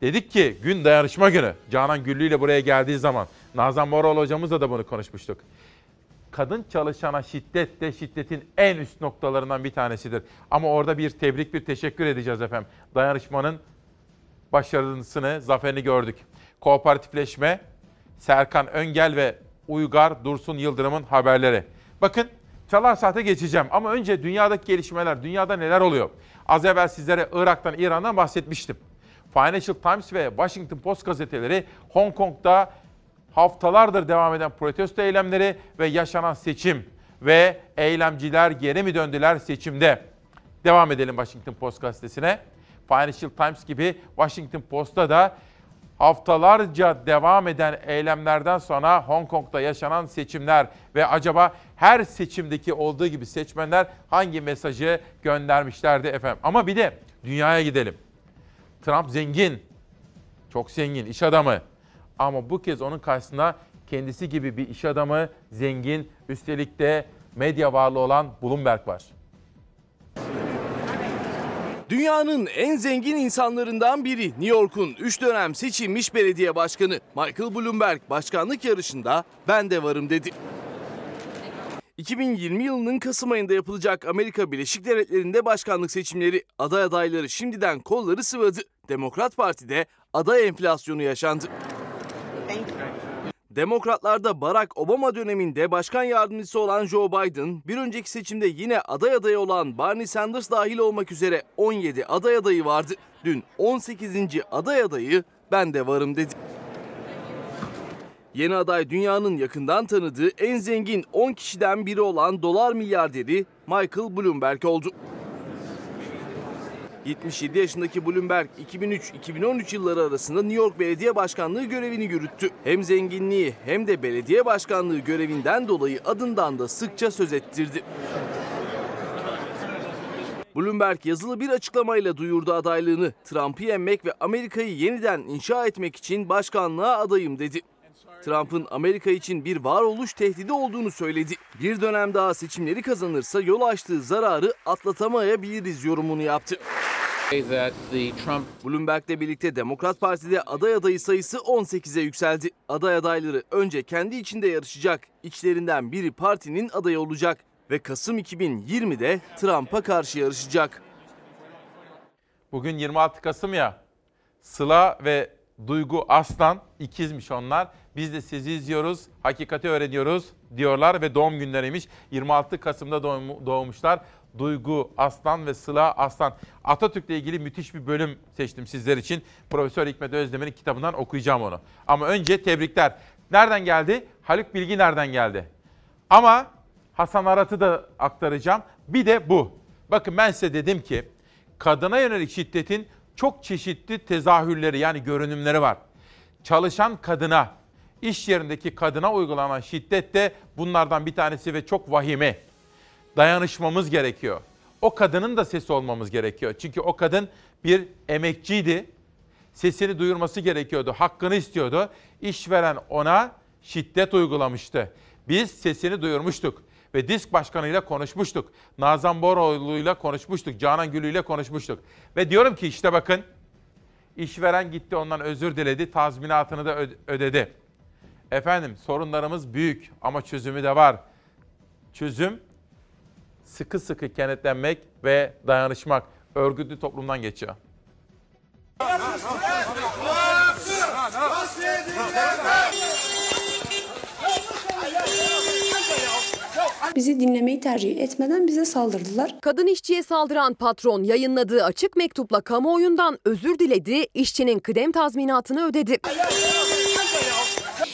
Dedik ki gün dayanışma günü. Canan Güllü ile buraya geldiği zaman Nazan Moral hocamızla da bunu konuşmuştuk. Kadın çalışana şiddet de şiddetin en üst noktalarından bir tanesidir. Ama orada bir tebrik, bir teşekkür edeceğiz efendim. Dayanışmanın başarısını, zaferini gördük. Kooperatifleşme, Serkan Öngel ve Uygar Dursun Yıldırım'ın haberleri. Bakın Çalar Saat'e geçeceğim ama önce dünyadaki gelişmeler, dünyada neler oluyor? Az evvel sizlere Irak'tan, İran'dan bahsetmiştim. Financial Times ve Washington Post gazeteleri Hong Kong'da haftalardır devam eden protesto eylemleri ve yaşanan seçim ve eylemciler geri mi döndüler seçimde? Devam edelim Washington Post gazetesine. Financial Times gibi Washington Post'ta da haftalarca devam eden eylemlerden sonra Hong Kong'da yaşanan seçimler ve acaba her seçimdeki olduğu gibi seçmenler hangi mesajı göndermişlerdi efendim? Ama bir de dünyaya gidelim. Trump zengin, çok zengin, iş adamı. Ama bu kez onun karşısında kendisi gibi bir iş adamı, zengin, üstelik de medya varlığı olan Bloomberg var. Dünyanın en zengin insanlarından biri New York'un 3 dönem seçilmiş belediye başkanı Michael Bloomberg başkanlık yarışında ben de varım dedi. 2020 yılının Kasım ayında yapılacak Amerika Birleşik Devletleri'nde başkanlık seçimleri aday adayları şimdiden kolları sıvadı. Demokrat Parti'de aday enflasyonu yaşandı. Demokratlarda Barack Obama döneminde başkan yardımcısı olan Joe Biden, bir önceki seçimde yine aday adayı olan Bernie Sanders dahil olmak üzere 17 aday adayı vardı. Dün 18. aday adayı ben de varım dedi. Yeni aday dünyanın yakından tanıdığı en zengin 10 kişiden biri olan dolar milyarderi Michael Bloomberg oldu. 77 yaşındaki Bloomberg 2003-2013 yılları arasında New York Belediye Başkanlığı görevini yürüttü. Hem zenginliği hem de belediye başkanlığı görevinden dolayı adından da sıkça söz ettirdi. Bloomberg yazılı bir açıklamayla duyurdu adaylığını. Trump'ı yenmek ve Amerika'yı yeniden inşa etmek için başkanlığa adayım dedi. Trump'ın Amerika için bir varoluş tehdidi olduğunu söyledi. Bir dönem daha seçimleri kazanırsa yol açtığı zararı atlatamayabiliriz yorumunu yaptı. Bloomberg'le birlikte Demokrat Parti'de aday adayı sayısı 18'e yükseldi. Aday adayları önce kendi içinde yarışacak. İçlerinden biri partinin adayı olacak ve Kasım 2020'de Trump'a karşı yarışacak. Bugün 26 Kasım ya. Sıla ve Duygu Aslan ikizmiş onlar. Biz de sizi izliyoruz, hakikati öğreniyoruz diyorlar ve doğum günleriymiş. 26 Kasım'da doğmuşlar. Duygu Aslan ve Sıla Aslan. Atatürk'le ilgili müthiş bir bölüm seçtim sizler için. Profesör Hikmet Özdemir'in kitabından okuyacağım onu. Ama önce tebrikler. Nereden geldi? Haluk Bilgi nereden geldi? Ama Hasan Arat'ı da aktaracağım. Bir de bu. Bakın ben size dedim ki kadına yönelik şiddetin çok çeşitli tezahürleri yani görünümleri var. Çalışan kadına, iş yerindeki kadına uygulanan şiddet de bunlardan bir tanesi ve çok vahimi. Dayanışmamız gerekiyor. O kadının da sesi olmamız gerekiyor. Çünkü o kadın bir emekçiydi. Sesini duyurması gerekiyordu, hakkını istiyordu. İşveren ona şiddet uygulamıştı. Biz sesini duyurmuştuk ve disk başkanıyla konuşmuştuk. Nazan Boroğlu'yla konuşmuştuk. Canan Gülü'yle konuşmuştuk. Ve diyorum ki işte bakın işveren gitti ondan özür diledi. Tazminatını da ödedi. Efendim sorunlarımız büyük ama çözümü de var. Çözüm sıkı sıkı kenetlenmek ve dayanışmak. Örgütlü toplumdan geçiyor. Bizi dinlemeyi tercih etmeden bize saldırdılar. Kadın işçiye saldıran patron yayınladığı açık mektupla kamuoyundan özür diledi, işçinin kıdem tazminatını ödedi.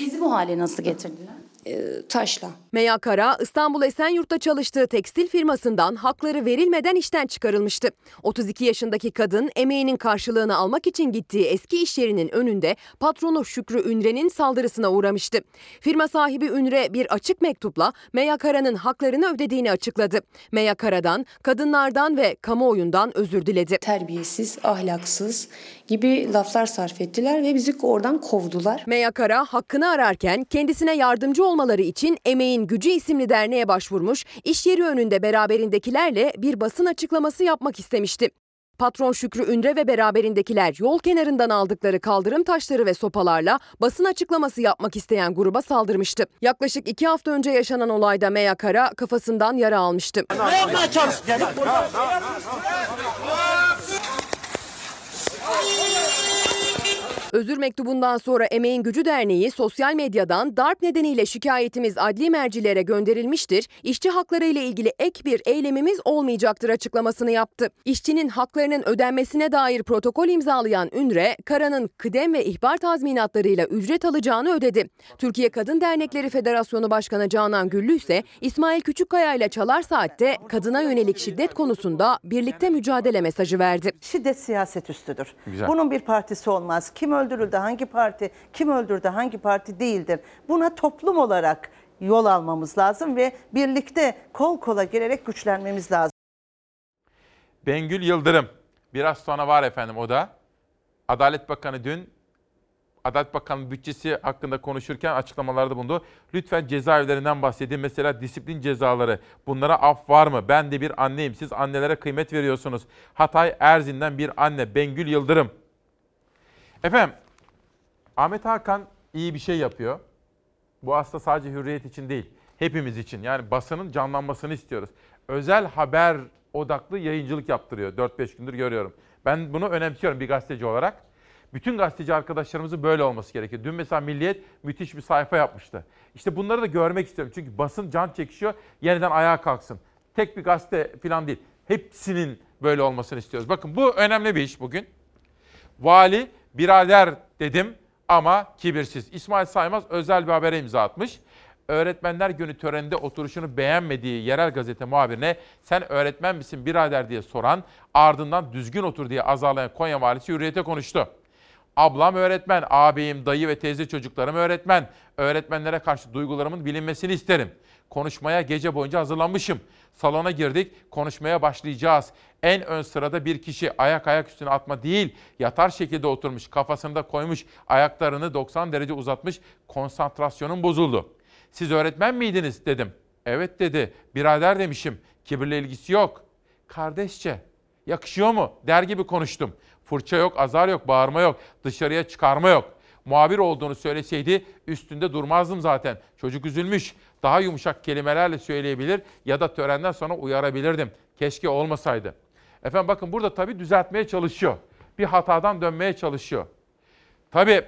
Bizi bu hale nasıl getirdiler? e, taşla. Meya Kara, İstanbul Esenyurt'ta çalıştığı tekstil firmasından hakları verilmeden işten çıkarılmıştı. 32 yaşındaki kadın emeğinin karşılığını almak için gittiği eski iş yerinin önünde patronu Şükrü Ünre'nin saldırısına uğramıştı. Firma sahibi Ünre bir açık mektupla Meya Kara'nın haklarını ödediğini açıkladı. Meya Kara'dan, kadınlardan ve kamuoyundan özür diledi. Terbiyesiz, ahlaksız gibi laflar sarf ettiler ve bizi oradan kovdular. Meya Kara hakkını ararken kendisine yardımcı olmaları için Emeğin Gücü isimli derneğe başvurmuş, iş yeri önünde beraberindekilerle bir basın açıklaması yapmak istemişti. Patron Şükrü Ünre ve beraberindekiler yol kenarından aldıkları kaldırım taşları ve sopalarla basın açıklaması yapmak isteyen gruba saldırmıştı. Yaklaşık iki hafta önce yaşanan olayda Meya Kara kafasından yara almıştı. Ne yapmaya çalıştın? Özür mektubundan sonra Emeğin Gücü Derneği sosyal medyadan darp nedeniyle şikayetimiz adli mercilere gönderilmiştir. İşçi hakları ile ilgili ek bir eylemimiz olmayacaktır açıklamasını yaptı. İşçinin haklarının ödenmesine dair protokol imzalayan Ünre, Kara'nın kıdem ve ihbar tazminatlarıyla ücret alacağını ödedi. Türkiye Kadın Dernekleri Federasyonu Başkanı Canan Güllü ise İsmail Küçükkaya ile Çalar Saat'te kadına yönelik şiddet konusunda birlikte mücadele mesajı verdi. Şiddet siyaset üstüdür. Güzel. Bunun bir partisi olmaz. Kim öldürüldü, hangi parti, kim öldürdü, hangi parti değildir. Buna toplum olarak yol almamız lazım ve birlikte kol kola gelerek güçlenmemiz lazım. Bengül Yıldırım. Biraz sonra var efendim o da. Adalet Bakanı dün Adalet Bakanı bütçesi hakkında konuşurken açıklamalarda bulundu. Lütfen cezaevlerinden bahsedin. Mesela disiplin cezaları. Bunlara af var mı? Ben de bir anneyim. Siz annelere kıymet veriyorsunuz. Hatay Erzin'den bir anne. Bengül Yıldırım. Efendim, Ahmet Hakan iyi bir şey yapıyor. Bu aslında sadece hürriyet için değil, hepimiz için. Yani basının canlanmasını istiyoruz. Özel haber odaklı yayıncılık yaptırıyor. 4-5 gündür görüyorum. Ben bunu önemsiyorum bir gazeteci olarak. Bütün gazeteci arkadaşlarımızın böyle olması gerekiyor. Dün mesela Milliyet müthiş bir sayfa yapmıştı. İşte bunları da görmek istiyorum. Çünkü basın can çekişiyor, yeniden ayağa kalksın. Tek bir gazete falan değil. Hepsinin böyle olmasını istiyoruz. Bakın bu önemli bir iş bugün. Vali birader dedim ama kibirsiz. İsmail Saymaz özel bir habere imza atmış. Öğretmenler Günü töreninde oturuşunu beğenmediği yerel gazete muhabirine sen öğretmen misin birader diye soran ardından düzgün otur diye azarlayan Konya valisi hürriyete konuştu. Ablam öğretmen, ağabeyim, dayı ve teyze çocuklarım öğretmen. Öğretmenlere karşı duygularımın bilinmesini isterim. Konuşmaya gece boyunca hazırlanmışım. Salona girdik, konuşmaya başlayacağız. En ön sırada bir kişi ayak ayak üstüne atma değil, yatar şekilde oturmuş, kafasını da koymuş, ayaklarını 90 derece uzatmış, konsantrasyonum bozuldu. Siz öğretmen miydiniz dedim. Evet dedi, birader demişim, kibirle ilgisi yok. Kardeşçe, yakışıyor mu der gibi konuştum. Fırça yok, azar yok, bağırma yok, dışarıya çıkarma yok. Muhabir olduğunu söyleseydi üstünde durmazdım zaten. Çocuk üzülmüş. Daha yumuşak kelimelerle söyleyebilir ya da törenden sonra uyarabilirdim. Keşke olmasaydı. Efendim bakın burada tabii düzeltmeye çalışıyor. Bir hatadan dönmeye çalışıyor. Tabii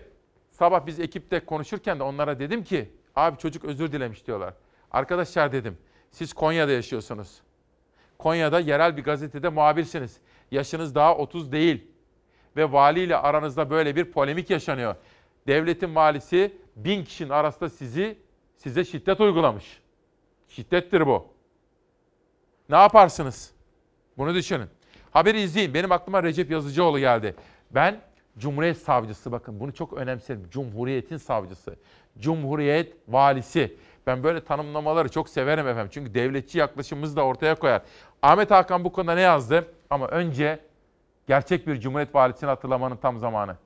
sabah biz ekipte konuşurken de onlara dedim ki abi çocuk özür dilemiş diyorlar. Arkadaşlar dedim siz Konya'da yaşıyorsunuz. Konya'da yerel bir gazetede muhabirsiniz. Yaşınız daha 30 değil. Ve valiyle aranızda böyle bir polemik yaşanıyor. Devletin valisi bin kişinin arasında sizi size şiddet uygulamış. Şiddettir bu. Ne yaparsınız? Bunu düşünün. Haberi izleyin. Benim aklıma Recep Yazıcıoğlu geldi. Ben Cumhuriyet Savcısı bakın bunu çok önemserim. Cumhuriyetin savcısı. Cumhuriyet valisi. Ben böyle tanımlamaları çok severim efendim. Çünkü devletçi yaklaşımımızı da ortaya koyar. Ahmet Hakan bu konuda ne yazdı? Ama önce gerçek bir Cumhuriyet valisini hatırlamanın tam zamanı.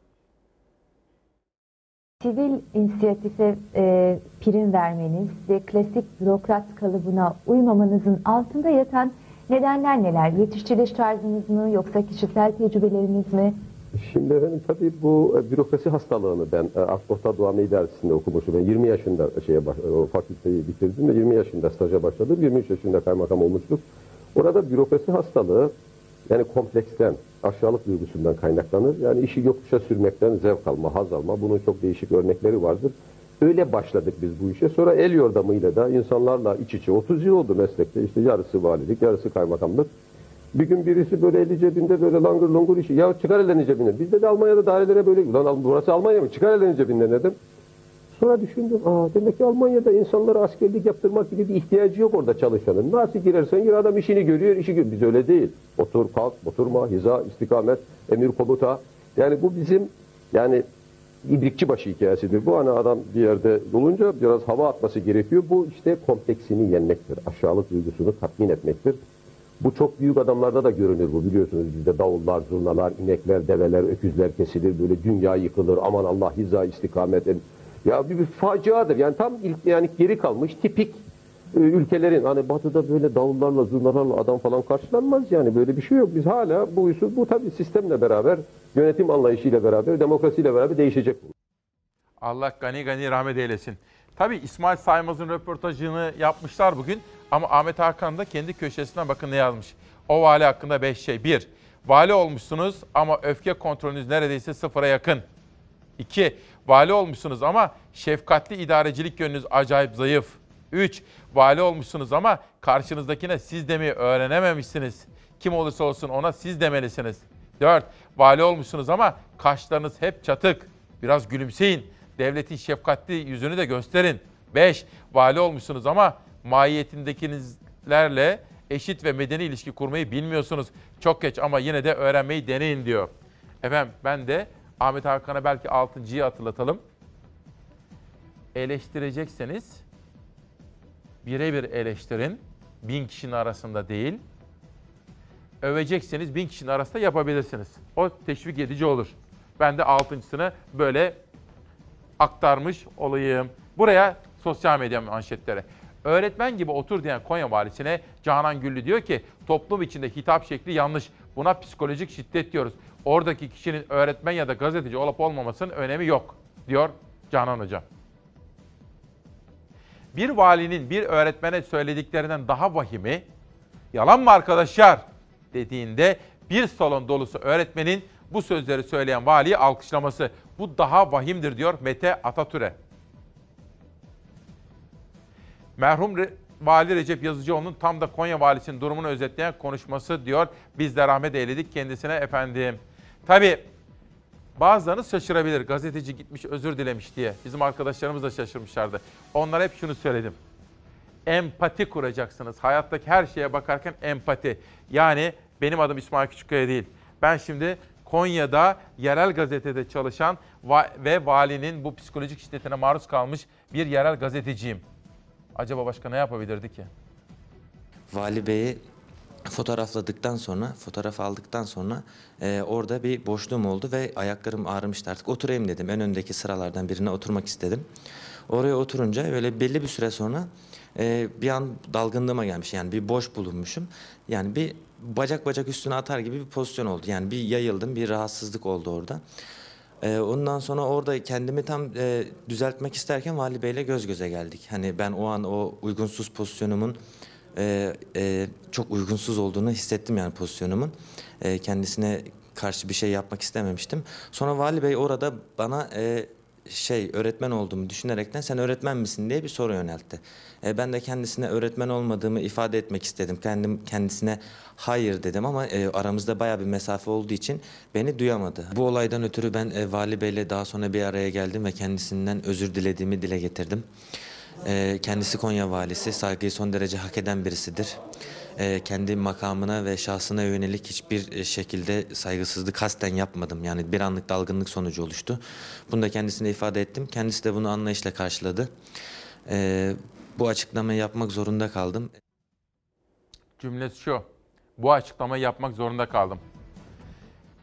Sivil inisiyatife e, prim vermeniz ve klasik bürokrat kalıbına uymamanızın altında yatan nedenler neler? Yetiştiriliş tarzınız mı yoksa kişisel tecrübeleriniz mi? Şimdi efendim tabii bu e, bürokrasi hastalığını ben e, Orta Doğu İdaresi'nde okumuşum. Ben 20 yaşında şeye baş, o fakülteyi bitirdim ve 20 yaşında staja başladım. 23 yaşında kaymakam olmuştuk. Orada bürokrasi hastalığı yani kompleksten, aşağılık duygusundan kaynaklanır. Yani işi yokuşa sürmekten zevk alma, haz alma. Bunun çok değişik örnekleri vardır. Öyle başladık biz bu işe. Sonra el yordamıyla da insanlarla iç içe 30 yıl oldu meslekte. İşte yarısı valilik, yarısı kaymakamlık. Bir gün birisi böyle eli cebinde böyle langır lungur işi. Ya çıkar elini cebinden. Bizde de Almanya'da dairelere böyle. Lan burası Almanya mı? Çıkar elini cebinden dedim. Sonra düşündüm, aa demek ki Almanya'da insanlara askerlik yaptırmak gibi bir ihtiyacı yok orada çalışanın. Nasıl girersen gir adam işini görüyor, işi görüyor. Biz öyle değil. Otur, kalk, oturma, hiza, istikamet, emir komuta. Yani bu bizim yani ibrikçi başı hikayesidir. Bu hani adam bir yerde olunca biraz hava atması gerekiyor. Bu işte kompleksini yenmektir. Aşağılık duygusunu tatmin etmektir. Bu çok büyük adamlarda da görünür bu biliyorsunuz bizde davullar, zurnalar, inekler, develer, öküzler kesilir böyle dünya yıkılır aman Allah hiza istikamet ya bir, bir faciadır yani tam ilk yani geri kalmış tipik e, ülkelerin hani batıda böyle davullarla zurnalarla adam falan karşılanmaz yani böyle bir şey yok biz hala bu bu, bu tabii sistemle beraber yönetim anlayışıyla beraber demokrasiyle beraber değişecek. Allah gani gani rahmet eylesin. Tabii İsmail Saymaz'ın röportajını yapmışlar bugün ama Ahmet Hakan da kendi köşesinden bakın ne yazmış. O vali hakkında 5 şey. 1. Vali olmuşsunuz ama öfke kontrolünüz neredeyse sıfıra yakın. 2. Vali olmuşsunuz ama şefkatli idarecilik yönünüz acayip zayıf. 3. Vali olmuşsunuz ama karşınızdakine siz demeyi öğrenememişsiniz. Kim olursa olsun ona siz demelisiniz. 4. Vali olmuşsunuz ama kaşlarınız hep çatık. Biraz gülümseyin. Devletin şefkatli yüzünü de gösterin. 5. Vali olmuşsunuz ama mahiyetindekilerle eşit ve medeni ilişki kurmayı bilmiyorsunuz. Çok geç ama yine de öğrenmeyi deneyin diyor. Efendim ben de Ahmet Hakan'a belki 6.yı hatırlatalım. Eleştirecekseniz birebir eleştirin. Bin kişinin arasında değil. Övecekseniz bin kişinin arasında yapabilirsiniz. O teşvik edici olur. Ben de altıncısını böyle aktarmış olayım. Buraya sosyal medya manşetlere. Öğretmen gibi otur diyen Konya valisine Canan Güllü diyor ki toplum içinde hitap şekli yanlış. Buna psikolojik şiddet diyoruz. Oradaki kişinin öğretmen ya da gazeteci olup olmamasının önemi yok diyor Canan Hoca. Bir valinin bir öğretmene söylediklerinden daha vahimi yalan mı arkadaşlar dediğinde bir salon dolusu öğretmenin bu sözleri söyleyen valiyi alkışlaması. Bu daha vahimdir diyor Mete Atatürk'e. Merhum Vali Recep Yazıcıoğlu'nun tam da Konya valisinin durumunu özetleyen konuşması diyor. Biz de rahmet eyledik kendisine efendim. Tabii bazılarınız şaşırabilir. Gazeteci gitmiş özür dilemiş diye. Bizim arkadaşlarımız da şaşırmışlardı. Onlara hep şunu söyledim. Empati kuracaksınız. Hayattaki her şeye bakarken empati. Yani benim adım İsmail Küçükkaya değil. Ben şimdi Konya'da yerel gazetede çalışan ve valinin bu psikolojik şiddetine maruz kalmış bir yerel gazeteciyim. Acaba başka ne yapabilirdi ki? Vali Bey'i fotoğrafladıktan sonra, fotoğraf aldıktan sonra e, orada bir boşluğum oldu ve ayaklarım ağrımıştı artık. Oturayım dedim. En öndeki sıralardan birine oturmak istedim. Oraya oturunca böyle belli bir süre sonra e, bir an dalgınlığıma gelmiş. Yani bir boş bulunmuşum. Yani bir bacak bacak üstüne atar gibi bir pozisyon oldu. Yani bir yayıldım, bir rahatsızlık oldu orada. Ee, ondan sonra orada kendimi tam e, düzeltmek isterken Vali Bey'le göz göze geldik. Hani ben o an o uygunsuz pozisyonumun e, e, çok uygunsuz olduğunu hissettim yani pozisyonumun. E, kendisine karşı bir şey yapmak istememiştim. Sonra Vali Bey orada bana e, şey öğretmen olduğumu düşünerekten sen öğretmen misin diye bir soru yöneltti. E, ben de kendisine öğretmen olmadığımı ifade etmek istedim. Kendim kendisine hayır dedim ama e, aramızda baya bir mesafe olduğu için beni duyamadı. Bu olaydan ötürü ben e, Vali Bey'le daha sonra bir araya geldim ve kendisinden özür dilediğimi dile getirdim. E, kendisi Konya valisi, saygıyı son derece hak eden birisidir. E, kendi makamına ve şahsına yönelik hiçbir e, şekilde saygısızlık kasten yapmadım. Yani bir anlık dalgınlık sonucu oluştu. Bunu da kendisine ifade ettim. Kendisi de bunu anlayışla karşıladı. E, bu açıklamayı yapmak zorunda kaldım. Cümlesi şu. Bu açıklamayı yapmak zorunda kaldım.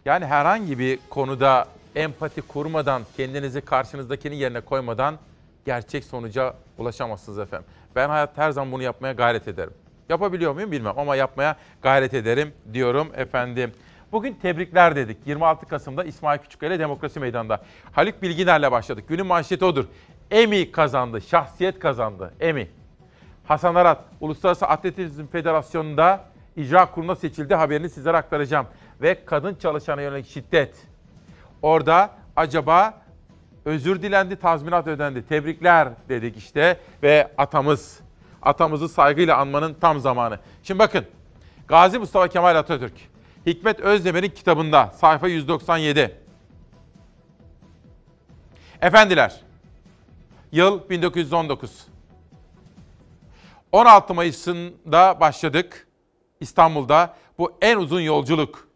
Yani herhangi bir konuda empati kurmadan, kendinizi karşınızdakinin yerine koymadan gerçek sonuca ulaşamazsınız efendim. Ben hayatta her zaman bunu yapmaya gayret ederim. Yapabiliyor muyum bilmem ama yapmaya gayret ederim diyorum efendim. Bugün tebrikler dedik. 26 Kasım'da İsmail Küçükkaya Demokrasi Meydanı'nda. Haluk Bilginer'le başladık. Günün manşeti odur. Emi kazandı, şahsiyet kazandı. Emi. Hasan Arat, Uluslararası Atletizm Federasyonu'nda icra kuruluna seçildi. Haberini sizlere aktaracağım. Ve kadın çalışana yönelik şiddet. Orada acaba özür dilendi, tazminat ödendi. Tebrikler dedik işte ve atamız, atamızı saygıyla anmanın tam zamanı. Şimdi bakın, Gazi Mustafa Kemal Atatürk, Hikmet Özdemir'in kitabında sayfa 197. Efendiler, Yıl 1919. 16 Mayıs'ında başladık İstanbul'da. Bu en uzun yolculuk.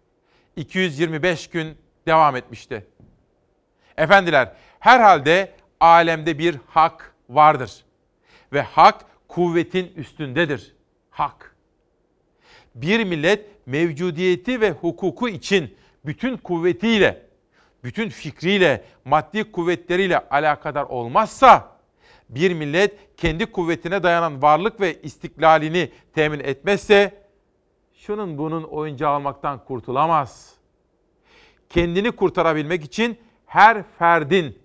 225 gün devam etmişti. Efendiler, herhalde alemde bir hak vardır. Ve hak kuvvetin üstündedir. Hak. Bir millet mevcudiyeti ve hukuku için bütün kuvvetiyle, bütün fikriyle, maddi kuvvetleriyle alakadar olmazsa, bir millet kendi kuvvetine dayanan varlık ve istiklalini temin etmezse, şunun bunun oyuncağı almaktan kurtulamaz. Kendini kurtarabilmek için her ferdin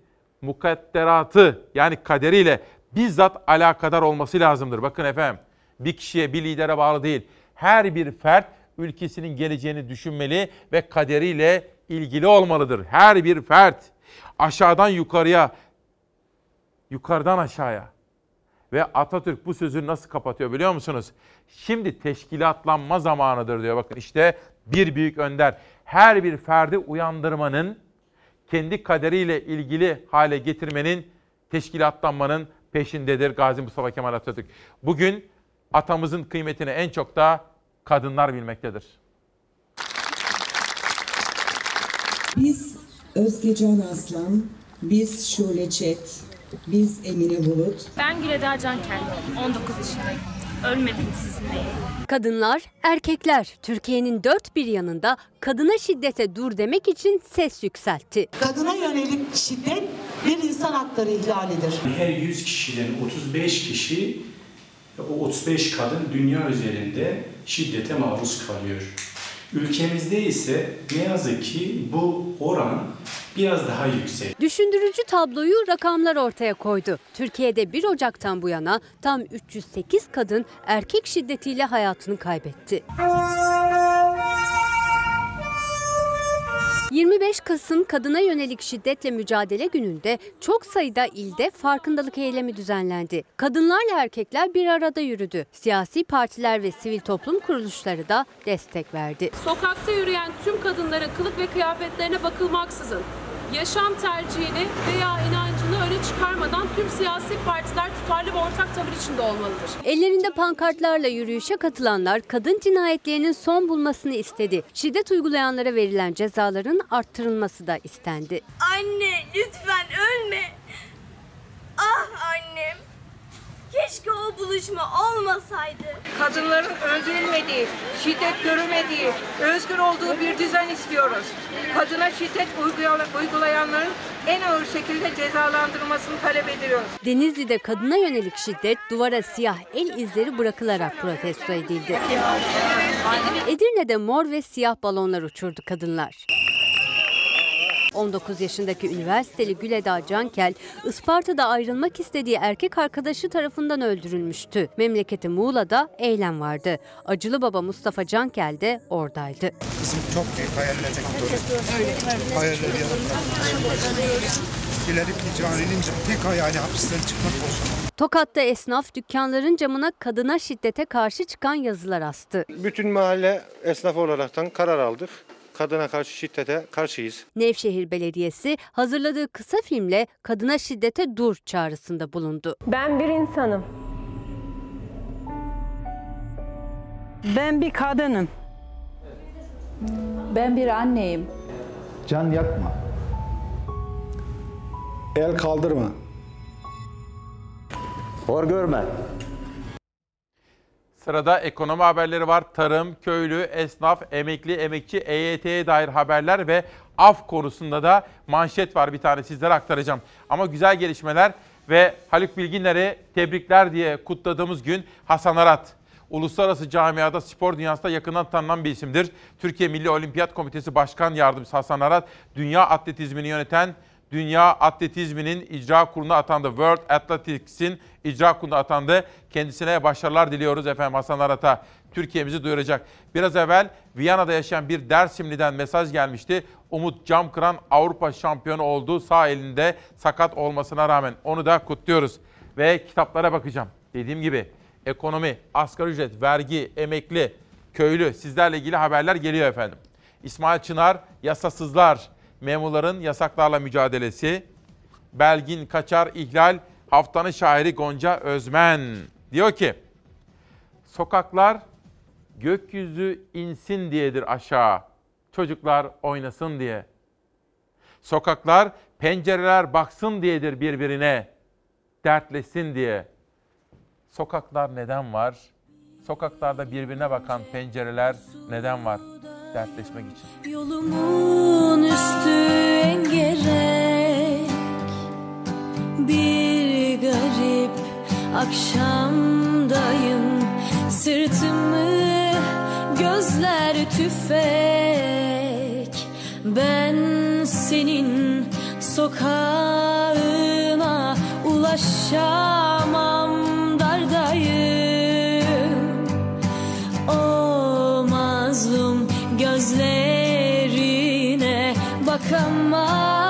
mukadderatı yani kaderiyle bizzat alakadar olması lazımdır. Bakın efendim bir kişiye bir lidere bağlı değil. Her bir fert ülkesinin geleceğini düşünmeli ve kaderiyle ilgili olmalıdır. Her bir fert aşağıdan yukarıya, yukarıdan aşağıya. Ve Atatürk bu sözü nasıl kapatıyor biliyor musunuz? Şimdi teşkilatlanma zamanıdır diyor. Bakın işte bir büyük önder. Her bir ferdi uyandırmanın, kendi kaderiyle ilgili hale getirmenin, teşkilatlanmanın peşindedir Gazi Mustafa Kemal Atatürk. Bugün atamızın kıymetini en çok da kadınlar bilmektedir. Biz Özgecan Aslan, biz Şule Çet, biz Emine Bulut. Ben Güleda Cankel, 19 yaşındayım. Ölmedim sizinleyim. Kadınlar, erkekler Türkiye'nin dört bir yanında kadına şiddete dur demek için ses yükseltti. Kadına yönelik şiddet bir insan hakları ihlalidir. Her 100 kişiden 35 kişi, o 35 kadın dünya üzerinde şiddete maruz kalıyor. Ülkemizde ise ne yazık ki bu oran biraz daha yüksek. Düşündürücü tabloyu rakamlar ortaya koydu. Türkiye'de 1 Ocak'tan bu yana tam 308 kadın erkek şiddetiyle hayatını kaybetti. 25 Kasım Kadına Yönelik Şiddetle Mücadele Günü'nde çok sayıda ilde farkındalık eylemi düzenlendi. Kadınlarla erkekler bir arada yürüdü. Siyasi partiler ve sivil toplum kuruluşları da destek verdi. Sokakta yürüyen tüm kadınların kılık ve kıyafetlerine bakılmaksızın yaşam tercihini veya inancını öne çıkarmadan tüm siyasi partiler tutarlı ve ortak tavır içinde olmalıdır. Ellerinde pankartlarla yürüyüşe katılanlar kadın cinayetlerinin son bulmasını istedi. Şiddet uygulayanlara verilen cezaların arttırılması da istendi. Anne lütfen ölme. Ah annem. Keşke o buluşma olmasaydı. Kadınların öldürülmediği, şiddet görülmediği, özgür olduğu bir düzen istiyoruz. Kadına şiddet uygulayanların en ağır şekilde cezalandırılmasını talep ediyoruz. Denizli'de kadına yönelik şiddet duvara siyah el izleri bırakılarak protesto edildi. Edirne'de mor ve siyah balonlar uçurdu kadınlar. 19 yaşındaki üniversiteli Güleda Cankel, Isparta'da ayrılmak istediği erkek arkadaşı tarafından öldürülmüştü. Memleketi Muğla'da eylem vardı. Acılı baba Mustafa Cankel de oradaydı. Kızım çok büyük hayaller bekliyor. Hayalleri yaratarak. İleriki caninin tek hayali hapisten çıkmak olsun. Tokat'ta esnaf dükkanların camına kadına şiddete karşı çıkan yazılar astı. Bütün mahalle esnaf olaraktan karar aldık kadına karşı şiddete karşıyız. Nevşehir Belediyesi hazırladığı kısa filmle kadına şiddete dur çağrısında bulundu. Ben bir insanım. Ben bir kadınım. Ben bir anneyim. Can yakma. El kaldırma. Hor görme. Sırada ekonomi haberleri var. Tarım, köylü, esnaf, emekli, emekçi, EYT'ye dair haberler ve af konusunda da manşet var bir tane sizlere aktaracağım. Ama güzel gelişmeler ve Haluk Bilginer'e tebrikler diye kutladığımız gün Hasan Arat. Uluslararası camiada spor dünyasında yakından tanınan bir isimdir. Türkiye Milli Olimpiyat Komitesi Başkan Yardımcısı Hasan Arat, dünya atletizmini yöneten Dünya Atletizminin icra kuruluna atandı. World Athletics'in icra kuruluna atandı. Kendisine başarılar diliyoruz efendim Hasan Arat'a. Türkiye'mizi duyuracak. Biraz evvel Viyana'da yaşayan bir Dersimli'den mesaj gelmişti. Umut Camkıran Avrupa şampiyonu oldu. Sağ elinde sakat olmasına rağmen onu da kutluyoruz. Ve kitaplara bakacağım. Dediğim gibi ekonomi, asgari ücret, vergi, emekli, köylü sizlerle ilgili haberler geliyor efendim. İsmail Çınar, yasasızlar, memurların yasaklarla mücadelesi, belgin kaçar ihlal Haftanın şairi Gonca Özmen diyor ki, sokaklar gökyüzü insin diyedir aşağı, çocuklar oynasın diye. Sokaklar pencereler baksın diyedir birbirine, dertlesin diye. Sokaklar neden var? Sokaklarda birbirine bakan pencereler neden var? Dertleşmek için. Yolumun üstü engerek Bir garip akşamdayım. Sırtımı gözler tüfek. Ben senin sokağına ulaşamam come on.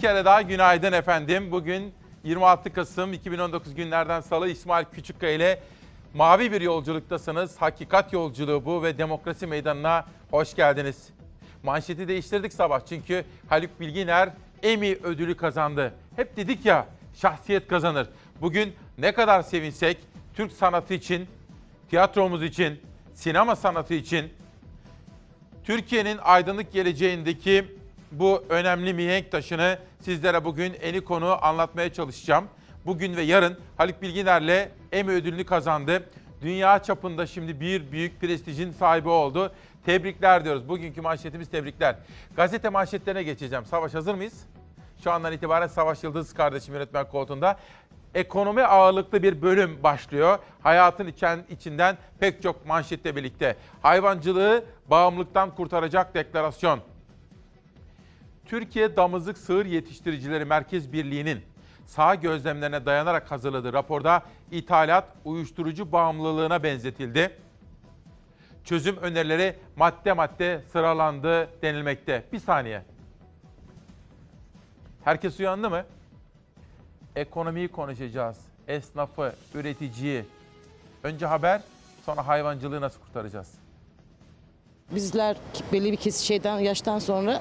Kere daha günaydın efendim. Bugün 26 Kasım 2019 günlerden salı İsmail Küçükkaya ile mavi bir yolculuktasınız. Hakikat yolculuğu bu ve demokrasi meydanına hoş geldiniz. Manşeti değiştirdik sabah çünkü Haluk Bilginer Emmy ödülü kazandı. Hep dedik ya şahsiyet kazanır. Bugün ne kadar sevinsek Türk sanatı için, tiyatromuz için, sinema sanatı için Türkiye'nin aydınlık geleceğindeki bu önemli mihenk taşını sizlere bugün eni konu anlatmaya çalışacağım. Bugün ve yarın Haluk Bilginer'le Emmy ödülünü kazandı. Dünya çapında şimdi bir büyük prestijin sahibi oldu. Tebrikler diyoruz. Bugünkü manşetimiz tebrikler. Gazete manşetlerine geçeceğim. Savaş hazır mıyız? Şu andan itibaren Savaş Yıldız kardeşim yönetmen koltuğunda. ekonomi ağırlıklı bir bölüm başlıyor. Hayatın içen, içinden pek çok manşetle birlikte. Hayvancılığı bağımlılıktan kurtaracak deklarasyon. Türkiye Damızlık Sığır Yetiştiricileri Merkez Birliği'nin sağ gözlemlerine dayanarak hazırladığı raporda ithalat uyuşturucu bağımlılığına benzetildi. Çözüm önerileri madde madde sıralandı denilmekte. Bir saniye. Herkes uyandı mı? Ekonomiyi konuşacağız. Esnafı, üreticiyi. Önce haber, sonra hayvancılığı nasıl kurtaracağız? Bizler belli bir kes şeyden yaştan sonra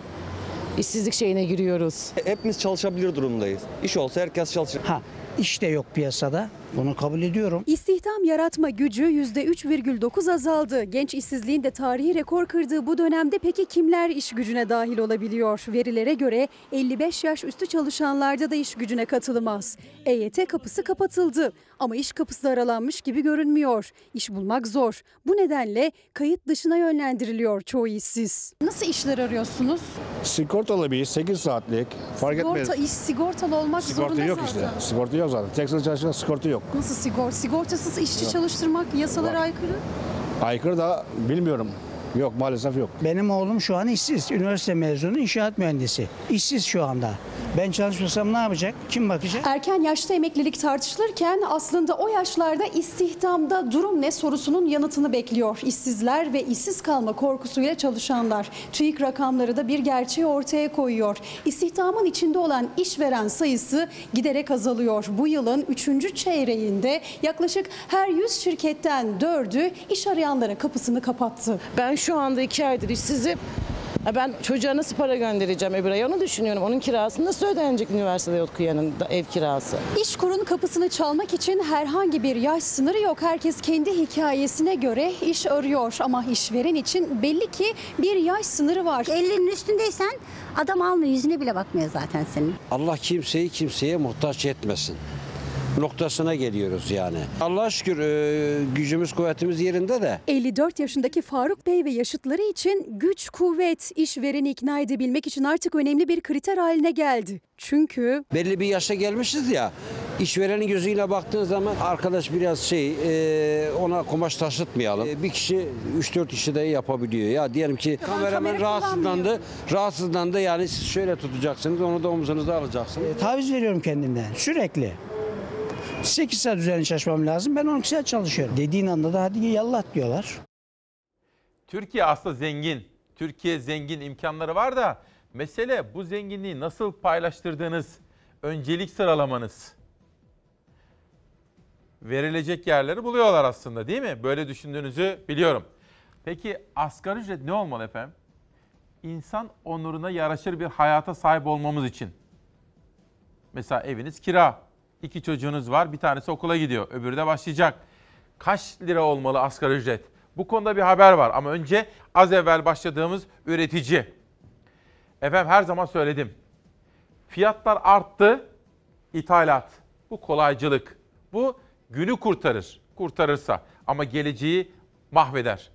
işsizlik şeyine giriyoruz. Hepimiz çalışabilir durumdayız. İş olsa herkes çalışır. Ha, iş de yok piyasada. Bunu kabul ediyorum. İstihdam yaratma gücü %3,9 azaldı. Genç işsizliğin de tarihi rekor kırdığı bu dönemde peki kimler iş gücüne dahil olabiliyor? Verilere göre 55 yaş üstü çalışanlarda da iş gücüne katılmaz. EYT kapısı kapatıldı ama iş kapısı aralanmış gibi görünmüyor. İş bulmak zor. Bu nedenle kayıt dışına yönlendiriliyor çoğu işsiz. Nasıl işler arıyorsunuz? Sigortalı bir iş, 8 saatlik. Fark Sigorta etmez. iş sigortalı olmak Sigorta zorunda yok zaten. işte. Sigorta yok zaten. Tekstil çalışan sigorta yok. Nasıl sigorta? Sigortasız işçi Yok. çalıştırmak yasalara aykırı. Aykırı da bilmiyorum. Yok maalesef yok. Benim oğlum şu an işsiz. Üniversite mezunu inşaat mühendisi. İşsiz şu anda. Ben çalışmasam ne yapacak? Kim bakacak? Erken yaşta emeklilik tartışılırken aslında o yaşlarda istihdamda durum ne sorusunun yanıtını bekliyor. İşsizler ve işsiz kalma korkusuyla çalışanlar. TÜİK rakamları da bir gerçeği ortaya koyuyor. İstihdamın içinde olan işveren sayısı giderek azalıyor. Bu yılın 3. çeyreğinde yaklaşık her 100 şirketten 4'ü iş arayanlara kapısını kapattı. Ben şu anda iki aydır işsizim. Ha, Ben çocuğa nasıl para göndereceğim öbür ay onu düşünüyorum. Onun kirası nasıl ödenecek üniversitede okuyanın da ev kirası? İşkur'un kapısını çalmak için herhangi bir yaş sınırı yok. Herkes kendi hikayesine göre iş arıyor ama işveren için belli ki bir yaş sınırı var. 50'nin üstündeysen adam almıyor yüzüne bile bakmıyor zaten senin. Allah kimseyi kimseye muhtaç etmesin noktasına geliyoruz yani. Allah'a şükür e, gücümüz kuvvetimiz yerinde de 54 yaşındaki Faruk Bey ve yaşıtları için güç, kuvvet, işvereni ikna edebilmek için artık önemli bir kriter haline geldi. Çünkü belli bir yaşa gelmişiz ya işverenin gözüyle baktığın zaman arkadaş biraz şey e, ona kumaş taşıtmayalım. E, bir kişi 3-4 işi de yapabiliyor. Ya diyelim ki kameraman kamera rahatsızlandı. Rahatsızlandı yani siz şöyle tutacaksınız onu da omuzunuza alacaksınız. E, taviz veriyorum kendimden sürekli. 8 saat üzerine çalışmam lazım. Ben 12 saat çalışıyorum. Dediğin anda da hadi yallah diyorlar. Türkiye aslında zengin. Türkiye zengin imkanları var da mesele bu zenginliği nasıl paylaştırdığınız, öncelik sıralamanız. Verilecek yerleri buluyorlar aslında değil mi? Böyle düşündüğünüzü biliyorum. Peki asgari ücret ne olmalı efendim? İnsan onuruna yaraşır bir hayata sahip olmamız için. Mesela eviniz kira. İki çocuğunuz var. Bir tanesi okula gidiyor. Öbürü de başlayacak. Kaç lira olmalı asgari ücret? Bu konuda bir haber var ama önce az evvel başladığımız üretici. Efendim her zaman söyledim. Fiyatlar arttı, ithalat. Bu kolaycılık. Bu günü kurtarır. Kurtarırsa ama geleceği mahveder.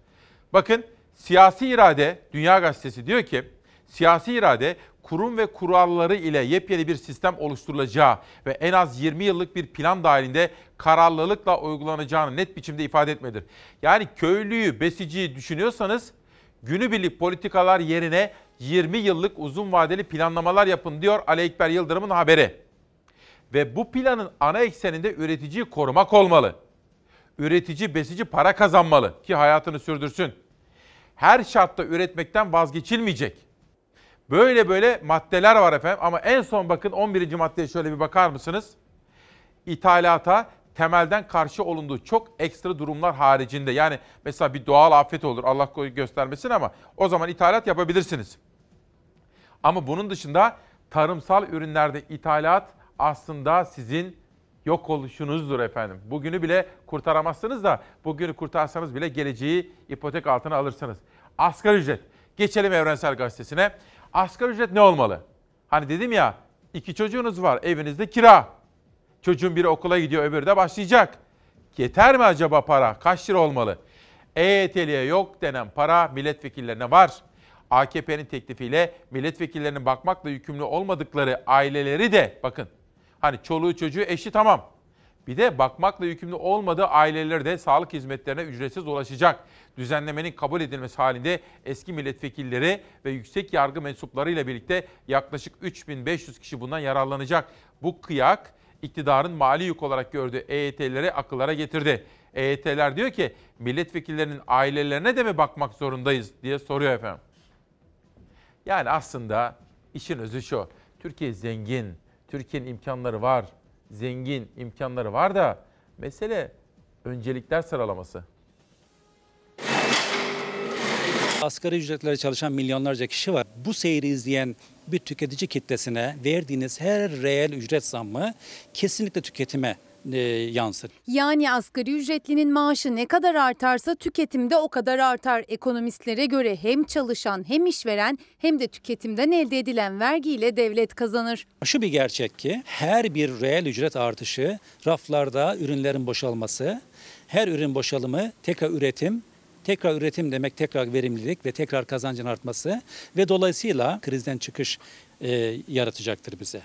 Bakın siyasi irade, Dünya Gazetesi diyor ki siyasi irade kurum ve kuralları ile yepyeni bir sistem oluşturulacağı ve en az 20 yıllık bir plan dahilinde kararlılıkla uygulanacağını net biçimde ifade etmedir. Yani köylüyü, besiciyi düşünüyorsanız günübirlik politikalar yerine 20 yıllık uzun vadeli planlamalar yapın diyor Ali Ekber Yıldırım'ın haberi. Ve bu planın ana ekseninde üreticiyi korumak olmalı. Üretici, besici para kazanmalı ki hayatını sürdürsün. Her şartta üretmekten vazgeçilmeyecek. Böyle böyle maddeler var efendim ama en son bakın 11. maddeye şöyle bir bakar mısınız? İthalata temelden karşı olunduğu çok ekstra durumlar haricinde. Yani mesela bir doğal afet olur Allah göstermesin ama o zaman ithalat yapabilirsiniz. Ama bunun dışında tarımsal ürünlerde ithalat aslında sizin yok oluşunuzdur efendim. Bugünü bile kurtaramazsınız da bugünü kurtarsanız bile geleceği ipotek altına alırsınız. Asgari ücret. Geçelim Evrensel Gazetesi'ne. Asgari ücret ne olmalı? Hani dedim ya iki çocuğunuz var evinizde kira. Çocuğun biri okula gidiyor öbürü de başlayacak. Yeter mi acaba para? Kaç lira olmalı? EYT'liye yok denen para milletvekillerine var. AKP'nin teklifiyle milletvekillerinin bakmakla yükümlü olmadıkları aileleri de bakın. Hani çoluğu çocuğu eşi tamam. Bir de bakmakla yükümlü olmadığı aileleri de sağlık hizmetlerine ücretsiz ulaşacak. Düzenlemenin kabul edilmesi halinde eski milletvekilleri ve yüksek yargı mensuplarıyla birlikte yaklaşık 3500 kişi bundan yararlanacak. Bu kıyak iktidarın mali yük olarak gördüğü EYT'lere akıllara getirdi. EYT'ler diyor ki milletvekillerinin ailelerine de mi bakmak zorundayız diye soruyor efendim. Yani aslında işin özü şu. Türkiye zengin. Türkiye'nin imkanları var. Zengin imkanları var da mesele öncelikler sıralaması. Asgari ücretlere çalışan milyonlarca kişi var. Bu seyri izleyen bir tüketici kitlesine verdiğiniz her reel ücret zammı kesinlikle tüketime e, yansır. Yani asgari ücretlinin maaşı ne kadar artarsa tüketimde o kadar artar. Ekonomistlere göre hem çalışan hem işveren hem de tüketimden elde edilen vergiyle devlet kazanır. Şu bir gerçek ki her bir reel ücret artışı raflarda ürünlerin boşalması, her ürün boşalımı tekrar üretim, tekrar üretim demek tekrar verimlilik ve tekrar kazancın artması ve dolayısıyla krizden çıkış e, yaratacaktır bize.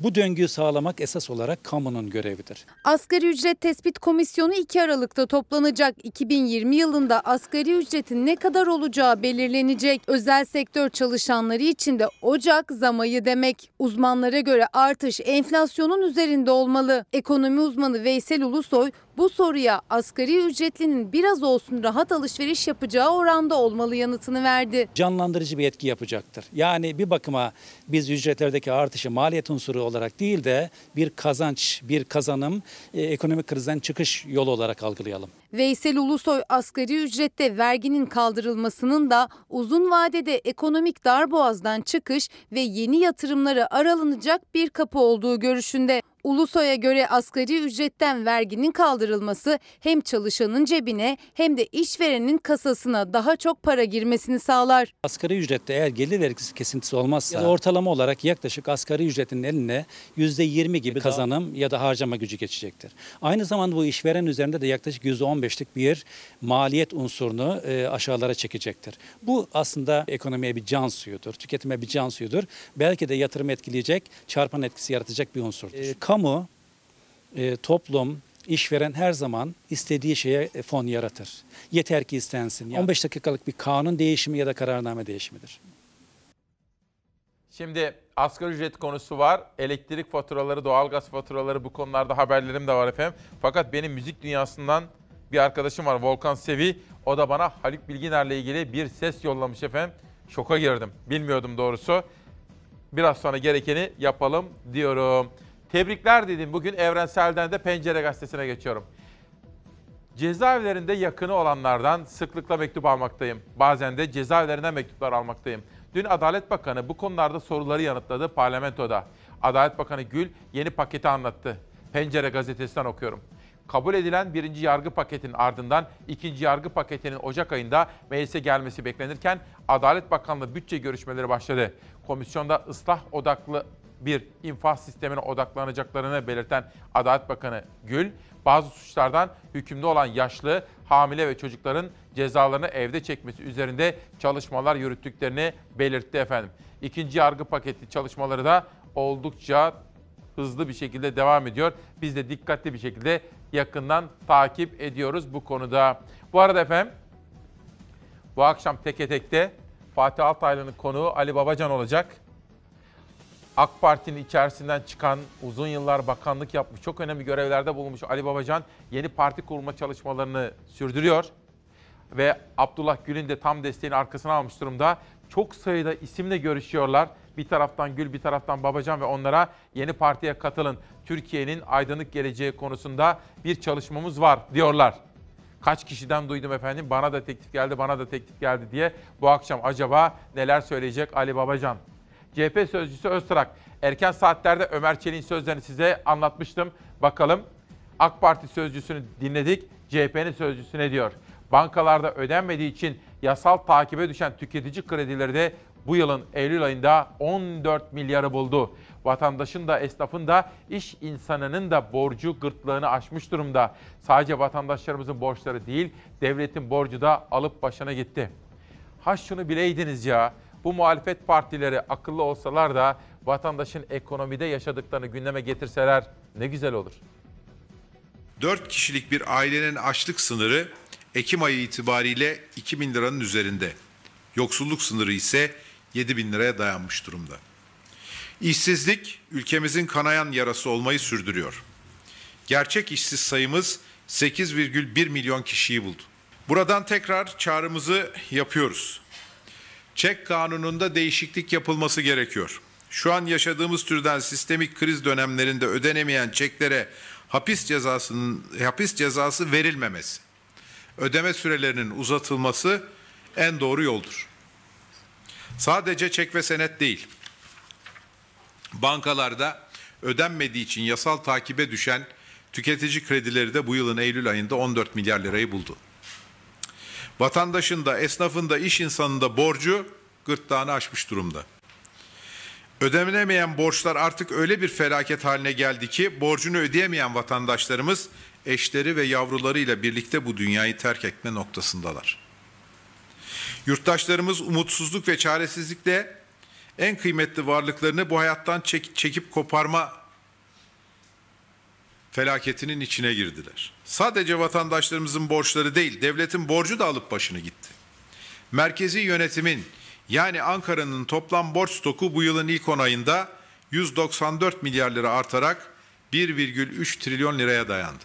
Bu döngüyü sağlamak esas olarak kamunun görevidir. Asgari ücret tespit komisyonu 2 Aralık'ta toplanacak. 2020 yılında asgari ücretin ne kadar olacağı belirlenecek. Özel sektör çalışanları için de Ocak zam ayı demek. Uzmanlara göre artış enflasyonun üzerinde olmalı. Ekonomi uzmanı Veysel Ulusoy bu soruya asgari ücretlinin biraz olsun rahat alışveriş yapacağı oranda olmalı yanıtını verdi. Canlandırıcı bir etki yapacaktır. Yani bir bakıma biz ücretlerdeki artışı maliyet unsuru olarak değil de bir kazanç, bir kazanım, e, ekonomik krizden çıkış yolu olarak algılayalım. Veysel Ulusoy asgari ücrette verginin kaldırılmasının da uzun vadede ekonomik darboğazdan çıkış ve yeni yatırımları aralanacak bir kapı olduğu görüşünde. Ulusoy'a göre asgari ücretten verginin kaldırılması hem çalışanın cebine hem de işverenin kasasına daha çok para girmesini sağlar. Asgari ücrette eğer gelir vergisi kesintisi olmazsa ortalama olarak yaklaşık asgari ücretin eline %20 gibi kazanım ya da harcama gücü geçecektir. Aynı zamanda bu işveren üzerinde de yaklaşık %15'lik bir maliyet unsurunu e, aşağılara çekecektir. Bu aslında ekonomiye bir can suyudur, tüketime bir can suyudur. Belki de yatırım etkileyecek, çarpan etkisi yaratacak bir unsurdur. E, kamu, e, toplum, işveren her zaman istediği şeye fon yaratır. Yeter ki istensin. 15 dakikalık bir kanun değişimi ya da kararname değişimidir. Şimdi asgari ücret konusu var. Elektrik faturaları, doğalgaz faturaları bu konularda haberlerim de var efendim. Fakat benim müzik dünyasından bir arkadaşım var Volkan Sevi. O da bana Haluk Bilginer'le ilgili bir ses yollamış efendim. Şoka girdim. Bilmiyordum doğrusu. Biraz sonra gerekeni yapalım diyorum. Tebrikler dedim. Bugün Evrensel'den de Pencere Gazetesi'ne geçiyorum. Cezaevlerinde yakını olanlardan sıklıkla mektup almaktayım. Bazen de cezaevlerinden mektuplar almaktayım. Dün Adalet Bakanı bu konularda soruları yanıtladı parlamentoda. Adalet Bakanı Gül yeni paketi anlattı. Pencere gazetesinden okuyorum. Kabul edilen birinci yargı paketinin ardından ikinci yargı paketinin Ocak ayında meclise gelmesi beklenirken Adalet Bakanlığı bütçe görüşmeleri başladı. Komisyonda ıslah odaklı bir infaz sistemine odaklanacaklarını belirten Adalet Bakanı Gül, bazı suçlardan hükümlü olan yaşlı, hamile ve çocukların cezalarını evde çekmesi üzerinde çalışmalar yürüttüklerini belirtti efendim. İkinci yargı paketi çalışmaları da oldukça hızlı bir şekilde devam ediyor. Biz de dikkatli bir şekilde yakından takip ediyoruz bu konuda. Bu arada efendim bu akşam teke tekte Fatih Altaylı'nın konuğu Ali Babacan olacak. AK Parti'nin içerisinden çıkan, uzun yıllar bakanlık yapmış, çok önemli görevlerde bulunmuş Ali Babacan yeni parti kurma çalışmalarını sürdürüyor. Ve Abdullah Gül'ün de tam desteğini arkasına almış durumda. Çok sayıda isimle görüşüyorlar. Bir taraftan Gül, bir taraftan Babacan ve onlara yeni partiye katılın. Türkiye'nin aydınlık geleceği konusunda bir çalışmamız var diyorlar. Kaç kişiden duydum efendim bana da teklif geldi, bana da teklif geldi diye. Bu akşam acaba neler söyleyecek Ali Babacan? CHP sözcüsü Öztrak. Erken saatlerde Ömer Çelik'in sözlerini size anlatmıştım. Bakalım AK Parti sözcüsünü dinledik. CHP'nin sözcüsü ne diyor? Bankalarda ödenmediği için yasal takibe düşen tüketici kredileri de bu yılın Eylül ayında 14 milyarı buldu. Vatandaşın da esnafın da iş insanının da borcu gırtlağını aşmış durumda. Sadece vatandaşlarımızın borçları değil, devletin borcu da alıp başına gitti. Ha şunu bileydiniz ya, bu muhalefet partileri akıllı olsalar da vatandaşın ekonomide yaşadıklarını gündeme getirseler ne güzel olur. 4 kişilik bir ailenin açlık sınırı Ekim ayı itibariyle 2 bin liranın üzerinde. Yoksulluk sınırı ise 7 bin liraya dayanmış durumda. İşsizlik ülkemizin kanayan yarası olmayı sürdürüyor. Gerçek işsiz sayımız 8,1 milyon kişiyi buldu. Buradan tekrar çağrımızı yapıyoruz. Çek kanununda değişiklik yapılması gerekiyor. Şu an yaşadığımız türden sistemik kriz dönemlerinde ödenemeyen çeklere hapis cezasının hapis cezası verilmemesi, ödeme sürelerinin uzatılması en doğru yoldur. Sadece çek ve senet değil. Bankalarda ödenmediği için yasal takibe düşen tüketici kredileri de bu yılın Eylül ayında 14 milyar lirayı buldu. Vatandaşın da, esnafın da, iş insanın da borcu gırtlağını aşmış durumda. Ödenemeyen borçlar artık öyle bir felaket haline geldi ki borcunu ödeyemeyen vatandaşlarımız eşleri ve yavrularıyla birlikte bu dünyayı terk etme noktasındalar. Yurttaşlarımız umutsuzluk ve çaresizlikle en kıymetli varlıklarını bu hayattan çek- çekip koparma felaketinin içine girdiler. Sadece vatandaşlarımızın borçları değil, devletin borcu da alıp başını gitti. Merkezi yönetimin yani Ankara'nın toplam borç stoku bu yılın ilk 10 ayında 194 milyar lira artarak 1,3 trilyon liraya dayandı.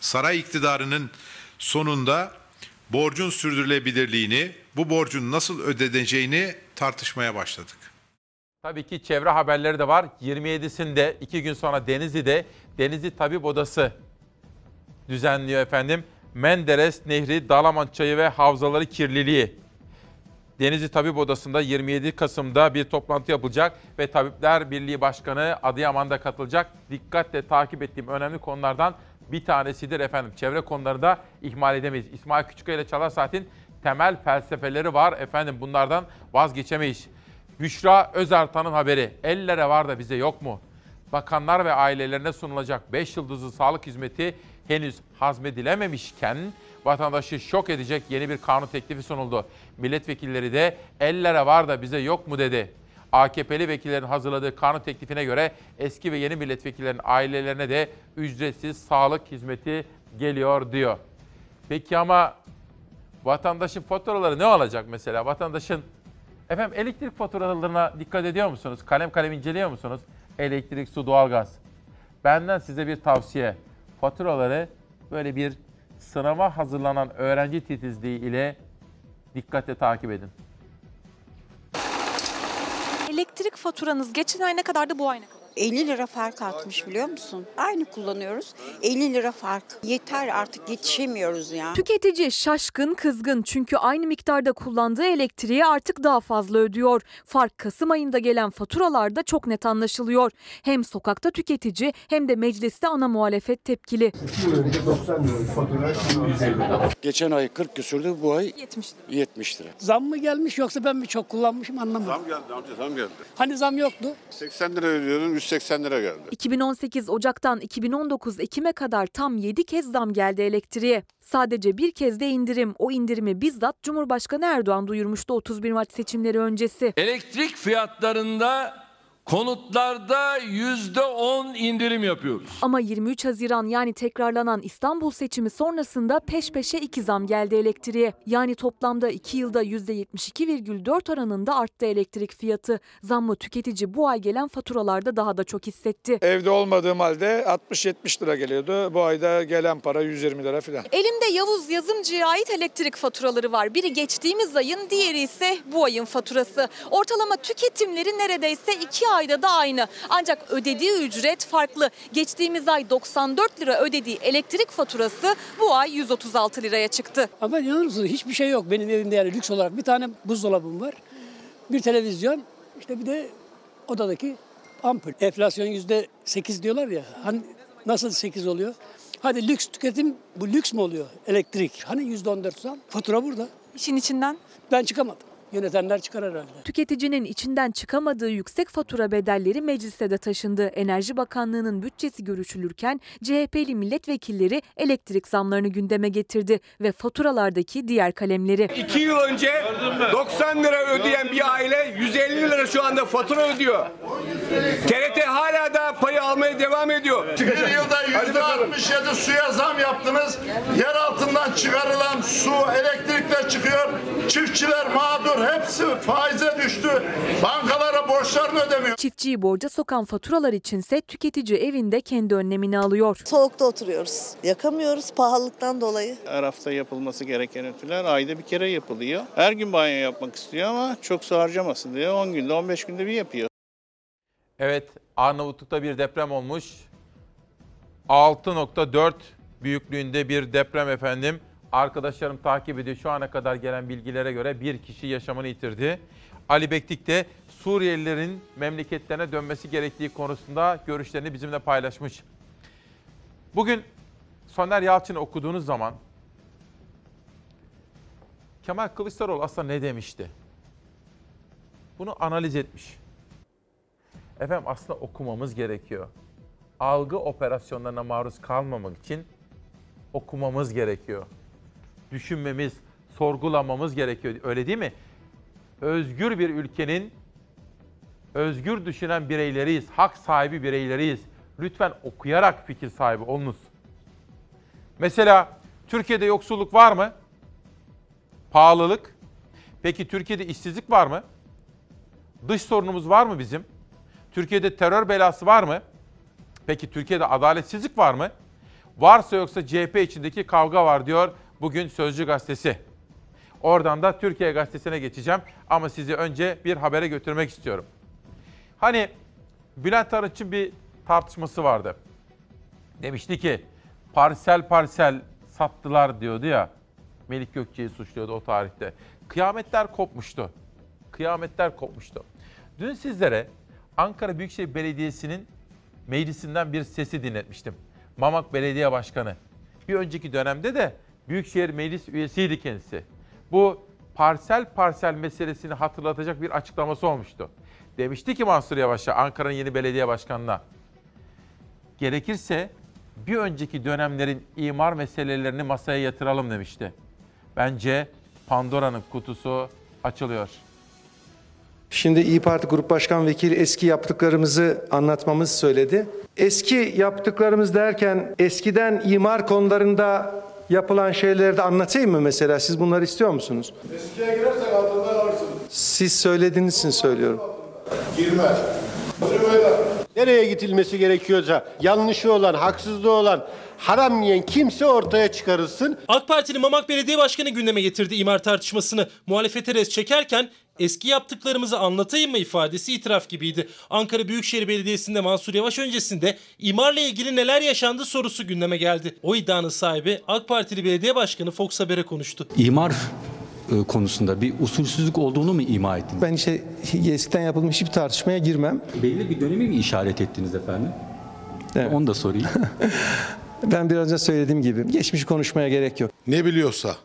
Saray iktidarının sonunda borcun sürdürülebilirliğini, bu borcun nasıl ödeneceğini tartışmaya başladık. Tabii ki çevre haberleri de var. 27'sinde iki gün sonra Denizli'de Denizli Tabip Odası düzenliyor efendim. Menderes Nehri, Dalaman Çayı ve Havzaları Kirliliği. Denizli Tabip Odası'nda 27 Kasım'da bir toplantı yapılacak ve Tabipler Birliği Başkanı Adıyaman'da katılacak. Dikkatle takip ettiğim önemli konulardan bir tanesidir efendim. Çevre konuları da ihmal edemeyiz. İsmail Küçüköy ile Çalar Saat'in temel felsefeleri var efendim. Bunlardan vazgeçemeyiz. Büşra Özartan'ın haberi. Ellere var da bize yok mu? Bakanlar ve ailelerine sunulacak 5 yıldızlı sağlık hizmeti henüz hazmedilememişken vatandaşı şok edecek yeni bir kanun teklifi sunuldu. Milletvekilleri de ellere var da bize yok mu dedi. AKP'li vekillerin hazırladığı kanun teklifine göre eski ve yeni milletvekillerinin ailelerine de ücretsiz sağlık hizmeti geliyor diyor. Peki ama vatandaşın faturaları ne olacak mesela? Vatandaşın efendim elektrik faturalarına dikkat ediyor musunuz? Kalem kalem inceliyor musunuz? Elektrik, su, doğalgaz. Benden size bir tavsiye. Faturaları böyle bir sınava hazırlanan öğrenci titizliği ile dikkatle takip edin. Elektrik faturanız geçen ay ne kadardı bu ay ne kadar? 50 lira fark artmış biliyor musun? Aynı kullanıyoruz. 50 lira fark. Yeter artık yetişemiyoruz ya. Tüketici şaşkın kızgın çünkü aynı miktarda kullandığı elektriği artık daha fazla ödüyor. Fark Kasım ayında gelen faturalarda çok net anlaşılıyor. Hem sokakta tüketici hem de mecliste ana muhalefet tepkili. Geçen ay 40 küsürdü bu ay 70 lira. 70 lira. Zam mı gelmiş yoksa ben mi çok kullanmışım anlamadım. Zam geldi amca zam geldi. Hani zam yoktu? 80 lira ödüyordun 180 lira geldi. 2018 Ocak'tan 2019 Ekim'e kadar tam 7 kez zam geldi elektriğe. Sadece bir kez de indirim. O indirimi bizzat Cumhurbaşkanı Erdoğan duyurmuştu 31 Mart seçimleri öncesi. Elektrik fiyatlarında konutlarda yüzde on indirim yapıyoruz. Ama 23 Haziran yani tekrarlanan İstanbul seçimi sonrasında peş peşe iki zam geldi elektriğe. Yani toplamda 2 yılda %72,4 oranında arttı elektrik fiyatı. Zammı tüketici bu ay gelen faturalarda daha da çok hissetti. Evde olmadığım halde 60-70 lira geliyordu. Bu ayda gelen para 120 lira falan. Elimde Yavuz Yazımcı'ya ait elektrik faturaları var. Biri geçtiğimiz ayın, diğeri ise bu ayın faturası. Ortalama tüketimleri neredeyse iki ayda da aynı. Ancak ödediği ücret farklı. Geçtiğimiz ay 94 lira ödediği elektrik faturası bu ay 136 liraya çıktı. Ama inanır mısınız hiçbir şey yok benim evimde yani lüks olarak. Bir tane buzdolabım var. Bir televizyon işte bir de odadaki ampul. Enflasyon yüzde sekiz diyorlar ya. Hani nasıl sekiz oluyor? Hadi lüks tüketim bu lüks mü oluyor? Elektrik. Hani yüzde on dört zam? Fatura burada. İşin içinden? Ben çıkamadım. Yönetenler çıkar herhalde. Tüketicinin içinden çıkamadığı yüksek fatura bedelleri mecliste de taşındı. Enerji Bakanlığı'nın bütçesi görüşülürken CHP'li milletvekilleri elektrik zamlarını gündeme getirdi ve faturalardaki diğer kalemleri. 2 yıl önce 90 lira ödeyen bir aile 150 lira şu anda fatura ödüyor. TRT hala da pay parayı almaya devam ediyor. Bir yılda yüzde 67 suya zam yaptınız. Yer altından çıkarılan su, elektrikler çıkıyor. Çiftçiler mağdur. Hepsi faize düştü. Bankalara borçlarını ödemiyor. Çiftçiyi borca sokan faturalar içinse tüketici evinde kendi önlemini alıyor. Soğukta oturuyoruz. Yakamıyoruz pahalılıktan dolayı. Her hafta yapılması gereken ütüler ayda bir kere yapılıyor. Her gün banyo yapmak istiyor ama çok su harcamasın diye 10 günde 15 günde bir yapıyor. Evet, Arnavutluk'ta bir deprem olmuş. 6.4 büyüklüğünde bir deprem efendim. Arkadaşlarım takip ediyor. Şu ana kadar gelen bilgilere göre bir kişi yaşamını yitirdi. Ali Bektik de Suriyelilerin memleketlerine dönmesi gerektiği konusunda görüşlerini bizimle paylaşmış. Bugün Soner Yalçın'ı okuduğunuz zaman Kemal Kılıçdaroğlu aslında ne demişti? Bunu analiz etmiş. Efendim aslında okumamız gerekiyor. Algı operasyonlarına maruz kalmamak için okumamız gerekiyor. Düşünmemiz, sorgulamamız gerekiyor. Öyle değil mi? Özgür bir ülkenin özgür düşünen bireyleriyiz, hak sahibi bireyleriyiz. Lütfen okuyarak fikir sahibi olunuz. Mesela Türkiye'de yoksulluk var mı? Pahalılık. Peki Türkiye'de işsizlik var mı? Dış sorunumuz var mı bizim? Türkiye'de terör belası var mı? Peki Türkiye'de adaletsizlik var mı? Varsa yoksa CHP içindeki kavga var diyor bugün Sözcü Gazetesi. Oradan da Türkiye Gazetesi'ne geçeceğim ama sizi önce bir habere götürmek istiyorum. Hani Bülent Arınç'ın bir tartışması vardı. Demişti ki parsel parsel sattılar diyordu ya. Melik Gökçe'yi suçluyordu o tarihte. Kıyametler kopmuştu. Kıyametler kopmuştu. Dün sizlere Ankara Büyükşehir Belediyesi'nin meclisinden bir sesi dinletmiştim. Mamak Belediye Başkanı. Bir önceki dönemde de Büyükşehir Meclis üyesiydi kendisi. Bu parsel parsel meselesini hatırlatacak bir açıklaması olmuştu. Demişti ki Mansur Yavaş'a Ankara'nın yeni belediye başkanına gerekirse bir önceki dönemlerin imar meselelerini masaya yatıralım demişti. Bence Pandora'nın kutusu açılıyor. Şimdi İyi Parti Grup Başkan Vekili eski yaptıklarımızı anlatmamızı söyledi. Eski yaptıklarımız derken eskiden imar konularında yapılan şeyleri de anlatayım mı mesela? Siz bunları istiyor musunuz? Eskiye girersek altından alırsınız. Siz söylediğiniz için söylüyorum. Girmez. Nereye gidilmesi gerekiyorsa yanlışı olan, haksızlığı olan, haram yiyen kimse ortaya çıkarılsın. AK Parti'nin Mamak Belediye Başkanı gündeme getirdi imar tartışmasını. Muhalefete res çekerken eski yaptıklarımızı anlatayım mı ifadesi itiraf gibiydi. Ankara Büyükşehir Belediyesi'nde Mansur Yavaş öncesinde imarla ilgili neler yaşandı sorusu gündeme geldi. O iddianın sahibi AK Partili Belediye Başkanı Fox Haber'e konuştu. İmar e, konusunda bir usulsüzlük olduğunu mu ima ettiniz? Ben işte eskiden yapılmış hiçbir tartışmaya girmem. Belli bir dönemi mi işaret ettiniz efendim? Evet. Onu da sorayım. Ben biraz önce söylediğim gibi geçmiş konuşmaya gerek yok. Ne biliyorsa,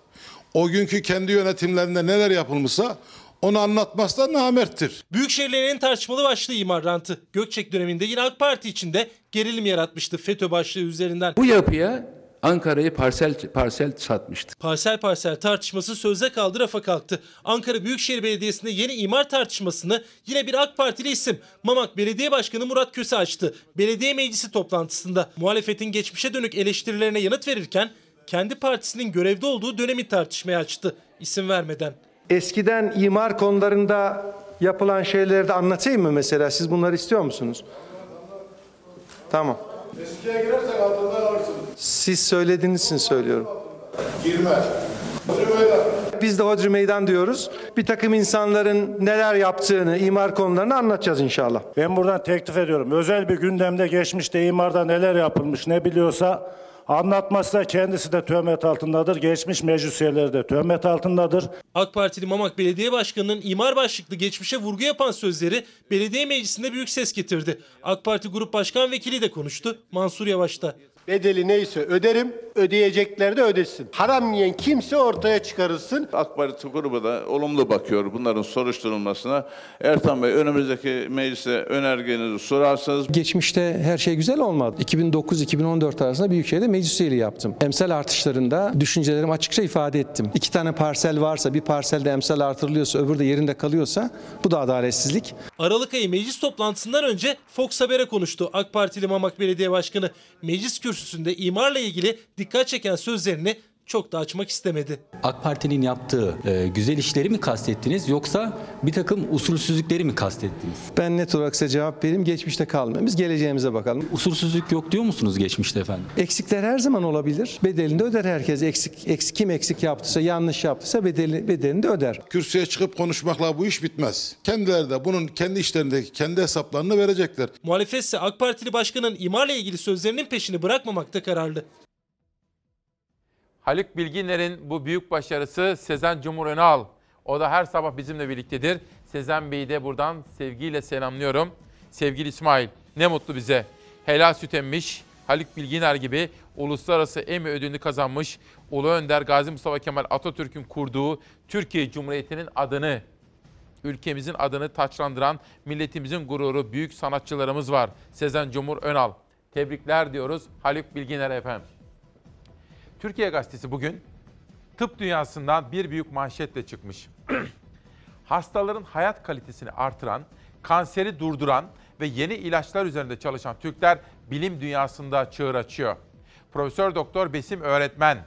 o günkü kendi yönetimlerinde neler yapılmışsa onu anlatmaz da namerttir. Büyükşehirlerin en tartışmalı başlığı imar rantı. Gökçek döneminde yine AK Parti içinde gerilim yaratmıştı FETÖ başlığı üzerinden. Bu yapıya Ankara'yı parsel parsel satmıştı. Parsel parsel tartışması sözde kaldı rafa kalktı. Ankara Büyükşehir Belediyesi'nde yeni imar tartışmasını yine bir AK Partili isim Mamak Belediye Başkanı Murat Köse açtı. Belediye meclisi toplantısında muhalefetin geçmişe dönük eleştirilerine yanıt verirken kendi partisinin görevde olduğu dönemi tartışmaya açtı isim vermeden. Eskiden imar konularında yapılan şeyleri de anlatayım mı mesela? Siz bunları istiyor musunuz? Tamam. Eskiye girersek altından alırsınız. Siz söylediğiniz için söylüyorum. Girmez. Biz de Hodri Meydan diyoruz. Bir takım insanların neler yaptığını, imar konularını anlatacağız inşallah. Ben buradan teklif ediyorum. Özel bir gündemde geçmişte imarda neler yapılmış ne biliyorsa anlatmazsa kendisi de töhmet altındadır. Geçmiş meclis üyeleri de töhmet altındadır. AK Partili Mamak Belediye Başkanı'nın imar başlıklı geçmişe vurgu yapan sözleri belediye meclisinde büyük ses getirdi. AK Parti Grup Başkan Vekili de konuştu Mansur Yavaş da. Bedeli neyse öderim, ödeyecekler de ödesin. Haram yiyen kimse ortaya çıkarılsın. AK Parti grubu da olumlu bakıyor bunların soruşturulmasına. Ertan Bey önümüzdeki meclise önergenizi sorarsanız Geçmişte her şey güzel olmadı. 2009-2014 arasında Büyükşehir'de meclis üyeliği yaptım. Emsal artışlarında düşüncelerimi açıkça ifade ettim. İki tane parsel varsa bir parselde emsal artırılıyorsa öbürü de yerinde kalıyorsa bu da adaletsizlik. Aralık ayı meclis toplantısından önce Fox Haber'e konuştu AK Partili Mamak Belediye Başkanı. Meclis kürsüsünde imarla ilgili dikkat çeken sözlerini çok da açmak istemedi. AK Parti'nin yaptığı e, güzel işleri mi kastettiniz yoksa bir takım usulsüzlükleri mi kastettiniz? Ben net olarak size cevap vereyim. Geçmişte kalmayalım. Biz geleceğimize bakalım. Usulsüzlük yok diyor musunuz geçmişte efendim? Eksikler her zaman olabilir. Bedelini de öder herkes. Eksik, eksik kim eksik yaptıysa, yanlış yaptıysa bedeli, bedelini de öder. Kürsüye çıkıp konuşmakla bu iş bitmez. Kendileri de bunun kendi işlerindeki kendi hesaplarını verecekler. Muhalefet ise AK Partili Başkan'ın imarla ilgili sözlerinin peşini bırakmamakta kararlı. Haluk Bilginer'in bu büyük başarısı Sezen Cumhur Önal. O da her sabah bizimle birliktedir. Sezen Bey'i de buradan sevgiyle selamlıyorum. Sevgili İsmail ne mutlu bize. Helal süt emmiş, Haluk Bilginer gibi uluslararası Emmy ödülünü kazanmış Ulu Önder Gazi Mustafa Kemal Atatürk'ün kurduğu Türkiye Cumhuriyeti'nin adını, ülkemizin adını taçlandıran milletimizin gururu büyük sanatçılarımız var. Sezen Cumhur Önal. Tebrikler diyoruz Haluk Bilginer efendim. Türkiye Gazetesi bugün tıp dünyasından bir büyük manşetle çıkmış. Hastaların hayat kalitesini artıran, kanseri durduran ve yeni ilaçlar üzerinde çalışan Türkler bilim dünyasında çığır açıyor. Profesör Doktor Besim Öğretmen,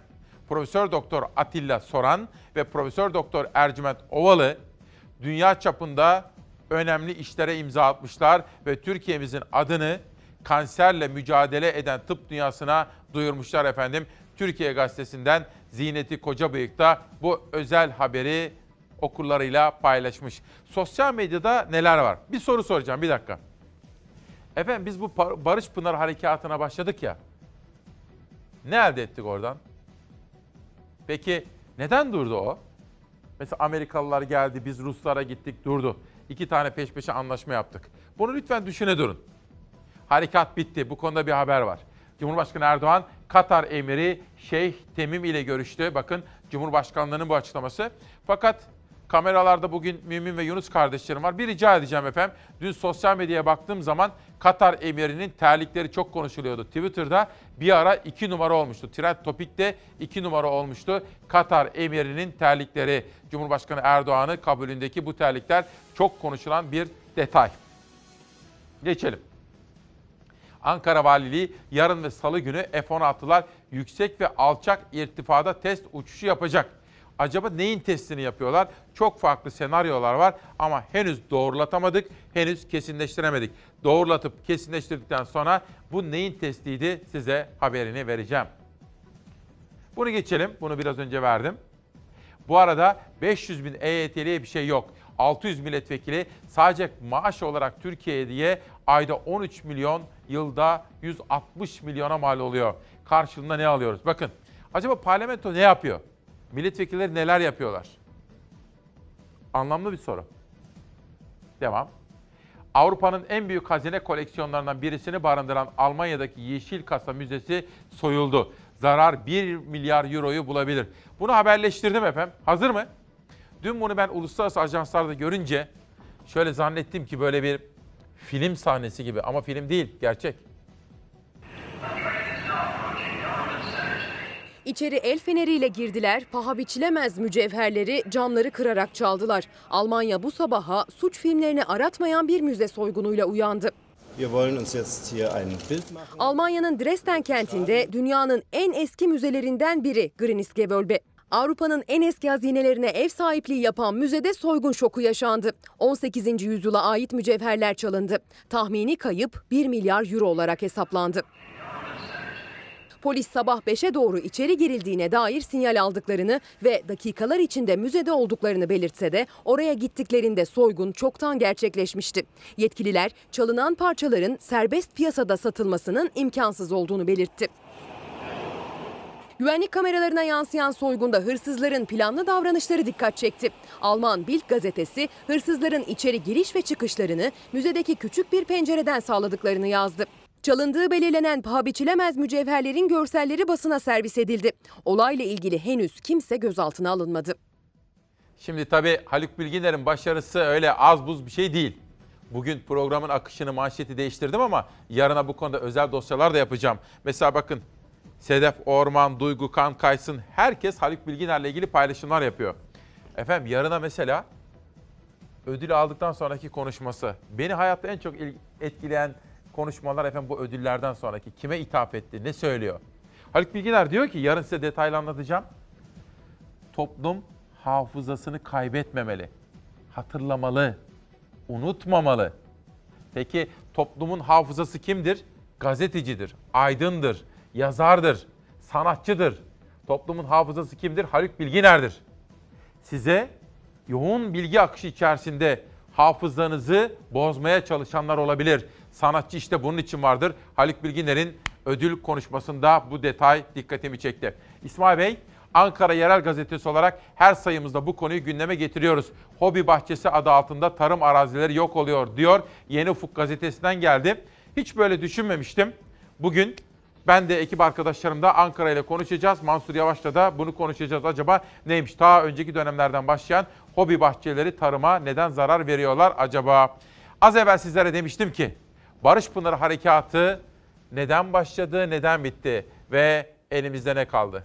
Profesör Doktor Atilla Soran ve Profesör Doktor Ercüment Ovalı dünya çapında önemli işlere imza atmışlar ve Türkiye'mizin adını kanserle mücadele eden tıp dünyasına duyurmuşlar efendim. Türkiye Gazetesi'nden Ziyneti Kocabıyık da bu özel haberi okurlarıyla paylaşmış. Sosyal medyada neler var? Bir soru soracağım bir dakika. Efendim biz bu Barış Pınar Harekatı'na başladık ya. Ne elde ettik oradan? Peki neden durdu o? Mesela Amerikalılar geldi, biz Ruslara gittik, durdu. İki tane peş peşe anlaşma yaptık. Bunu lütfen düşüne durun. Harekat bitti. Bu konuda bir haber var. Cumhurbaşkanı Erdoğan Katar emiri Şeyh Temim ile görüştü. Bakın Cumhurbaşkanlığının bu açıklaması. Fakat kameralarda bugün Mümin ve Yunus kardeşlerim var. Bir rica edeceğim efendim. Dün sosyal medyaya baktığım zaman Katar emirinin terlikleri çok konuşuluyordu. Twitter'da bir ara iki numara olmuştu. Trend Topik'te iki numara olmuştu. Katar emirinin terlikleri. Cumhurbaşkanı Erdoğan'ı kabulündeki bu terlikler çok konuşulan bir detay. Geçelim. Ankara Valiliği yarın ve salı günü F-16'lar yüksek ve alçak irtifada test uçuşu yapacak. Acaba neyin testini yapıyorlar? Çok farklı senaryolar var ama henüz doğrulatamadık, henüz kesinleştiremedik. Doğrulatıp kesinleştirdikten sonra bu neyin testiydi size haberini vereceğim. Bunu geçelim, bunu biraz önce verdim. Bu arada 500 bin EYT'liye bir şey yok. 600 milletvekili sadece maaş olarak Türkiye'ye diye ayda 13 milyon, yılda 160 milyona mal oluyor. Karşılığında ne alıyoruz? Bakın acaba parlamento ne yapıyor? Milletvekilleri neler yapıyorlar? Anlamlı bir soru. Devam. Avrupa'nın en büyük hazine koleksiyonlarından birisini barındıran Almanya'daki Yeşil Kasa Müzesi soyuldu. Zarar 1 milyar euroyu bulabilir. Bunu haberleştirdim efendim. Hazır mı? Dün bunu ben uluslararası ajanslarda görünce şöyle zannettim ki böyle bir film sahnesi gibi ama film değil, gerçek. İçeri el feneriyle girdiler, paha biçilemez mücevherleri camları kırarak çaldılar. Almanya bu sabaha suç filmlerini aratmayan bir müze soygunuyla uyandı. Almanya'nın Dresden kentinde dünyanın en eski müzelerinden biri Griniskewölbe. Avrupa'nın en eski hazinelerine ev sahipliği yapan müzede soygun şoku yaşandı. 18. yüzyıla ait mücevherler çalındı. Tahmini kayıp 1 milyar euro olarak hesaplandı. Polis sabah 5'e doğru içeri girildiğine dair sinyal aldıklarını ve dakikalar içinde müzede olduklarını belirtse de oraya gittiklerinde soygun çoktan gerçekleşmişti. Yetkililer çalınan parçaların serbest piyasada satılmasının imkansız olduğunu belirtti. Güvenlik kameralarına yansıyan soygunda hırsızların planlı davranışları dikkat çekti. Alman Bild gazetesi hırsızların içeri giriş ve çıkışlarını müzedeki küçük bir pencereden sağladıklarını yazdı. Çalındığı belirlenen paha biçilemez mücevherlerin görselleri basına servis edildi. Olayla ilgili henüz kimse gözaltına alınmadı. Şimdi tabii Haluk Bilginer'in başarısı öyle az buz bir şey değil. Bugün programın akışını, manşeti değiştirdim ama yarına bu konuda özel dosyalar da yapacağım. Mesela bakın Sedef Orman, Duygu Kan Kaysın herkes Haluk Bilginer'le ilgili paylaşımlar yapıyor. Efendim yarına mesela ödül aldıktan sonraki konuşması. Beni hayatta en çok il- etkileyen konuşmalar efendim bu ödüllerden sonraki. Kime ithaf etti, ne söylüyor? Haluk Bilginer diyor ki yarın size detaylı anlatacağım. Toplum hafızasını kaybetmemeli. Hatırlamalı, unutmamalı. Peki toplumun hafızası kimdir? Gazetecidir, aydındır, yazardır, sanatçıdır. Toplumun hafızası kimdir? Haluk Bilginer'dir. Size yoğun bilgi akışı içerisinde hafızanızı bozmaya çalışanlar olabilir. Sanatçı işte bunun için vardır. Haluk Bilginer'in ödül konuşmasında bu detay dikkatimi çekti. İsmail Bey, Ankara Yerel Gazetesi olarak her sayımızda bu konuyu gündeme getiriyoruz. Hobi bahçesi adı altında tarım arazileri yok oluyor diyor. Yeni Ufuk gazetesinden geldi. Hiç böyle düşünmemiştim. Bugün ben de ekip arkadaşlarımla Ankara ile konuşacağız. Mansur Yavaş'la da bunu konuşacağız. Acaba neymiş? Daha önceki dönemlerden başlayan hobi bahçeleri tarıma neden zarar veriyorlar acaba? Az evvel sizlere demiştim ki Barış Pınarı Harekatı neden başladı, neden bitti ve elimizde ne kaldı?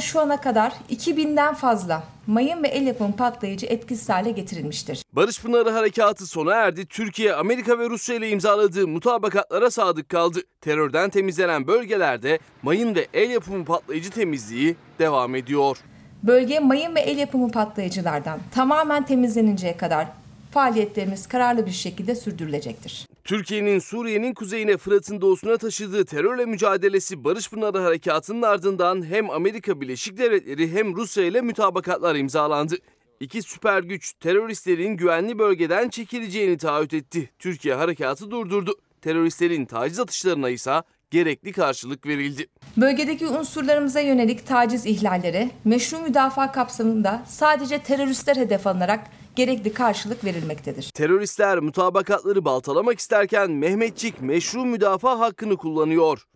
Şu ana kadar 2000'den fazla mayın ve el yapımı patlayıcı etkisiz hale getirilmiştir. Barış Pınarı Harekatı sona erdi. Türkiye, Amerika ve Rusya ile imzaladığı mutabakatlara sadık kaldı. Terörden temizlenen bölgelerde mayın ve el yapımı patlayıcı temizliği devam ediyor. Bölge mayın ve el yapımı patlayıcılardan tamamen temizleninceye kadar faaliyetlerimiz kararlı bir şekilde sürdürülecektir. Türkiye'nin Suriye'nin kuzeyine Fırat'ın doğusuna taşıdığı terörle mücadelesi Barış Pınarı Harekatı'nın ardından hem Amerika Birleşik Devletleri hem Rusya ile mutabakatlar imzalandı. İki süper güç teröristlerin güvenli bölgeden çekileceğini taahhüt etti. Türkiye harekatı durdurdu. Teröristlerin taciz atışlarına ise gerekli karşılık verildi. Bölgedeki unsurlarımıza yönelik taciz ihlalleri meşru müdafaa kapsamında sadece teröristler hedef alınarak gerekli karşılık verilmektedir. Teröristler mutabakatları baltalamak isterken Mehmetçik meşru müdafaa hakkını kullanıyor.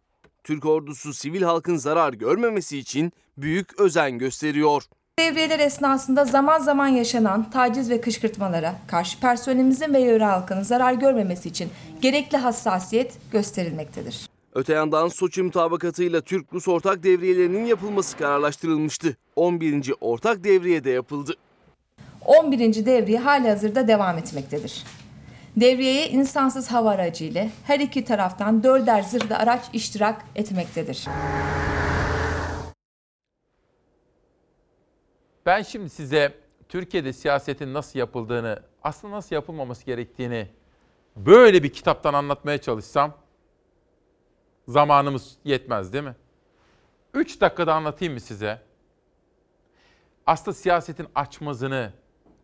Türk ordusu sivil halkın zarar görmemesi için büyük özen gösteriyor. Devriyeler esnasında zaman zaman yaşanan taciz ve kışkırtmalara karşı personelimizin ve yöre halkının zarar görmemesi için gerekli hassasiyet gösterilmektedir. Öte yandan Soçi mutabakatıyla Türk-Rus ortak devriyelerinin yapılması kararlaştırılmıştı. 11. ortak devriye de yapıldı. 11. devriye hali hazırda devam etmektedir. Devriyeye insansız hava aracı ile her iki taraftan dörder zırhlı araç iştirak etmektedir. Ben şimdi size Türkiye'de siyasetin nasıl yapıldığını, aslında nasıl yapılmaması gerektiğini böyle bir kitaptan anlatmaya çalışsam zamanımız yetmez değil mi? Üç dakikada anlatayım mı size? Aslında siyasetin açmazını,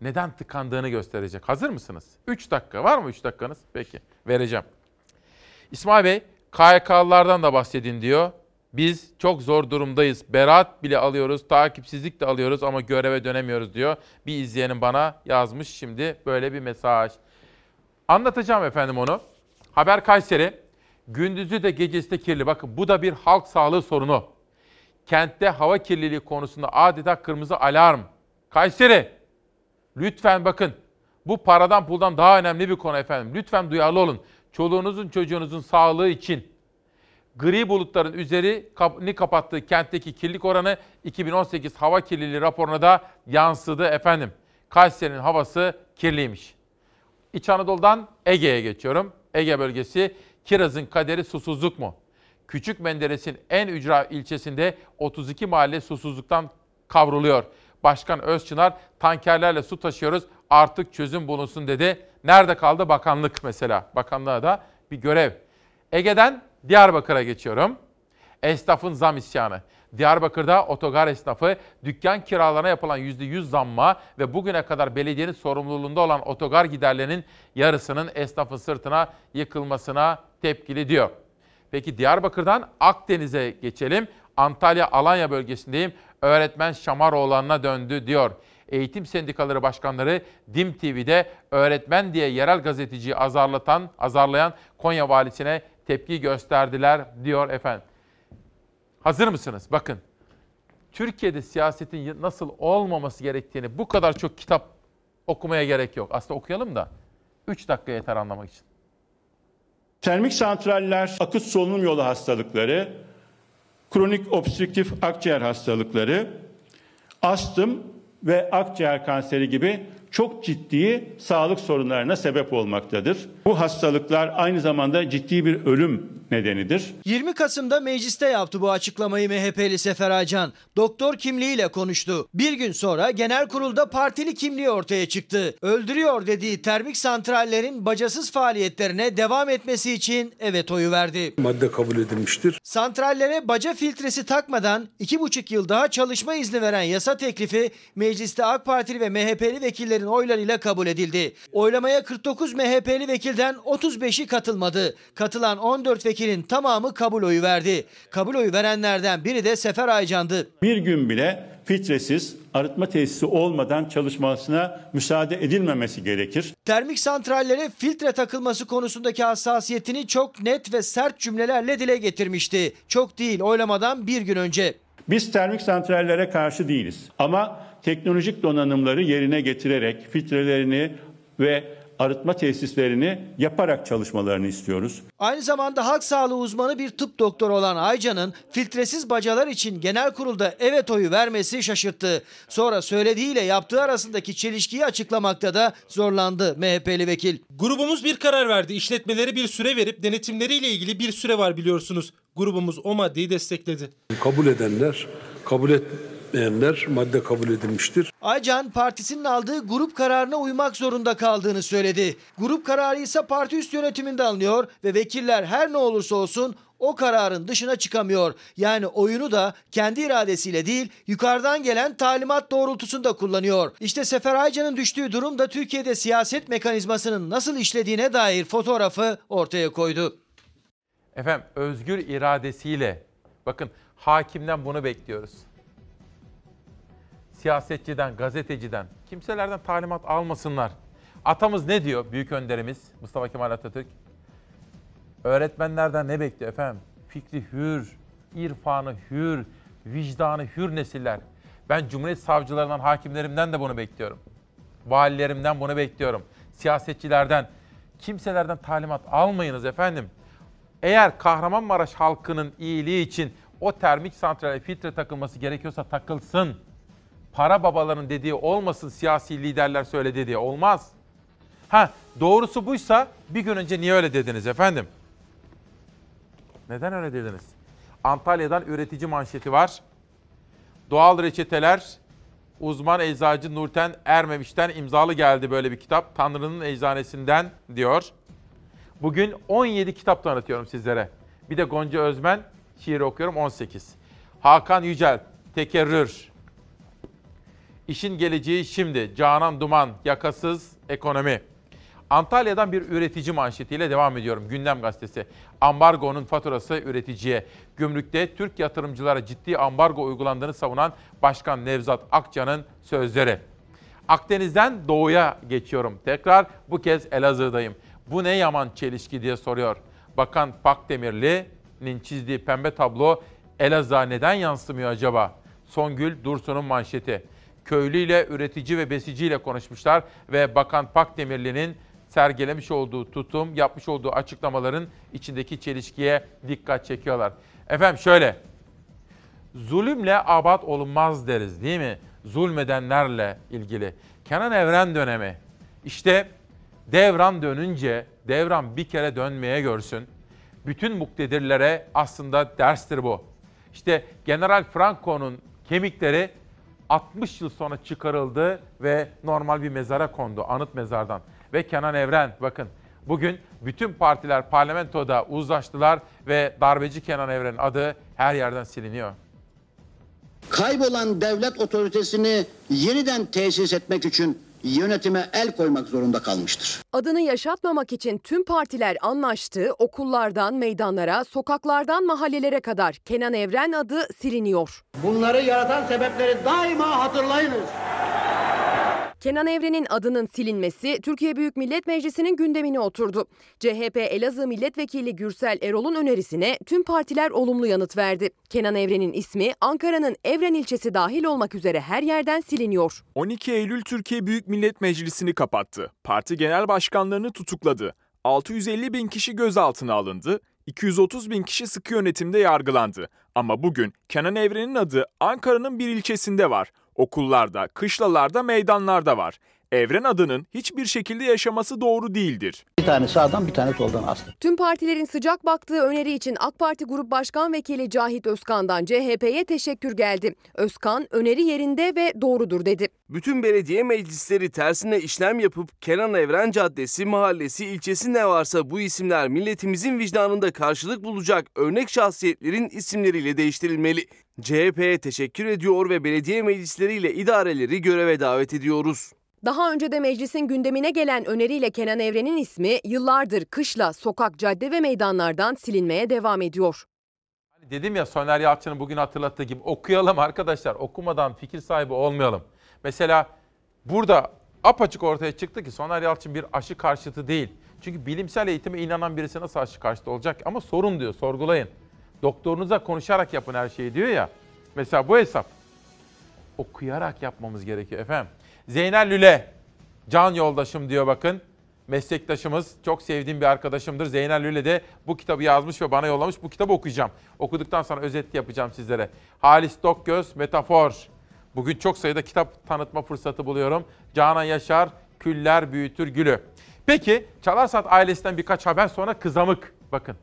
neden tıkandığını gösterecek. Hazır mısınız? Üç dakika. Var mı üç dakikanız? Peki. Vereceğim. İsmail Bey, KYK'lılardan da bahsedin diyor. Biz çok zor durumdayız. Beraat bile alıyoruz, takipsizlik de alıyoruz ama göreve dönemiyoruz diyor. Bir izleyenim bana yazmış şimdi böyle bir mesaj. Anlatacağım efendim onu. Haber Kayseri. Gündüzü de gecesi de kirli. Bakın bu da bir halk sağlığı sorunu. Kentte hava kirliliği konusunda adeta kırmızı alarm. Kayseri. Lütfen bakın. Bu paradan puldan daha önemli bir konu efendim. Lütfen duyarlı olun. Çoluğunuzun çocuğunuzun sağlığı için gri bulutların üzerini kapattığı kentteki kirlilik oranı 2018 hava kirliliği raporuna da yansıdı efendim. Kayseri'nin havası kirliymiş. İç Anadolu'dan Ege'ye geçiyorum. Ege bölgesi Kiraz'ın kaderi susuzluk mu? Küçük Menderes'in en ücra ilçesinde 32 mahalle susuzluktan kavruluyor. Başkan Özçınar tankerlerle su taşıyoruz artık çözüm bulunsun dedi. Nerede kaldı bakanlık mesela? Bakanlığa da bir görev. Ege'den Diyarbakır'a geçiyorum. Esnafın zam isyanı. Diyarbakır'da otogar esnafı dükkan kiralarına yapılan %100 zamma ve bugüne kadar belediyenin sorumluluğunda olan otogar giderlerinin yarısının esnafın sırtına yıkılmasına tepkili diyor. Peki Diyarbakır'dan Akdeniz'e geçelim. Antalya Alanya bölgesindeyim. Öğretmen Şamaroğlan'ına döndü diyor. Eğitim sendikaları başkanları DİM TV'de öğretmen diye yerel gazeteciyi azarlatan, azarlayan Konya valisine tepki gösterdiler diyor efendim. Hazır mısınız? Bakın. Türkiye'de siyasetin nasıl olmaması gerektiğini bu kadar çok kitap okumaya gerek yok. Aslında okuyalım da 3 dakika yeter anlamak için. Termik santraller, akut solunum yolu hastalıkları, kronik obstrüktif akciğer hastalıkları, astım ve akciğer kanseri gibi çok ciddi sağlık sorunlarına sebep olmaktadır. Bu hastalıklar aynı zamanda ciddi bir ölüm nedenidir. 20 Kasım'da mecliste yaptı bu açıklamayı MHP'li Sefer Aycan. Doktor kimliğiyle konuştu. Bir gün sonra genel kurulda partili kimliği ortaya çıktı. Öldürüyor dediği termik santrallerin bacasız faaliyetlerine devam etmesi için evet oyu verdi. Madde kabul edilmiştir. Santrallere baca filtresi takmadan 2,5 yıl daha çalışma izni veren yasa teklifi mecliste AK Partili ve MHP'li vekillerin oylarıyla kabul edildi. Oylamaya 49 MHP'li vekilden 35'i katılmadı. Katılan 14 vekilin tamamı kabul oyu verdi. Kabul oyu verenlerden biri de Sefer Aycan'dı. Bir gün bile filtresiz arıtma tesisi olmadan çalışmasına müsaade edilmemesi gerekir. Termik santrallere filtre takılması konusundaki hassasiyetini çok net ve sert cümlelerle dile getirmişti. Çok değil oylamadan bir gün önce. Biz termik santrallere karşı değiliz. Ama teknolojik donanımları yerine getirerek filtrelerini ve arıtma tesislerini yaparak çalışmalarını istiyoruz. Aynı zamanda halk sağlığı uzmanı bir tıp doktoru olan Aycan'ın filtresiz bacalar için genel kurulda evet oyu vermesi şaşırttı. Sonra söylediğiyle yaptığı arasındaki çelişkiyi açıklamakta da zorlandı MHP'li vekil. Grubumuz bir karar verdi. İşletmelere bir süre verip denetimleriyle ilgili bir süre var biliyorsunuz. Grubumuz o maddeyi destekledi. Kabul edenler, kabul etmeyenler madde kabul edilmiştir. Aycan partisinin aldığı grup kararına uymak zorunda kaldığını söyledi. Grup kararı ise parti üst yönetiminde alınıyor ve vekiller her ne olursa olsun o kararın dışına çıkamıyor. Yani oyunu da kendi iradesiyle değil yukarıdan gelen talimat doğrultusunda kullanıyor. İşte Sefer Aycan'ın düştüğü durum da Türkiye'de siyaset mekanizmasının nasıl işlediğine dair fotoğrafı ortaya koydu. Efendim özgür iradesiyle bakın hakimden bunu bekliyoruz. Siyasetçiden, gazeteciden, kimselerden talimat almasınlar. Atamız ne diyor büyük önderimiz Mustafa Kemal Atatürk? Öğretmenlerden ne bekliyor efendim? Fikri hür, irfanı hür, vicdanı hür nesiller. Ben Cumhuriyet savcılarından, hakimlerimden de bunu bekliyorum. Valilerimden bunu bekliyorum. Siyasetçilerden, kimselerden talimat almayınız efendim. Eğer Kahramanmaraş halkının iyiliği için o termik santrale filtre takılması gerekiyorsa takılsın. Para babaların dediği olmasın siyasi liderler söyledi diye olmaz. Ha doğrusu buysa bir gün önce niye öyle dediniz efendim? Neden öyle dediniz? Antalya'dan üretici manşeti var. Doğal reçeteler uzman eczacı Nurten Ermemiş'ten imzalı geldi böyle bir kitap. Tanrı'nın eczanesinden diyor. Bugün 17 kitap tanıtıyorum sizlere. Bir de Gonca Özmen şiiri okuyorum 18. Hakan Yücel, Tekerrür. İşin geleceği şimdi. Canan Duman, yakasız ekonomi. Antalya'dan bir üretici manşetiyle devam ediyorum. Gündem gazetesi. Ambargonun faturası üreticiye. Gümrükte Türk yatırımcılara ciddi ambargo uygulandığını savunan Başkan Nevzat Akça'nın sözleri. Akdeniz'den doğuya geçiyorum. Tekrar bu kez Elazığ'dayım. Bu ne yaman çelişki diye soruyor. Bakan Pakdemirli'nin çizdiği pembe tablo Elazığ'a neden yansımıyor acaba? Songül Dursun'un manşeti. Köylü ile üretici ve besici ile konuşmuşlar ve Bakan Pakdemirli'nin sergilemiş olduğu tutum, yapmış olduğu açıklamaların içindeki çelişkiye dikkat çekiyorlar. Efendim şöyle, zulümle abat olunmaz deriz değil mi? Zulmedenlerle ilgili. Kenan Evren dönemi. İşte devran dönünce, devran bir kere dönmeye görsün. Bütün muktedirlere aslında derstir bu. İşte General Franco'nun kemikleri 60 yıl sonra çıkarıldı ve normal bir mezara kondu, anıt mezardan. Ve Kenan Evren bakın bugün bütün partiler parlamentoda uzlaştılar ve darbeci Kenan Evren'in adı her yerden siliniyor. Kaybolan devlet otoritesini yeniden tesis etmek için yönetime el koymak zorunda kalmıştır. Adını yaşatmamak için tüm partiler anlaştı. Okullardan meydanlara, sokaklardan mahallelere kadar Kenan Evren adı siliniyor. Bunları yaratan sebepleri daima hatırlayınız. Kenan Evren'in adının silinmesi Türkiye Büyük Millet Meclisi'nin gündemine oturdu. CHP Elazığ Milletvekili Gürsel Erol'un önerisine tüm partiler olumlu yanıt verdi. Kenan Evren'in ismi Ankara'nın Evren ilçesi dahil olmak üzere her yerden siliniyor. 12 Eylül Türkiye Büyük Millet Meclisi'ni kapattı. Parti genel başkanlarını tutukladı. 650 bin kişi gözaltına alındı. 230 bin kişi sıkı yönetimde yargılandı. Ama bugün Kenan Evren'in adı Ankara'nın bir ilçesinde var. Okullarda, kışlalarda, meydanlarda var. Evren adının hiçbir şekilde yaşaması doğru değildir. Bir tane sağdan bir tane soldan astı. Tüm partilerin sıcak baktığı öneri için AK Parti Grup Başkan Vekili Cahit Özkan'dan CHP'ye teşekkür geldi. Özkan öneri yerinde ve doğrudur dedi. Bütün belediye meclisleri tersine işlem yapıp Kenan Evren Caddesi, mahallesi, ilçesi ne varsa bu isimler milletimizin vicdanında karşılık bulacak örnek şahsiyetlerin isimleriyle değiştirilmeli. CHP'ye teşekkür ediyor ve belediye meclisleriyle idareleri göreve davet ediyoruz. Daha önce de meclisin gündemine gelen öneriyle Kenan Evren'in ismi yıllardır kışla, sokak, cadde ve meydanlardan silinmeye devam ediyor. Dedim ya Soner Yalçın'ın bugün hatırlattığı gibi okuyalım arkadaşlar. Okumadan fikir sahibi olmayalım. Mesela burada apaçık ortaya çıktı ki Soner Yalçın bir aşı karşıtı değil. Çünkü bilimsel eğitime inanan birisi nasıl aşı karşıtı olacak? Ama sorun diyor, sorgulayın. Doktorunuza konuşarak yapın her şeyi diyor ya. Mesela bu hesap. Okuyarak yapmamız gerekiyor efendim. Zeynel Lüle, can yoldaşım diyor bakın. Meslektaşımız, çok sevdiğim bir arkadaşımdır. Zeynel Lüle de bu kitabı yazmış ve bana yollamış. Bu kitabı okuyacağım. Okuduktan sonra özet yapacağım sizlere. Halis Dokgöz, Metafor. Bugün çok sayıda kitap tanıtma fırsatı buluyorum. Canan Yaşar, Küller Büyütür Gülü. Peki Çalarsat ailesinden birkaç haber sonra kızamık. Bakın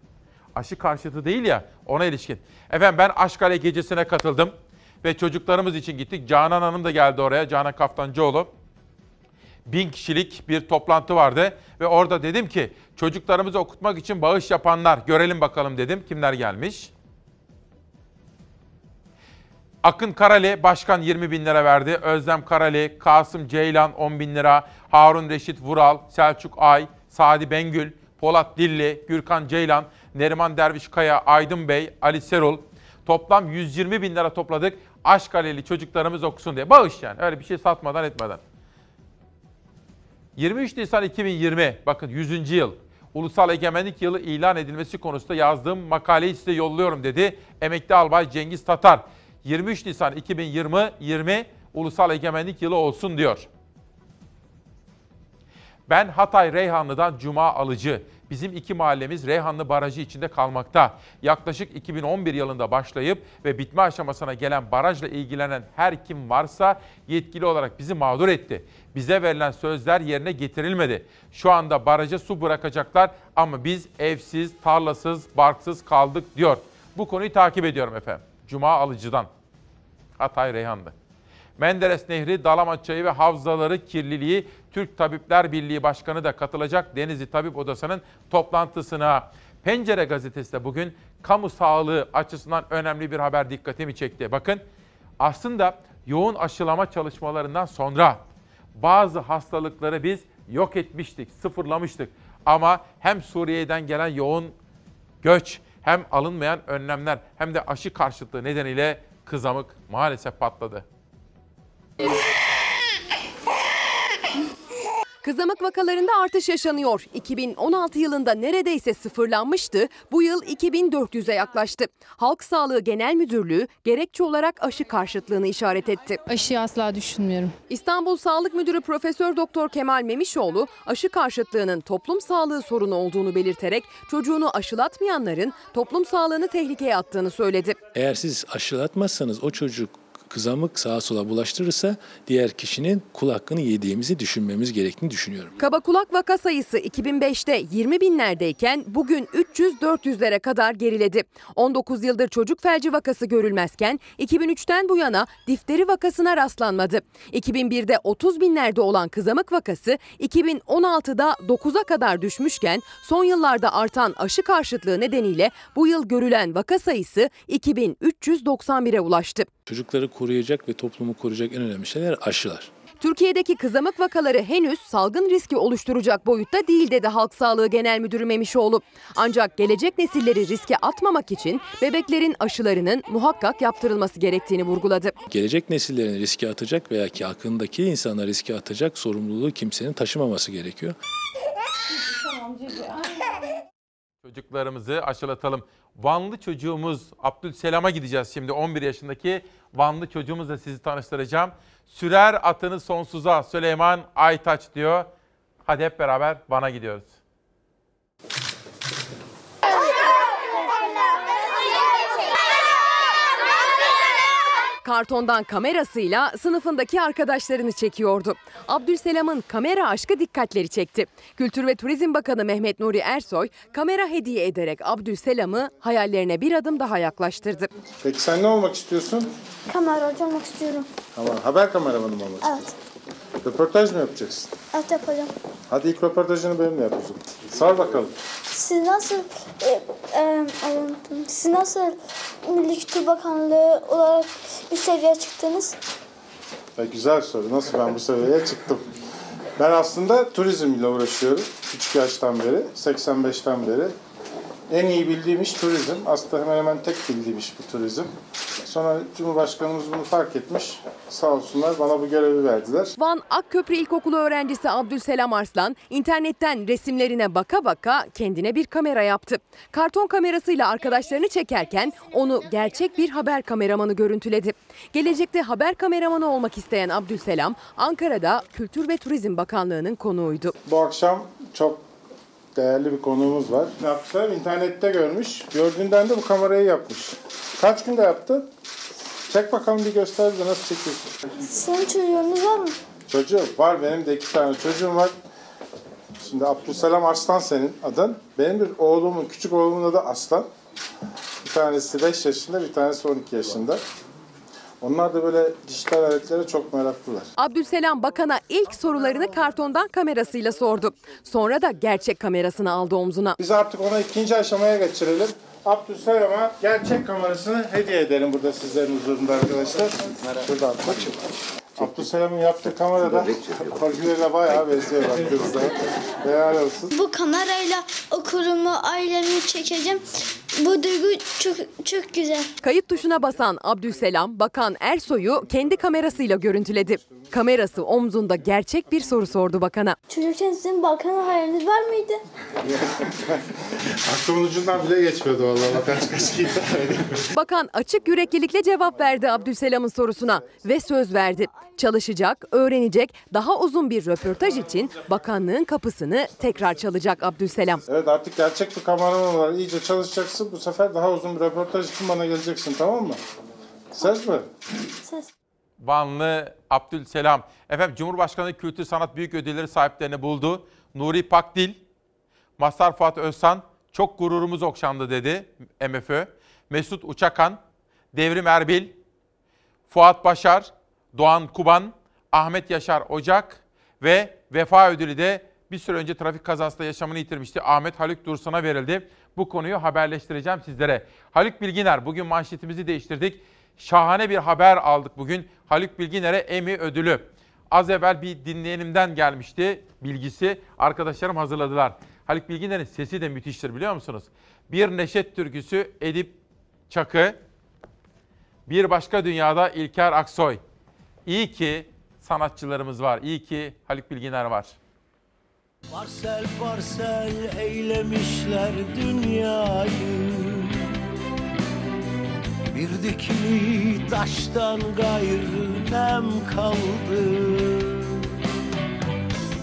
aşı karşıtı değil ya ona ilişkin. Efendim ben Aşkale gecesine katıldım ve çocuklarımız için gittik. Canan Hanım da geldi oraya. Canan Kaftancıoğlu. Bin kişilik bir toplantı vardı ve orada dedim ki çocuklarımızı okutmak için bağış yapanlar görelim bakalım dedim. Kimler gelmiş? Akın Karali başkan 20 bin lira verdi. Özlem Karali, Kasım Ceylan 10 bin lira. Harun Reşit Vural, Selçuk Ay, Sadi Bengül, Polat Dilli, Gürkan Ceylan, Neriman Derviş Kaya, Aydın Bey, Ali Serul. Toplam 120 bin lira topladık. Aşkaleli çocuklarımız okusun diye. Bağış yani öyle bir şey satmadan etmeden. 23 Nisan 2020 bakın 100. yıl. Ulusal Egemenlik Yılı ilan edilmesi konusunda yazdığım makaleyi size yolluyorum dedi. Emekli Albay Cengiz Tatar. 23 Nisan 2020 20 Ulusal Egemenlik Yılı olsun diyor. Ben Hatay Reyhanlı'dan Cuma Alıcı. Bizim iki mahallemiz Reyhanlı Barajı içinde kalmakta. Yaklaşık 2011 yılında başlayıp ve bitme aşamasına gelen barajla ilgilenen her kim varsa yetkili olarak bizi mağdur etti. Bize verilen sözler yerine getirilmedi. Şu anda baraja su bırakacaklar ama biz evsiz, tarlasız, barksız kaldık diyor. Bu konuyu takip ediyorum efendim. Cuma Alıcı'dan. Hatay Reyhanlı. Menderes Nehri, Dalaman Çayı ve havzaları kirliliği Türk Tabipler Birliği Başkanı da katılacak Denizli Tabip Odası'nın toplantısına. Pencere gazetesi de bugün kamu sağlığı açısından önemli bir haber dikkatimi çekti. Bakın aslında yoğun aşılama çalışmalarından sonra bazı hastalıkları biz yok etmiştik, sıfırlamıştık. Ama hem Suriye'den gelen yoğun göç hem alınmayan önlemler hem de aşı karşıtlığı nedeniyle kızamık maalesef patladı. Kızamık vakalarında artış yaşanıyor. 2016 yılında neredeyse sıfırlanmıştı. Bu yıl 2400'e yaklaştı. Halk Sağlığı Genel Müdürlüğü gerekçe olarak aşı karşıtlığını işaret etti. Aşıyı asla düşünmüyorum. İstanbul Sağlık Müdürü Profesör Doktor Kemal Memişoğlu aşı karşıtlığının toplum sağlığı sorunu olduğunu belirterek çocuğunu aşılatmayanların toplum sağlığını tehlikeye attığını söyledi. Eğer siz aşılatmazsanız o çocuk kızamık sağa sola bulaştırırsa diğer kişinin kul yediğimizi düşünmemiz gerektiğini düşünüyorum. Kaba kulak vaka sayısı 2005'te 20 binlerdeyken bugün 300-400'lere kadar geriledi. 19 yıldır çocuk felci vakası görülmezken 2003'ten bu yana difteri vakasına rastlanmadı. 2001'de 30 binlerde olan kızamık vakası 2016'da 9'a kadar düşmüşken son yıllarda artan aşı karşıtlığı nedeniyle bu yıl görülen vaka sayısı 2391'e ulaştı. Çocukları koruyacak ve toplumu koruyacak en önemli şeyler aşılar. Türkiye'deki kızamık vakaları henüz salgın riski oluşturacak boyutta değil dedi Halk Sağlığı Genel Müdürü Memişoğlu. Ancak gelecek nesilleri riske atmamak için bebeklerin aşılarının muhakkak yaptırılması gerektiğini vurguladı. Gelecek nesillerin riske atacak veya ki hakkındaki insana riske atacak sorumluluğu kimsenin taşımaması gerekiyor. Çocuklarımızı aşılatalım. Vanlı çocuğumuz Abdülselam'a gideceğiz şimdi 11 yaşındaki Vanlı çocuğumuzla sizi tanıştıracağım. Sürer atını sonsuza Süleyman Aytaç diyor. Hadi hep beraber Van'a gidiyoruz. Kartondan kamerasıyla sınıfındaki arkadaşlarını çekiyordu. Abdülselam'ın kamera aşkı dikkatleri çekti. Kültür ve Turizm Bakanı Mehmet Nuri Ersoy kamera hediye ederek Abdülselam'ı hayallerine bir adım daha yaklaştırdı. Peki sen ne olmak istiyorsun? Kameracı olmak istiyorum. Tamam. Haber kameramanı mı olmak Evet. Röportaj mı yapacaksın? Evet yapacağım. Hadi ilk röportajını benimle yapacağım. Sor bakalım. Siz nasıl e, e, siz nasıl Milli Kültür Bakanlığı olarak bir seviyeye çıktınız? Ya güzel soru. Nasıl ben bu seviyeye çıktım? Ben aslında turizmle uğraşıyorum. Küçük yaştan beri, 85'ten beri. En iyi bildiğim iş turizm. Aslında hemen hemen tek bildiğim iş bu turizm. Sonra Cumhurbaşkanımız bunu fark etmiş. Sağ olsunlar bana bu görevi verdiler. Van Akköprü İlkokulu öğrencisi Abdülselam Arslan internetten resimlerine baka baka kendine bir kamera yaptı. Karton kamerasıyla arkadaşlarını çekerken onu gerçek bir haber kameramanı görüntüledi. Gelecekte haber kameramanı olmak isteyen Abdülselam Ankara'da Kültür ve Turizm Bakanlığı'nın konuğuydu. Bu akşam çok değerli bir konuğumuz var. Ne yapmışlar? İnternette görmüş. Gördüğünden de bu kamerayı yapmış. Kaç günde yaptın? Çek bakalım bir göster bize nasıl çekiyorsun. Senin çocuğunuz var mı? Çocuğum var. Benim de iki tane çocuğum var. Şimdi Abdülselam Arslan senin adın. Benim bir oğlumun, küçük oğlumun adı Aslan. Bir tanesi 5 yaşında, bir tanesi 12 yaşında. Onlar da böyle dijital aletlere çok meraklılar. Abdülselam Bakan'a ilk sorularını kartondan kamerasıyla sordu. Sonra da gerçek kamerasını aldı omzuna. Biz artık ona ikinci aşamaya geçirelim. Abdülselam'a gerçek kamerasını hediye edelim burada sizlerin huzurunda arkadaşlar. Şurada atmak. Abdülselam'ın yaptığı kamerada orijinaline bayağı benziyor baktığınızda. Helal olsun. Bu kamerayla okurumu, ailemi çekeceğim. Bu duygu çok çok güzel. Kayıt tuşuna basan Abdülselam, Bakan Ersoy'u kendi kamerasıyla görüntüledi. Kamerası omzunda gerçek bir soru sordu bakana. Çocukken sizin bakan hayaliniz var mıydı? Aklımın ucundan bile geçmiyordu vallahi. Bak kaç. Bakan açık yüreklilikle cevap verdi Abdülselam'ın sorusuna ve söz verdi. Çalışacak, öğrenecek, daha uzun bir röportaj için bakanlığın kapısını tekrar çalacak Abdülselam. Evet artık gerçek bir kameraman olarak iyice çalışacaksın. Bu sefer daha uzun bir röportaj için bana geleceksin tamam mı? Söz mü? Ses. Vanlı Abdülselam. Efendim Cumhurbaşkanı Kültür Sanat Büyük Ödülleri sahiplerini buldu. Nuri Pakdil, Mazhar Fuat Özsan, çok gururumuz okşandı dedi MFÖ. Mesut Uçakan, Devrim Erbil, Fuat Başar, Doğan Kuban, Ahmet Yaşar Ocak ve vefa ödülü de bir süre önce trafik kazasında yaşamını yitirmişti. Ahmet Haluk Dursun'a verildi. Bu konuyu haberleştireceğim sizlere. Haluk Bilginer, bugün manşetimizi değiştirdik. Şahane bir haber aldık bugün. Haluk Bilginer'e Emmy ödülü. Az evvel bir dinleyenimden gelmişti bilgisi. Arkadaşlarım hazırladılar. Haluk Bilginer'in sesi de müthiştir biliyor musunuz? Bir neşet türküsü Edip Çakı. Bir başka dünyada İlker Aksoy. İyi ki sanatçılarımız var. İyi ki Haluk Bilginer var. Parsel parsel eylemişler dünyayı Bir dikili taştan gayrı nem kaldı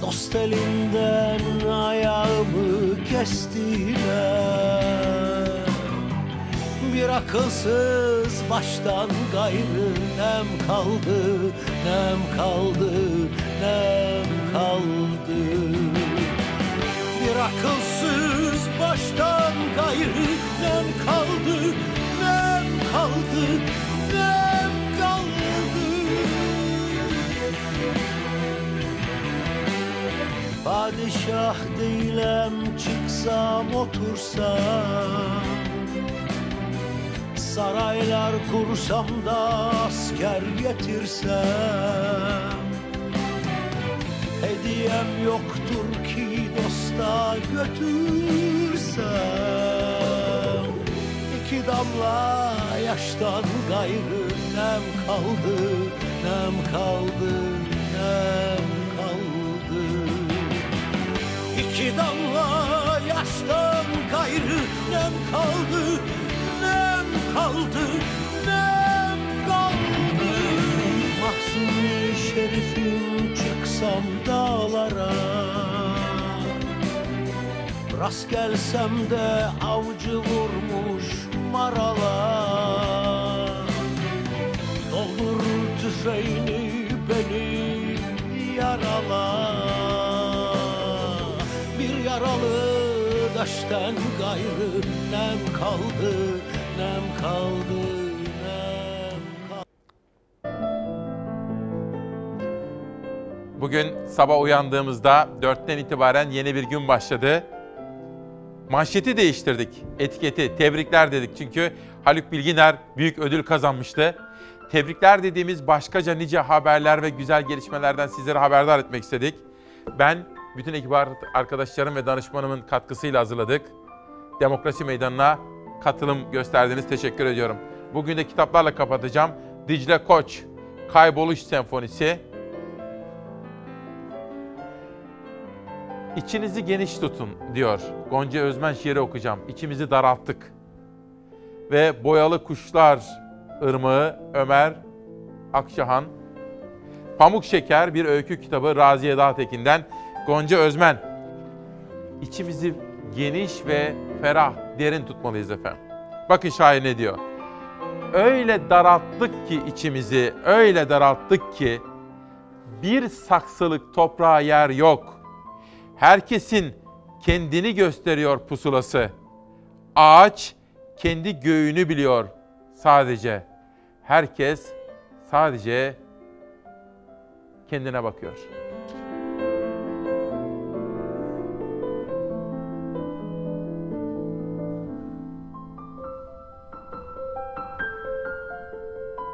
Dost elinden ayağımı kestiler Bir akılsız baştan gayrı. Nem kaldı Nem kaldı, nem kaldı. Bir akılsız baştan gayrı. Nem kaldı, nem kaldı, nem kaldı. Padişah değilim çıksam otursam Saraylar kursam da asker getirsem. Hediyem yoktur ki dosta götürsem. İki damla yaştan gayrı nem kaldı, nem kaldı, nem kaldı. İki damla yaştan gayrı nem kaldı, kaldı, nem kaldı Mahzuni şerifim çıksam dağlara. Rast gelsem de avcı vurmuş marala. Doldur tüfeğini beni yarala. Bir yaralı daştan gayrı nem kaldı, nem kaldı, nem Bugün sabah uyandığımızda 4'ten itibaren yeni bir gün başladı. Manşeti değiştirdik, etiketi, tebrikler dedik. Çünkü Haluk Bilginer büyük ödül kazanmıştı. Tebrikler dediğimiz başkaca nice haberler ve güzel gelişmelerden sizlere haberdar etmek istedik. Ben bütün ekip arkadaşlarım ve danışmanımın katkısıyla hazırladık. Demokrasi Meydanı'na katılım gösterdiniz. Teşekkür ediyorum. Bugün de kitaplarla kapatacağım. Dicle Koç, Kayboluş Senfonisi. İçinizi geniş tutun diyor. Gonca Özmen şiiri okuyacağım. İçimizi daralttık. Ve Boyalı Kuşlar Irmağı Ömer Akşahan. Pamuk Şeker bir öykü kitabı Raziye Dağtekin'den Gonca Özmen. İçimizi geniş ve ferah, derin tutmalıyız efendim. Bakın şair ne diyor. Öyle daralttık ki içimizi, öyle daralttık ki bir saksılık toprağa yer yok. Herkesin kendini gösteriyor pusulası. Ağaç kendi göğünü biliyor sadece. Herkes sadece kendine bakıyor.